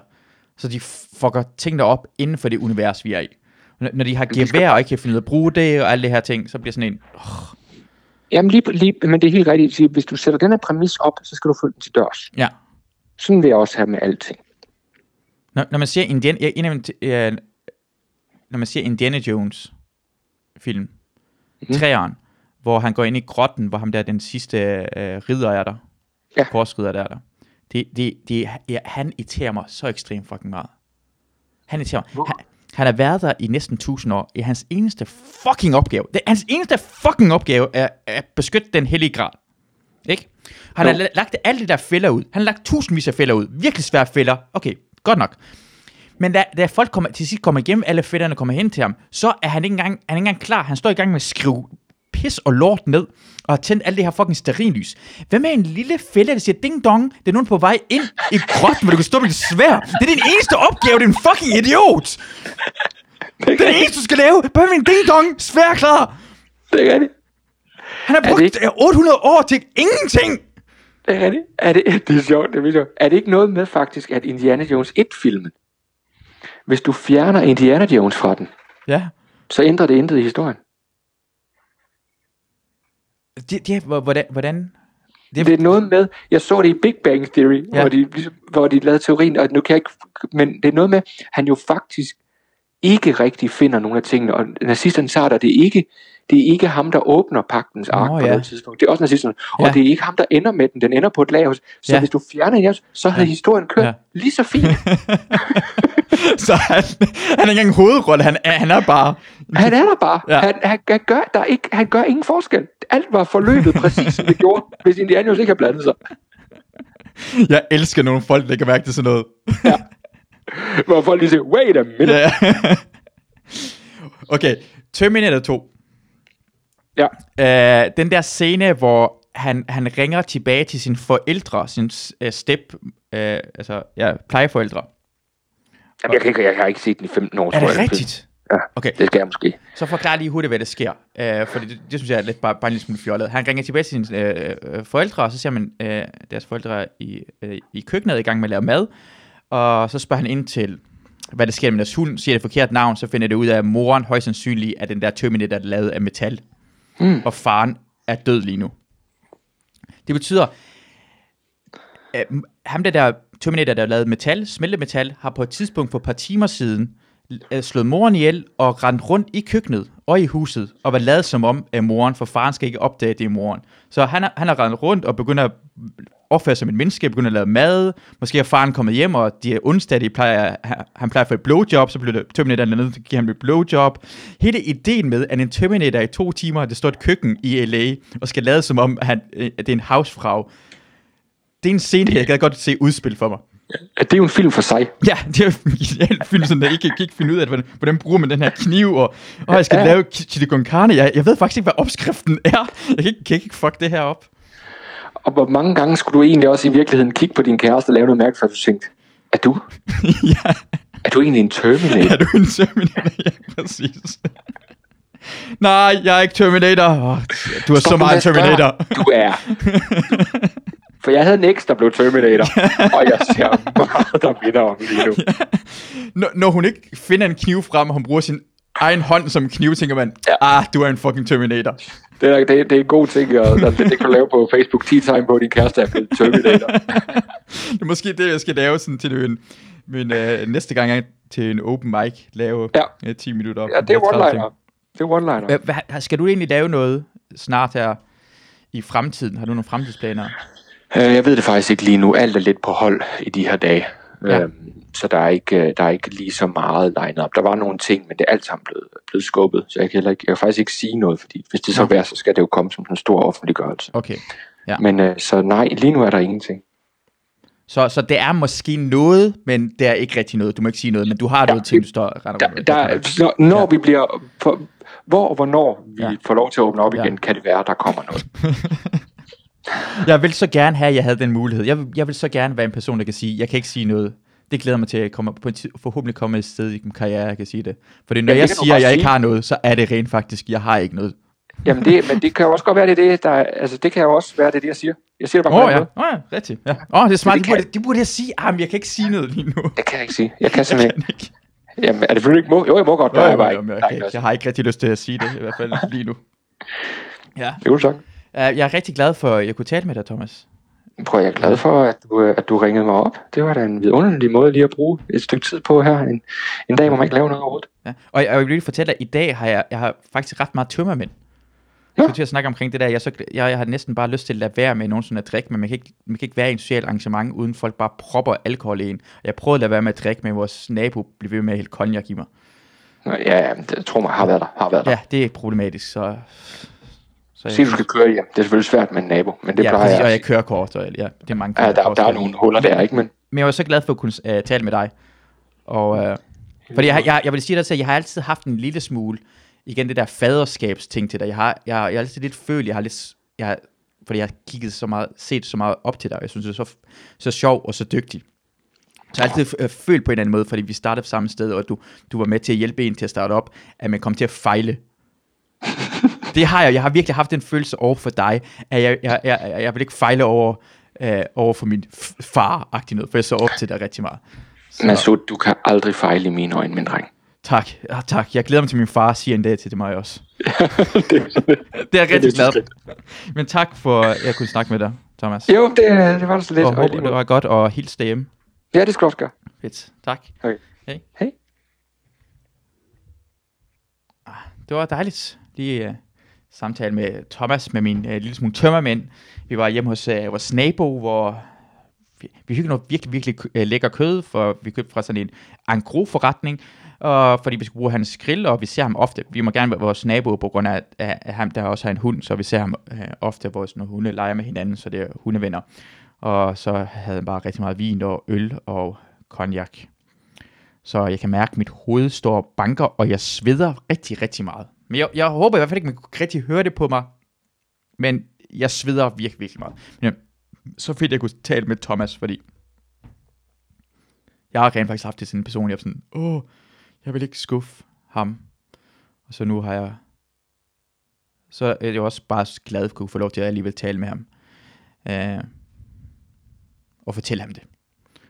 så de fucker tingene op inden for det univers, vi er i. Når de har de skal gevær og ikke kan finde ud af at bruge det, og alle det her ting, så bliver sådan en, Jamen lige, lige, men det er helt rigtigt hvis du sætter den her præmis op, så skal du følge den til dørs. ja, Sådan vil jeg også have med alting. Når, når man ser Indiana, mine- øh, når man ser Indiana Jones film, mm. træeren, hvor han går ind i grotten, hvor ham der den sidste øh, ridder er der, Ja. korsridder der er der. Det, det, det, ja, han irriterer mig så ekstremt fucking meget. Han irriterer mig. Hvor? Han, han har været der i næsten 1000 år. I hans eneste fucking opgave, det, hans eneste fucking opgave er at beskytte den hellige grad. Ikke? Han Jo. har la- lagt alle de der fælder ud. Han har lagt tusindvis af fælder ud. Virkelig svære fælder. Okay, godt nok. Men da, da folk kommer, til sidst kommer igennem, alle fætterne kommer hen til ham, så er han ikke engang, han er ikke engang klar. Han står i gang med at skrive pis og lort ned, og har tændt alle det her fucking sterillys. Hvad med en lille fælde, der siger ding dong, det er nogen på vej ind i grotten, hvor du kan stå med dit svær. Det er din eneste opgave, din fucking idiot! Det er det eneste, du skal lave. Bare med en ding dong, svær klar. Det er rigtigt. Han har det brugt øh, 800 år til ingenting. Det er rigtigt. Er det, det er sjovt, det er sjovt. Er det ikke noget med faktisk, at Indiana Jones 1-filmen, hvis du fjerner Indiana Jones fra den, Ja. så ændrer det intet i historien. Det, det, hvor- hvordan, hvordan? Det er noget med, jeg så det i Big Bang Theory, Ja. hvor, de, ligesom, hvor de lavede teorien, og nu kan jeg ikke, men det er noget med, han jo faktisk ikke rigtig finder nogle af tingene, og nazisterne at det ikke, det er ikke ham, der åbner pagtens ark Nå, på ja. noget tidspunkt. Det er også nazisterne. Ja. Og det er ikke ham, der ender med den. Den ender på et lag. Så Ja. hvis du fjerner Jens, så havde Ja. historien kørt Ja. lige så fint. så han, han er ikke engang hovedrolle, han er, han er bare... Han er der bare. Ja. Ja. Han, han, han, gør, der er ikke, han gør ingen forskel. Alt var forløbet præcis, som det gjorde, hvis Indiana Jones ikke har blandet sig. Jeg elsker nogle folk, der kan mærke til sådan noget. Hvor folk lige siger, wait a minute. Ja. okay, Terminator 2. Ja. Uh, den der scene, hvor han, han ringer tilbage til sine forældre, sin uh, step, uh, altså ja, plejeforældre. Jamen, jeg, kan ikke, jeg har ikke set den i 15 år, Er det jeg. rigtigt? Ja, Okay, det skal jeg måske. så forklar lige hurtigt, hvad der sker. Uh, for det, det, synes jeg er lidt bare, bare en lille smule fjollet. Han ringer tilbage til sine uh, forældre, og så ser man uh, deres forældre i, uh, i køkkenet i gang med at lave mad. Og så spørger han ind til, hvad der sker med deres hund, siger det forkert navn, så finder det ud af, at moren højst sandsynligt er den der Terminator, der er lavet af metal. Mm. Og faren er død lige nu. Det betyder, at ham der, der Terminator, der lavede metal, smeltemetal, har på et tidspunkt for et par timer siden øh, slået moren ihjel og rendt rundt i køkkenet og i huset og var lavet som om af moren, for faren skal ikke opdage, at det er moren. Så han har, han har rendt rundt og begynder at opføre sig som et menneske, begynder at lave mad. Måske er faren kommet hjem, og de er onsdag, de plejer, han plejer at få et blowjob, så bliver det Terminator nede, så giver han et blowjob. Hele ideen med, at en Terminator i to timer, det står et køkken i LA, og skal lade som om, at, han, øh, at det er en housefrag, det er en scene, jeg gad godt se udspil for mig. Ja, det er jo en film for sig. Ja, det er en film, sådan, der ikke kan ikke finde ud af, hvordan, hvordan bruger man den her kniv, og, og jeg skal ja. lave chili con carne. Jeg, jeg ved faktisk ikke, hvad opskriften er. Jeg kan ikke, kan ikke fuck det her op. Og hvor mange gange skulle du egentlig også i virkeligheden kigge på din kæreste og lave noget mærke, for du tænkte, er du? ja. Er du egentlig en Terminator? Er du en Terminator? Ja, præcis. Nej, jeg er ikke Terminator. Oh, du er Stop så meget Terminator. Du er. For jeg havde en eks, der blev Terminator, og jeg ser meget, der minder om lige nu. Når, når hun ikke finder en kniv frem, og hun bruger sin egen hånd som kniv, tænker man, ja. ah, du er en fucking Terminator. Det er, det, det er en god ting, og det, det kan du lave på Facebook 10 tegn på, din kæreste er blevet Terminator. det er måske det, jeg skal lave sådan til en, min, uh, næste gang jeg til en open mic, lave ja. 10 minutter. Ja, det er one-liner. Det er one-liner. Hvad, skal du egentlig lave noget snart her i fremtiden? Har du nogle fremtidsplaner? Uh, jeg ved det faktisk ikke lige nu. Alt er lidt på hold i de her dage. Ja. Uh, så der er, ikke, der er ikke lige så meget line up. Der var nogle ting, men det er alt sammen blevet, blevet skubbet, så jeg kan, ikke, jeg kan faktisk ikke sige noget, fordi hvis det så ja. er, så skal det jo komme som en stor offentliggørelse. Okay. Ja. Men uh, så nej, lige nu er der ingenting. Så, så det er måske noget, men det er ikke rigtig noget. Du må ikke sige noget, men du har ja, noget til, du står ret der, der, Når, når ja. vi bliver... For, hvor og hvornår vi ja. får lov til at åbne op ja. igen, kan det være, der kommer noget. jeg vil så gerne have, at jeg havde den mulighed. Jeg vil, jeg vil så gerne være en person, der kan sige, jeg kan ikke sige noget. Det glæder mig til, at jeg kommer på et, forhåbentlig komme et sted i min karriere, jeg kan sige det. Fordi når ja, jeg siger, at jeg sige. ikke har noget, så er det rent faktisk, jeg har ikke noget. Jamen det, men det kan jo også godt være, det det, der, altså det kan jo også være, det det, jeg siger. Jeg siger det bare på oh, ja. Åh oh, ja, rigtigt. Ja. Åh, oh, det er smart. Det, det, burde, det burde jeg sige. Ah, men jeg kan ikke sige noget lige nu. Det kan jeg ikke sige. Jeg kan simpelthen jeg kan ikke. Jamen, er det selvfølgelig ikke må? Jo, jeg må godt, jo, jeg, bare ikke. Jeg, jeg, jeg, har ikke rigtig lyst til at sige det, i hvert fald lige nu. Ja. Jo, tak. Jeg er rigtig glad for, at jeg kunne tale med dig, Thomas. Prøv, jeg er glad for, at du, at du ringede mig op. Det var da en vidunderlig måde lige at bruge et stykke tid på her. En, en dag, hvor man ikke laver noget overhovedet. Ja. Og jeg, jeg vil lige fortælle dig, at i dag har jeg, jeg har faktisk ret meget tømmermænd. Jeg skulle til at snakke omkring det der. Jeg, så, jeg, jeg har næsten bare lyst til at lade være med nogen sådan at drikke, men man kan, ikke, man kan ikke være i en social arrangement, uden folk bare propper alkohol i en. Jeg prøvede at lade være med at drikke, men vores nabo blev ved med at hælde cognac i mig. Ja, det tror mig har været der. Har været der. Ja, det er problematisk, så... så Sig, du skal køre hjem. Det er selvfølgelig svært med en nabo, men det ja, plejer præcis, jeg. og jeg kører kort, og ja, det er mange ja, der, der er nogle huller der, ikke? Men... men jeg var så glad for at kunne uh, tale med dig. Og, uh, fordi jeg, jeg, jeg vil sige dig til, at jeg har altid haft en lille smule igen det der faderskabsting til dig. Jeg har, jeg, jeg har altid lidt følt, jeg har lidt, jeg har, fordi jeg har kigget så meget, set så meget op til dig, jeg synes, du er så, så sjov og så dygtig. Så jeg har altid øh, følt på en eller anden måde, fordi vi startede på samme sted, og du, du var med til at hjælpe en til at starte op, at man kom til at fejle. Det har jeg. Jeg har virkelig haft en følelse over for dig, at jeg, jeg, jeg, jeg vil ikke fejle over, øh, over for min far-agtig noget, for jeg så op til dig rigtig meget. Så. Så du kan aldrig fejle i mine øjne, min dreng. Tak, ja, tak. Jeg glæder mig til, min far siger en dag til det mig også. det, er, det er jeg rigtig glad Men tak for, at jeg kunne snakke med dig, Thomas. Jo, det, det var det så lidt. Og håber, det var godt, og hils derhjemme. Ja, det skal også gøre. Fedt, tak. Okay. Hej. Hej. Ah, det var dejligt. Lige uh, samtale med Thomas, med min øh, lille smule tømmermænd. Vi var hjemme hos øh, vores nabo, hvor vi, vi hyggede noget virkelig, virkelig øh, lækker kød, for vi købte fra sådan en angro-forretning, og fordi vi skulle bruge hans grill, og vi ser ham ofte. Vi må gerne være vores nabo på grund af, at, ham der også har en hund, så vi ser ham øh, ofte, vores, når hunde leger med hinanden, så det er hundevenner. Og så havde han bare rigtig meget vin og øl og cognac. Så jeg kan mærke, at mit hoved står og banker, og jeg sveder rigtig, rigtig meget. Men jeg, jeg håber i hvert fald ikke, man kunne rigtig høre det på mig. Men jeg sveder virkelig, virkelig meget. Men så fedt, jeg kunne tale med Thomas, fordi jeg har rent faktisk haft det sådan en person, jeg er sådan, åh, jeg vil ikke skuffe ham. Og så nu har jeg, så er jeg også bare glad for at kunne få lov til at alligevel tale med ham. Øh, og fortælle ham det.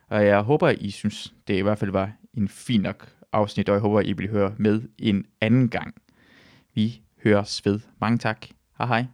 Og jeg håber, I synes, det i hvert fald var en fin nok afsnit, og jeg håber, I vil høre med en anden gang. Vi høres ved. Mange tak. Hej hej.